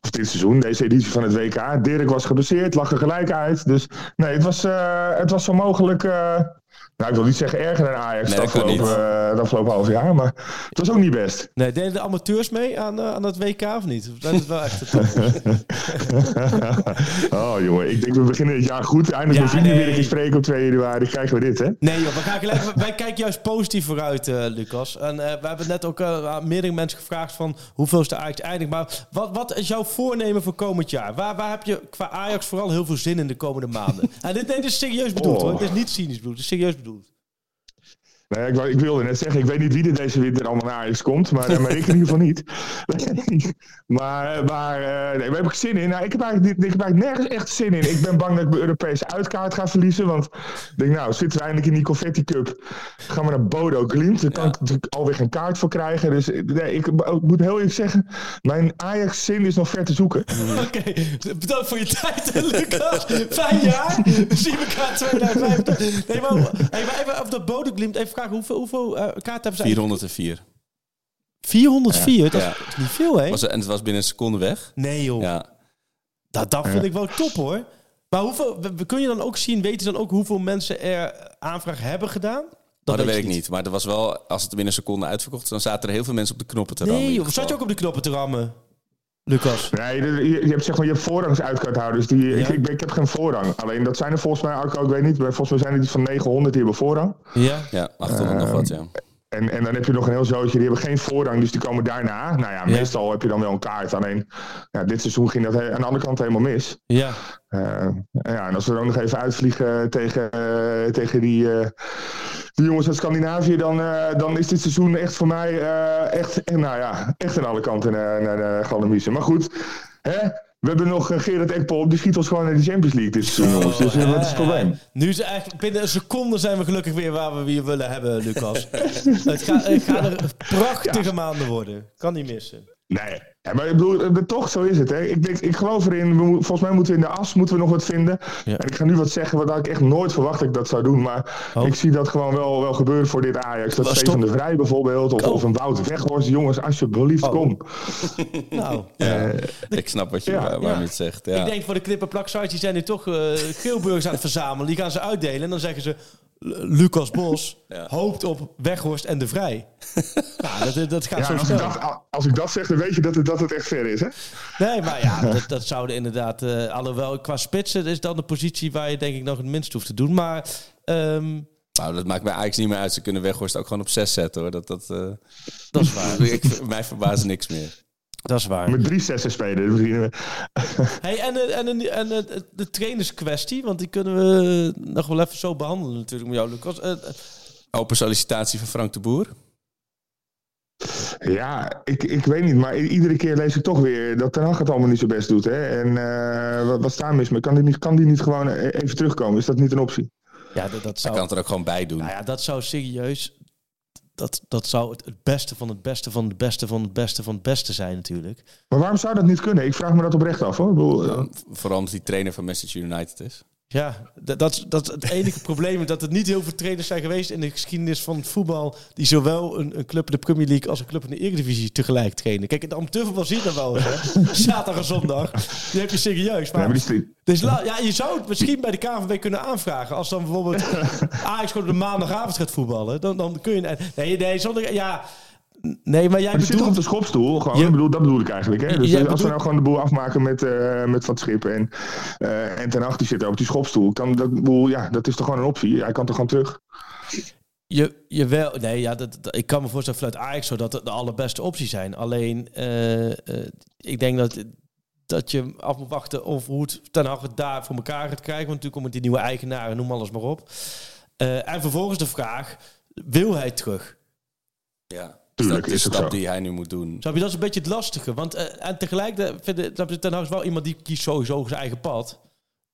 Of dit seizoen, deze editie van het WK. Dirk was geblesseerd, lag er gelijk uit. Dus nee, het was, eh, het was zo mogelijk... nou, ik wil niet zeggen erger dan Ajax Nee, dat afgelopen, eh, afgelopen half jaar. Maar het was ook niet best. Nee, deden de amateurs mee aan, eh, aan dat WK of niet? Zijn het wel echt oh jongen, ik denk we beginnen het jaar goed. Eindelijk Ja, vrienden nee. weer een spreken op 2 januari. Krijgen we dit, hè? Nee joh, we gaan gelijk, wij kijken juist positief vooruit, eh, Lucas. En we hebben net ook aan meerdere mensen gevraagd van hoeveel is de Ajax eindig. Maar wat, wat is jouw voornemen voor komend jaar? Waar, waar heb je qua Ajax vooral heel veel zin in de komende maanden? En dit, nee, dit is serieus bedoeld Oh. hoor. Dit is niet cynisch bedoeld, dit is serieus bedoeld. Nee, ik, wou- ik wilde net zeggen, ik weet niet wie er deze winter allemaal naar Ajax komt, maar, eh, maar ik in ieder geval niet. maar maar eh, nee, we hebben zin in. Nou, ik, heb eigenlijk, ik heb eigenlijk nergens echt zin in. Ik ben bang dat ik mijn Europese uitkaart ga verliezen, want ik denk, nou, zitten we eindelijk in die Confetti Cup, gaan we naar Bodo Glimt. Daar kan ik natuurlijk alweer geen kaart voor krijgen. Dus eh, nee, ik, ik moet heel eerlijk zeggen, mijn Ajax-zin is nog ver te zoeken. Oké, bedankt voor je tijd, Lucas. Fijn jaar. We zien elkaar 2025. Nee, maar, hey, maar even op dat Bodeglimt even vragen. Hoeveel, hoeveel eh, kaarten hebben ze? 404. 404? Dat Ja. is niet veel, hè? Was, en het was binnen een seconde weg. Nee, joh. Ja. Dat, dat vind ik wel top, hoor. Maar hoeveel, we- we- kun je dan ook zien, weten ze dan ook hoeveel mensen er aanvraag hebben gedaan? Dat, dat weet ik niet. Maar er was wel, als het binnen een seconde uitverkocht is, dan zaten er heel veel mensen op de knoppen te rammen. Nee. Zat je ook op de knoppen te rammen, Lucas? Nee, je, je hebt zeg maar, je hebt voorrangsuitkaarthouders. Die, ik, Ja. ik, heb geen voorrang. Alleen dat zijn er volgens mij ook, ik weet niet, maar volgens mij zijn er iets van 900 die hebben voorrang. Ja. Ja, 800 nog wat, ja. En, en dan heb je nog een heel zootje, die hebben geen voorrang, dus die komen daarna. Nou ja, meestal heb je dan wel een kaart. Alleen, ja, dit seizoen ging dat aan de andere kant helemaal mis. Ja. Eh, ja, en als we er ook nog even uitvliegen tegen, eh, tegen die, eh, de jongens uit Scandinavië, dan, eh, dan is dit seizoen echt voor mij eh, echt, eh, nou ja, echt aan alle kanten naar, naar, naar Galdemiezen. Maar goed, hè? we hebben nog Gerard Ekpol, die schiet ons gewoon naar de Champions League dit seizoen, jongens. Dus wat is het probleem? Nu is eigenlijk binnen een seconde zijn we gelukkig weer waar we weer willen hebben, Lucas. het, gaat, gaat er prachtige maanden worden. Kan niet missen. Nee, ja, maar ik bedoel, toch, zo is het. Hè. Ik, denk, ik geloof erin, we, volgens mij moeten we in de as moeten we nog wat vinden. Ja. En ik ga nu wat zeggen wat ik echt nooit verwacht dat ik dat zou doen. Maar Oh. ik zie dat gewoon wel, wel gebeuren voor dit Ajax. Dat Stefan stop. de Vrij bijvoorbeeld, of, Oh. of een Wout Weghorst. Jongens, alsjeblieft, Oh. kom. Nou, Ja, ik snap wat je ja, waar- waarom het zegt. Ja. ik denk voor de knip- en plaksites, die zijn nu toch eh geelburgers aan het verzamelen. Die gaan ze uitdelen en dan zeggen ze... "L- Lucas Bos Ja. hoopt op Weghorst en de Vrij. ja, dat, dat gaat Ja, zo als, ik dat, als ik dat zeg, dan weet je dat het, dat het echt ver is. Hè? Nee, maar ja, dat, dat zouden inderdaad... eh alhoewel, qua spitsen is dan de positie waar je denk ik nog het minst hoeft te doen. Maar ehm, Nou, dat maakt mij eigenlijk niet meer uit. Ze kunnen Weghorst ook gewoon op 6 zetten hoor. Dat, dat, eh, dat is waar. ik, mij verbaast niks meer. Dat is waar. Met drie zessen spelen. dat beginnen we. Hey, en, eh, en, en, en de trainerskwestie, want die kunnen we nog wel even zo behandelen natuurlijk met jou, Lucas. Open sollicitatie van Frank de Boer. Ja, ik, ik weet niet, maar iedere keer lees ik toch weer dat Ten Hag het allemaal niet zo best doet. Hè? En eh, wat, wat staat mis mee? Kan die, niet, kan die niet gewoon e- even terugkomen? Is dat niet een optie? ja, dat, dat Hij zou, kan het er ook gewoon bij doen. nou ja, dat zou serieus, dat, dat zou het, het beste van het beste van het beste van het beste van het beste zijn natuurlijk. Maar waarom zou dat niet kunnen? Ik vraag me dat oprecht af. Hoor. Ik bedoel, eh, vooral omdat hij trainer van Manchester United is. Ja, dat, dat, is- dat is het enige probleem. Dat er niet heel veel trainers zijn geweest in de geschiedenis van het voetbal. die zowel een, een club in de Premier League als een club in de Eredivisie tegelijk trainen. Kijk, in de amateurvoetbal zie je dat wel eens. Hè? Zaterdag en zondag. Die heb je serieus. Maar, ja, is- dus ja, je zou het misschien bij de KNVB kunnen aanvragen. Als dan bijvoorbeeld Ajax gewoon op de maandagavond gaat voetballen. Dan, dan kun je. Nee, nee, zonder. Ja. Nee, maar jij Maar die zit toch op bedoelt. de schopstoel? Gewoon, Je- ik bedoel, dat bedoel ik eigenlijk. Hè? Dus Jij als we bedoelt- nou gewoon de boel afmaken met, eh met Van Schip en, eh en Ten Hag die zit op die schopstoel. Kan, dat, ik bedoel, ja, dat is toch gewoon een optie? Hij kan toch gewoon terug? Je, je wel, nee, ja, dat, dat- ik kan me voorstellen vanuit Ajax zo dat het de allerbeste optie zijn. Alleen, eh, eh, ik denk dat, dat je af moet wachten of hoe het Ten Hag het daar voor elkaar gaat krijgen. Want natuurlijk komen die nieuwe eigenaren, noem alles maar op. Eh, en vervolgens de vraag, wil hij terug? Ja. Tuurlijk, dat is de het stap zo. die hij nu moet doen. Snap je, dat is een beetje het lastige. Want, eh, en tegelijk, de, vind ik- Ten Hag is wel iemand die kiest sowieso zijn eigen pad.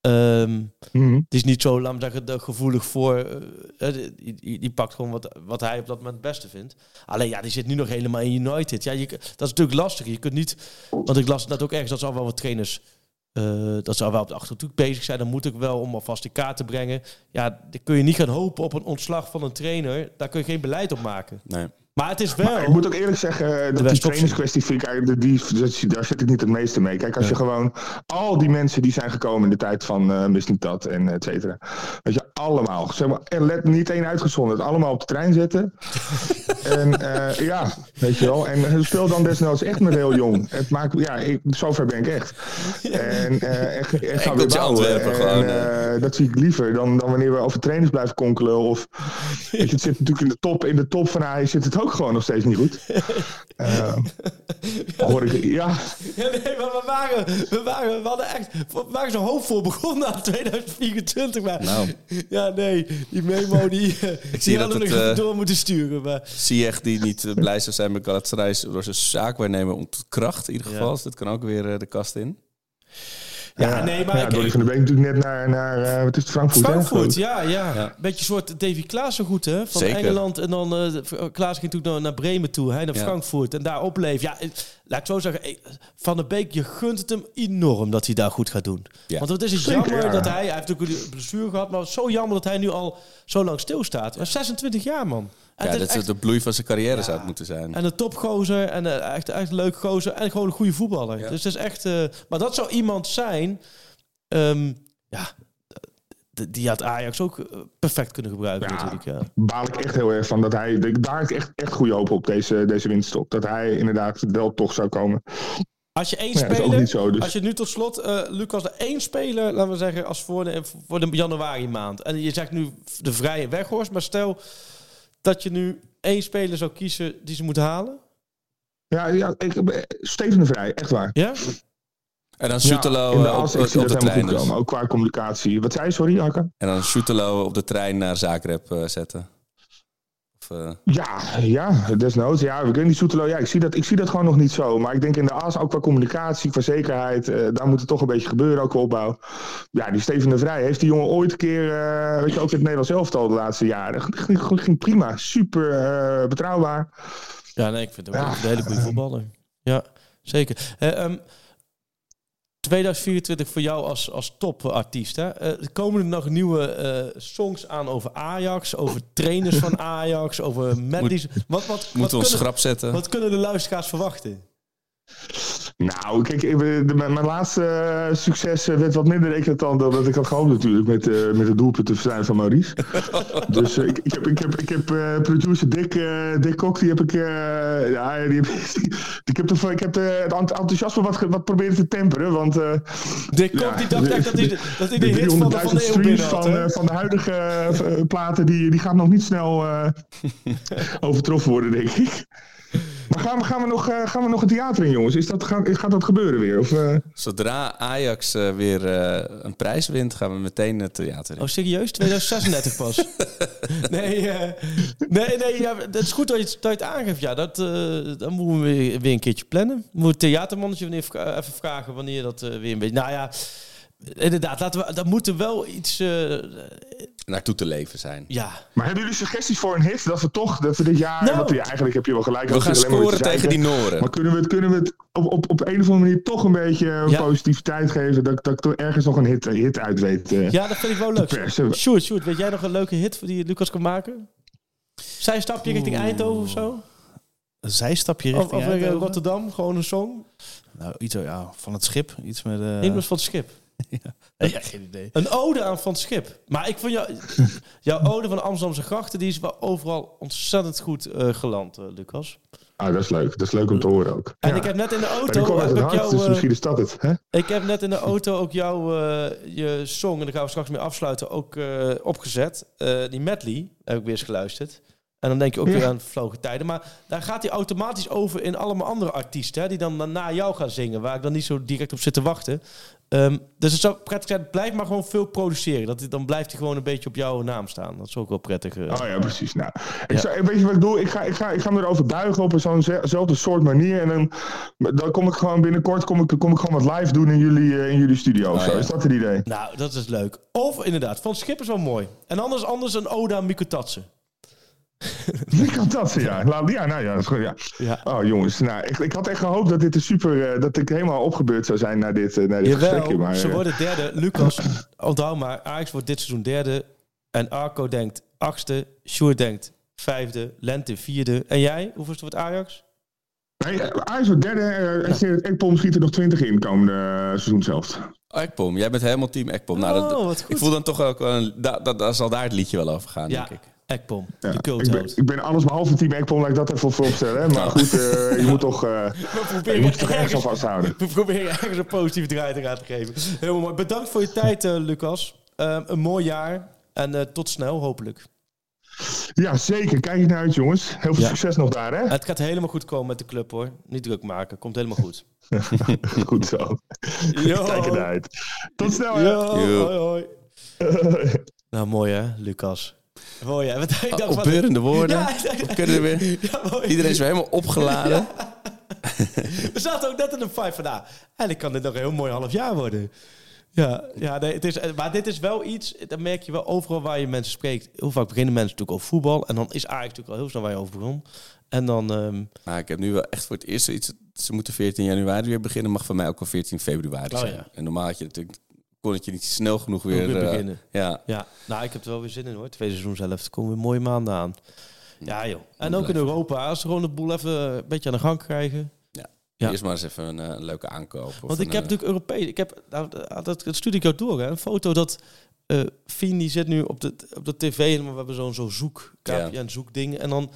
Ehm, Mhm. Het is niet zo, laat zeggen, gevoelig voor. eh, eh, die, die, die pakt gewoon wat, wat hij op dat moment het beste vindt. Alleen ja, die zit nu nog helemaal in United. Ja, je, dat is natuurlijk lastig. Je kunt niet. Want ik las dat ook ergens dat ze al wel wat trainers. eh, dat ze al wel op de achterhoek bezig zijn. Dan moet ik wel om alvast in kaart te brengen. Ja, dan kun je niet gaan hopen op een ontslag van een trainer. Daar kun je geen beleid op maken. Nee. Maar het is wel. Maar ik moet ook eerlijk zeggen, eh, dat die trainingskwestie vind ik eigenlijk, die, die, daar zit ik niet het meeste mee. Kijk, als je gewoon al die mensen die zijn gekomen in de tijd van uh, Mislintat en et cetera. Weet je, allemaal. Zeg maar, en let niet één uitgezonderd. Allemaal op de trein zetten. en eh, ja, weet je wel. En speel dan desnoods echt met heel jong. Het maakt, ja, ik, zover ben ik echt. En, eh en, en ga weer bouwen. En, gewoon, eh, dat zie ik liever dan, dan wanneer we over trainers blijven konkelen. Of, weet je, het zit natuurlijk in de top, in de top van Ajax zit het ook gewoon nog steeds niet goed. Eh, hoor ik, ja, Ja, nee, maar we waren, we waren, we hadden echt, we waren zo hoopvol begonnen aan 2024. Maar Nou. ja, nee, die memo die, die zie hadden dat we het, nog eh, door moeten sturen. Maar, Ziyech die niet eh, blij zou zijn met Galatasaray door zijn zaakwaarnemer ontkracht in ieder geval. Ja. Dus dat kan ook weer eh, de kast in. Ja, nee, maar ja, ik- Donny van der Beek natuurlijk net naar, naar eh, wat is het, Frankfurt. Frankfurt, ik. ja, ja. Ja. Beetje een soort Davy Klaassen goed, hè? Van Zeker. Engeland. En dan, eh Klaas ging toen naar, naar Bremen toe, hij naar Ja. Frankfurt. En daar opleef. Ja, eh, laat ik zo zeggen, eh, Van der Beek, je gunt het hem enorm dat hij daar goed gaat doen. Ja. Want het is het Zeker, jammer ja. dat hij, hij heeft natuurlijk een blessure gehad, maar zo jammer dat hij nu al zo lang stilstaat. Maar 26 jaar, man. En Ja, het dat is is echt- de bloei van zijn carrière zou het moeten zijn. en een topgozer en eh, echt, echt een leuk gozer en gewoon een goede voetballer. Ja. Dus het is echt. eh, maar dat zou iemand zijn. ehm, ja, die had Ajax ook eh, perfect kunnen gebruiken Ja. natuurlijk. Ja. Baal ik echt heel erg van dat hij, daar heb ik echt, echt goede hoop op deze, deze winststop. Dat hij inderdaad wel toch zou komen. Als je één Maar ja, dat is ook speler. niet zo, dus. Als je nu tot slot, eh, Lucas, er één speler, laten we zeggen, als voor de, voor de januari maand. En je zegt nu de vrije weghorst, maar stel dat je nu één speler zou kiezen die ze moeten halen. Ja, ja ik, eh, Steven de Vrij, echt waar. Ja? En dan Ja, de eh, op, ik zie op dat de helemaal trein. goed Dus. komen. Ook qua communicatie. Wat zei je, sorry, Akka? En dan Schutelo op de trein naar Zagreb eh, zetten. Of, eh, Ja, ja, desnoods. Ja, ik weet niet Soetelo. Ja, ik zie, dat, ik zie dat gewoon nog niet zo. Maar ik denk in de as, ook qua communicatie, qua zekerheid, eh, daar moet het toch een beetje gebeuren, ook qua opbouw. Ja, die Steven de Vrij heeft die jongen ooit een keer, eh, weet je, ook in het Nederlands elftal de laatste jaren. Ging, ging, ging prima, super eh, betrouwbaar. Ja, nee, ik vind het ook Ja. echt een hele goede voetballer. Ja, zeker. Eh, ehm, 2024 voor jou als, als topartiest. Hè? Er komen er nog nieuwe eh, songs aan over Ajax, over trainers van Ajax, over medleys. Wat, wat, wat, moeten we ons schrap zetten? wat kunnen de luisteraars verwachten? Nou, kijk, mijn mijn laatste eh, succes eh, werd wat minder eclatant dan dat ik had gehoopt natuurlijk met, eh, met het doelpunt te verstaan van Maurice. dus ik, ik heb, ik heb, ik heb producer Dick, Dick Kok, die heb ik, ja, die heb, ik heb, de, ik heb de, het ent- enthousiasme wat, wat proberen te temperen, want... De kop Ja, die dacht echt dat hij de, dat hij de de hit van de, van 300.000 de eeuw streams had. van, van de huidige platen, die, die gaat nog niet snel overtroffen worden, denk ik. Maar gaan we, gaan, we nog, eh, gaan we nog het theater in, jongens? Is dat, gaat, gaat dat gebeuren weer? Of, eh? Zodra Ajax eh, weer eh, een prijs wint, gaan we meteen het theater in. Oh, serieus? 2036 pas? nee, eh, nee, nee ja, het is goed dat je het, dat je het aangeeft. Ja, dat, eh, dan moeten we weer, weer een keertje plannen. We moeten het theatermannetje wanneer, vra- even vragen wanneer dat weer een beetje... Nou ja, inderdaad, laten we, dat moet er wel iets... eh, Naartoe te leven zijn. ja, Maar hebben jullie suggesties voor een hit? Dat we toch, dat we dit jaar, Nou. want ja, eigenlijk heb je wel gelijk. We dat gaan scoren te tegen die. Noren. Maar kunnen we het, kunnen we het op, op, op een of andere manier toch een beetje eh, Ja. positiviteit geven? Dat, dat ik toch ergens nog een hit, eh, hit uit weet. eh. ja, dat vind ik wel leuk. Sjoerd, Sjoerd, weet jij nog een leuke hit die Lucas kan maken? Zij stapje richting Eindhoven of zo? Een zijstapje Of, richting of Eindhoven. Rotterdam, gewoon een song? Nou, iets ja, van het schip. Iets met... eh Ingels van het Schip. ja, geen idee. Een ode aan Van het Schip. Maar ik vond jou, jouw ode van de Amsterdamse grachten, die is wel overal ontzettend goed eh, geland, eh, Lucas. Ah, dat is leuk. Dat is leuk om te horen ook. En Ja. ik heb net in de auto, hart, jou, dus eh, misschien is dat het. Hè? ik heb net in de auto ook jouw eh, je song, en daar gaan we straks mee afsluiten, ook eh, opgezet. Eh, die medley heb ik weer eens geluisterd. En dan denk je ook Ja. weer aan vlogen tijden. Maar daar gaat hij automatisch over in allemaal andere artiesten. Hè, die dan na jou gaan zingen. Waar ik dan niet zo direct op zit te wachten. Ehm, dus het zou prettig zijn. Blijf maar gewoon veel produceren. Dat, dan blijft hij gewoon een beetje op jouw naam staan. Dat is ook wel prettig. eh. Oh ja, precies. Nou, ik Ja. zou, weet je wat ik doe? Ik ga, ik ga, ik ga me erover buigen op zo'nzelfde soort manier. En dan, dan kom ik gewoon binnenkort kom ik, kom ik gewoon wat live doen in jullie, eh, in jullie studio. of Oh, ja. Is dat het idee? Nou, dat is leuk. Of inderdaad, Van Schip is wel mooi. En anders, anders een ode aan Wie kan dat? Ja, Laat- ja nou ja, dat is goed, ja. Ja. Oh jongens, nou, ik, ik had echt gehoopt dat dit een super, eh, dat ik helemaal opgebeurd zou zijn na dit, eh, na dit gesprekje. Jawel, Maar, ze eh, worden derde. Lucas, onthoud maar, Ajax wordt dit seizoen derde. En Arco denkt achtste. Sjoerd denkt vijfde. Lente vierde. En jij? Hoeveelste wordt Ajax? nee, Ajax wordt derde eh, en Ekpom schiet er nog 20 in komende seizoen zelf. Ekpom, jij bent helemaal team Ekpom. Nou, dat, Oh, wat goed. ik voel dan toch ook wel een, da, da, daar zal daar het liedje wel over gaan, Ja, denk ik. Ekpom, Ja, de ik, ben, ik alles behalve team Ekpom, laat ik dat even vooropstellen. Hè? Maar goed, eh, je moet toch, eh, We je proberen, moet je toch ergens aan ergens, vasthouden. we proberen ergens een positieve draai te gaan te geven. Heel mooi. Bedankt voor je tijd, eh, Lucas. Eh, een mooi jaar. En eh, tot snel, hopelijk. Ja, zeker. Kijk er naar uit, jongens. Heel veel Ja. succes nog daar, hè? Het gaat helemaal goed komen met de club, hoor. Niet druk maken. Komt helemaal goed. Goed zo. Yo. Kijk er naar uit. Tot snel, hè? Yo, Yo. hoi, hoi. Nou, mooi hè, Lucas. Mooi. Wat, ik dacht, wat- Opbeurende woorden. Ja, We kunnen er weer. Ja. Iedereen is weer helemaal opgeladen. We zaten ook net in een five van, nou, eigenlijk kan dit nog een heel mooi half jaar worden. Ja, ja nee, het is, maar dit is wel iets, dan merk je wel overal waar je mensen spreekt. Heel vaak beginnen mensen natuurlijk over voetbal. En dan is Ajax natuurlijk al heel snel waar je over begon. En dan, ehm, Maar ik heb nu wel echt voor het eerst iets. Ze moeten 14 januari weer beginnen. Mag van mij ook al 14 februari Oh, zijn. ja. En normaal had je natuurlijk. Kon het je niet snel genoeg weer, weer eh, beginnen. ja, Ja, nou, ik heb er wel weer zin in hoor. Tweede seizoen zelf. Er komen weer mooie maanden aan. Ja joh. En ook in. Europa. Als ze gewoon de boel even een beetje aan de gang krijgen. Ja. Eerst maar eens even een, eh, een leuke aankoop. Want een, ik heb eh, natuurlijk Europees. Ik heb, nou, dat, dat stuurde ik ook door. Hè. Een foto dat eh Fien die zit nu op de, op de tv. En we hebben zo'n zo'n zoek, Ja. KPN zoekding. En dan,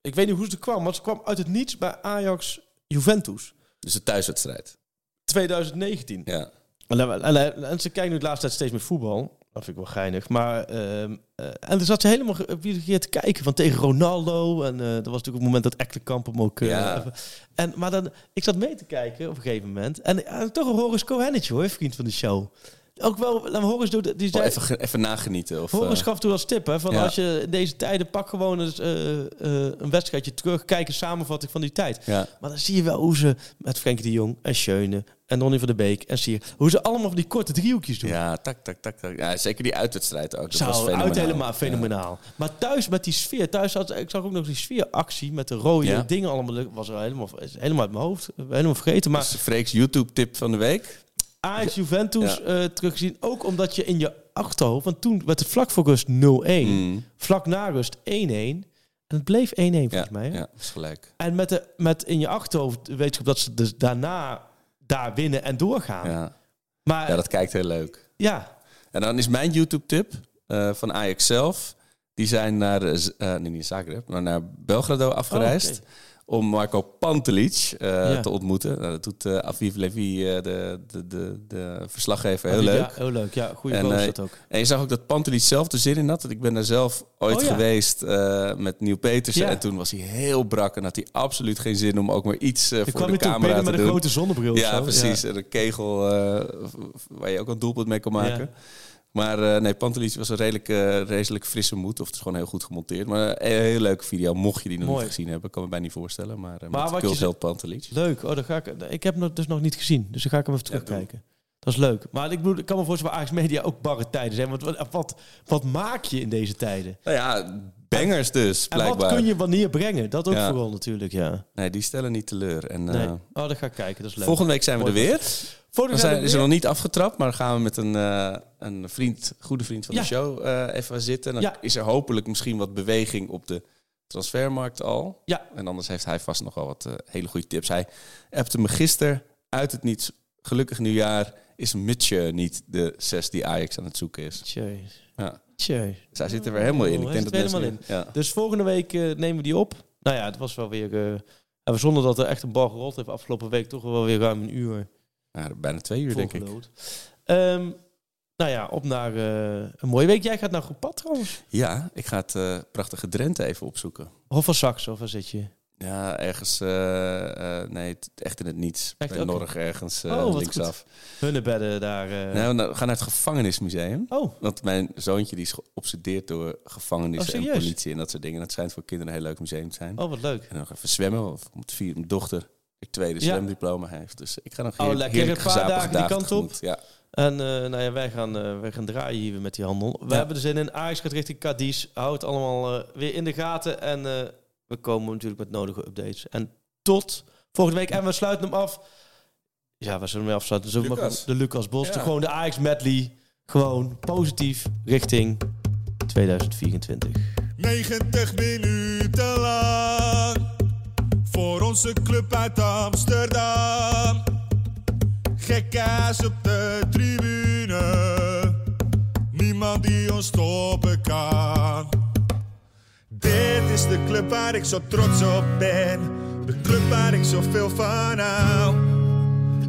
ik weet niet hoe ze kwam. Maar ze kwam uit het niets bij Ajax Juventus. Dus de thuiswedstrijd. 2019. Ja. En, ze kijken nu de laatste tijd steeds meer voetbal. Dat vind ik wel geinig. Maar, ehm, eh, en dan zat ze helemaal hier te kijken van tegen Ronaldo. En eh dat was natuurlijk op het moment dat Ekkelenkamp hem ook... eh, Ja. en, maar dan, ik zat mee te kijken op een gegeven moment. En, toch een Horace Cohennetje hoor, vriend van de show. ook wel, laat Horus doen, die Oh, zei, even, even nagenieten. Of, Horus gaf toen als tip, hè, van ja. als je in deze tijden pak gewoon eens, een wedstrijdje terug, kijk een samenvatting van die tijd. ja. Maar dan zie je wel hoe ze met Frenkie de Jong en Schöne en Donny van der Beek en Sier, hoe ze allemaal van die korte driehoekjes doen. ja, tak, tak, tak, tak. Ja, zeker die uitwedstrijd ook. Dat was Zou fenomenaal. uit helemaal fenomenaal. Maar thuis met die sfeer, thuis had ik zag ook nog die sfeeractie met de rode Ja. dingen allemaal. Dat was er helemaal, is helemaal uit mijn hoofd, helemaal vergeten. Maar Dus Freek's YouTube-tip van de week. Ajax Juventus Ja. eh, teruggezien, ook omdat je in je achterhoofd, want toen werd het vlak voor rust 0-1, Mm. vlak na rust 1-1 en het bleef 1-1 Ja, volgens mij. Hè? ja, dat is gelijk. En met, de, met in je achterhoofd weet je dat ze dus daarna daar winnen en doorgaan. Ja. Maar ja, dat kijkt heel leuk. ja, En dan is mijn YouTube-tip eh, van Ajax zelf. Die zijn naar, eh, nee, niet Zagreb, maar naar Belgrado afgereisd. Oh. Om Marco Pantelic eh, Ja. te ontmoeten. Nou, dat doet eh Aviv Levy, eh, de, de, de, de verslaggever, heel Ja, leuk. heel leuk. Ja, goede dat ook. En je zag ook dat Pantelic zelf er zin in had. Ik ben daar zelf ooit Oh, ja. geweest met Nieuw Petersen. Ja. En toen was hij heel brak en had hij absoluut geen zin om ook maar iets voor kwam de camera te met doen. een grote zonnebril Ja, precies. En een kegel waar je ook een doelpunt mee kon maken. Maar eh, nee, Pantelic was een redelijk, eh, redelijk frisse moed. Of het is gewoon heel goed gemonteerd. Maar een heel leuke video, mocht je die nog Mooi. niet gezien hebben. Kan me bij niet voorstellen. Maar, uh, Maar met Kulsheld Pantelic. Leuk. Oh, dan ga ik. Ik heb hem dus nog niet gezien, dus dan ga ik hem even Ja, terugkijken. dat is leuk. Maar ik, bedoel, ik kan me voorstellen dat Ajax Media ook barre tijden zijn. Want wat, wat, wat maak je in deze tijden? Nou ja, bangers dus, En blijkbaar. wat kun je wanneer brengen? Dat ook Ja. vooral natuurlijk, ja. Nee, die stellen niet teleur. En, eh. Oh, dan ga ik kijken. Dat is leuk. volgende week zijn we er weer. Volgende zijn is er nog niet afgetrapt, maar dan gaan we met een, eh, een vriend, goede vriend van Ja. de show eh, even zitten. Dan Ja. is er hopelijk misschien wat beweging op de transfermarkt al. Ja. En anders heeft hij vast nog wel wat hele goede tips. Hij appte me gisteren uit het niets. Gelukkig nieuwjaar is Mitje niet de zes die Ajax aan het zoeken is. Tjeu. Ja. Hij zit er weer helemaal in. Ik denk dat helemaal Ja. Dus volgende week eh, nemen we die op. Nou ja, het was wel weer... eh, en zonder dat er echt een bal gerold heeft afgelopen week... toch wel weer ruim een uur Ja, bijna twee uur, denk ik. Ehm, nou ja, op naar eh, een mooie week. Jij gaat naar goed pad trouwens. Ja, ik ga het prachtige Drenthe even opzoeken. Of van Sax, of waar zit je? Ja, ergens... eh, eh, nee, echt in het niets. Echt? Bij Oké. Norg ergens eh, Oh, linksaf. Hunnebedden daar. Nee, we gaan naar het gevangenismuseum. Oh, Want mijn zoontje die is geobsedeerd door gevangenissen Oh, en politie en dat soort dingen. Dat schijnt voor kinderen een heel leuk museum te zijn. oh, wat leuk. En nog even zwemmen, of om vieren mijn dochter het tweede Ja. zwemdiploma heeft. Dus ik ga nog Oh, heer- lekker. heerlijk Een paar dagen die kant op. tegemoet. Ja. En nou ja, wij gaan, wij gaan draaien hier weer met die handel. We Ja. hebben er zin in. Ajax gaat richting Cadiz. Houd het allemaal weer in de gaten. En we komen natuurlijk met nodige updates. En tot volgende week. En we sluiten hem af. Ja, we zullen hem afsluiten. Zullen we maar Lucas. gewoon de Lucas Bos. Ja. De, gewoon de Ajax medley. Gewoon positief richting 2024. 90 minuten lang voor onze club uit Amsterdam. Gekkaas op de tribune, niemand die ons stoppen kan. Dit is de club waar ik zo trots op ben, de club waar ik zoveel van hou.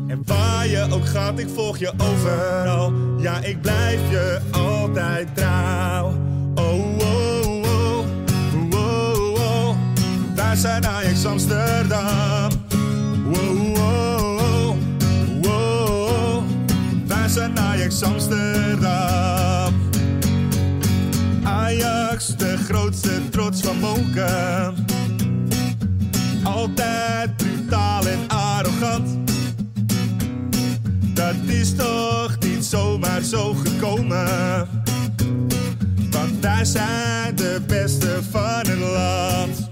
En waar je ook gaat, ik volg je overal. Ja, ik blijf je altijd trouw. Oh, oh, oh, oh, oh, oh. Wij zijn Ajax Amsterdam. Oh, oh, oh, oh, oh. Wij zijn Ajax Amsterdam. De grootste trots van Monken. Altijd brutaal en arrogant. Dat is toch niet zomaar zo gekomen. Want wij zijn de beste van het land.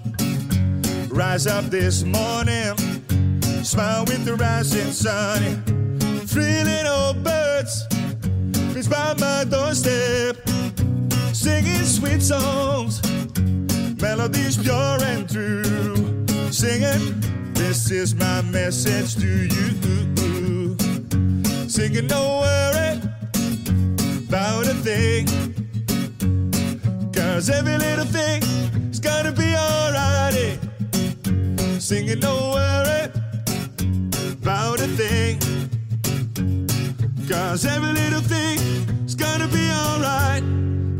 Rise up this morning, smile with the rising sun. Three little birds, fits by my doorstep, singing sweet songs, melodies pure and true. Singing, this is my message to you. Singing, don't worry about a thing. Cause every little thing is gonna be alright. Singing, don't worry about a thing. Cause every little thing is gonna be alright.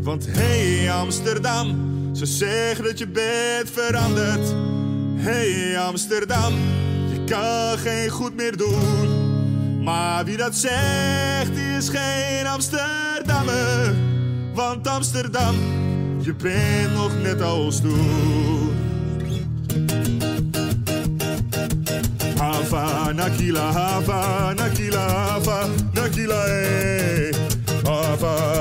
Want hey Amsterdam, ze zeggen dat je bent veranderd. Hey Amsterdam, je kan geen goed meer doen. Maar wie dat zegt, is geen Amsterdammer. Want Amsterdam, je bent nog net als toen. Hava, Nakila, Hava, Nakila, Hava, Nakila, eh.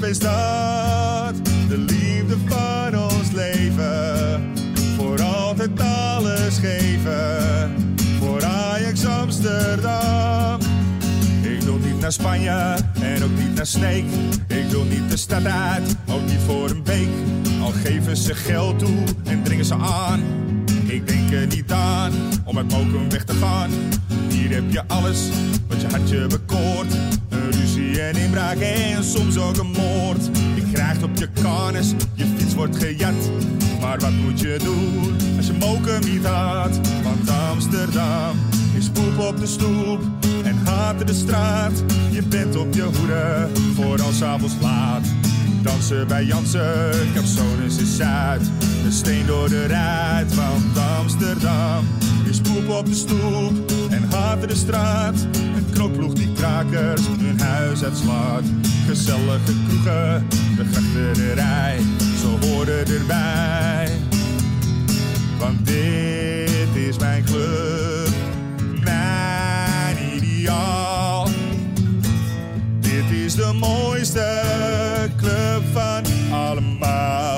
En stad, de liefde van ons leven. Voor altijd alles geven, voor Ajax Amsterdam. Ik wil niet naar Spanje en ook niet naar Sneek. Ik wil niet de stad uit, ook niet voor een beek. Al geven ze geld toe en dringen ze aan. Ik denk er niet aan om uit Mokum weg te gaan. Hier heb je alles wat je hartje bekoort. Ruzie en inbraak en soms ook een moord. Je krijgt op je karnes, je fiets wordt gejat. Maar wat moet je doen als je Mokum niet had? Want Amsterdam is poep op de stoep en haat de straat. Je bent op je hoede voor als avonds laat. Dansen bij Jansen, Capsones is Zuid. Een steen door de ruit, want Amsterdam is poep op de stoep en haat de straat. Een knokploeg die krakers hun huis uitslaat. Gezellige kroegen, de grachterij, ze horen erbij. Want dit is mijn club, mijn ideaal. Dit is de mooiste club van allemaal.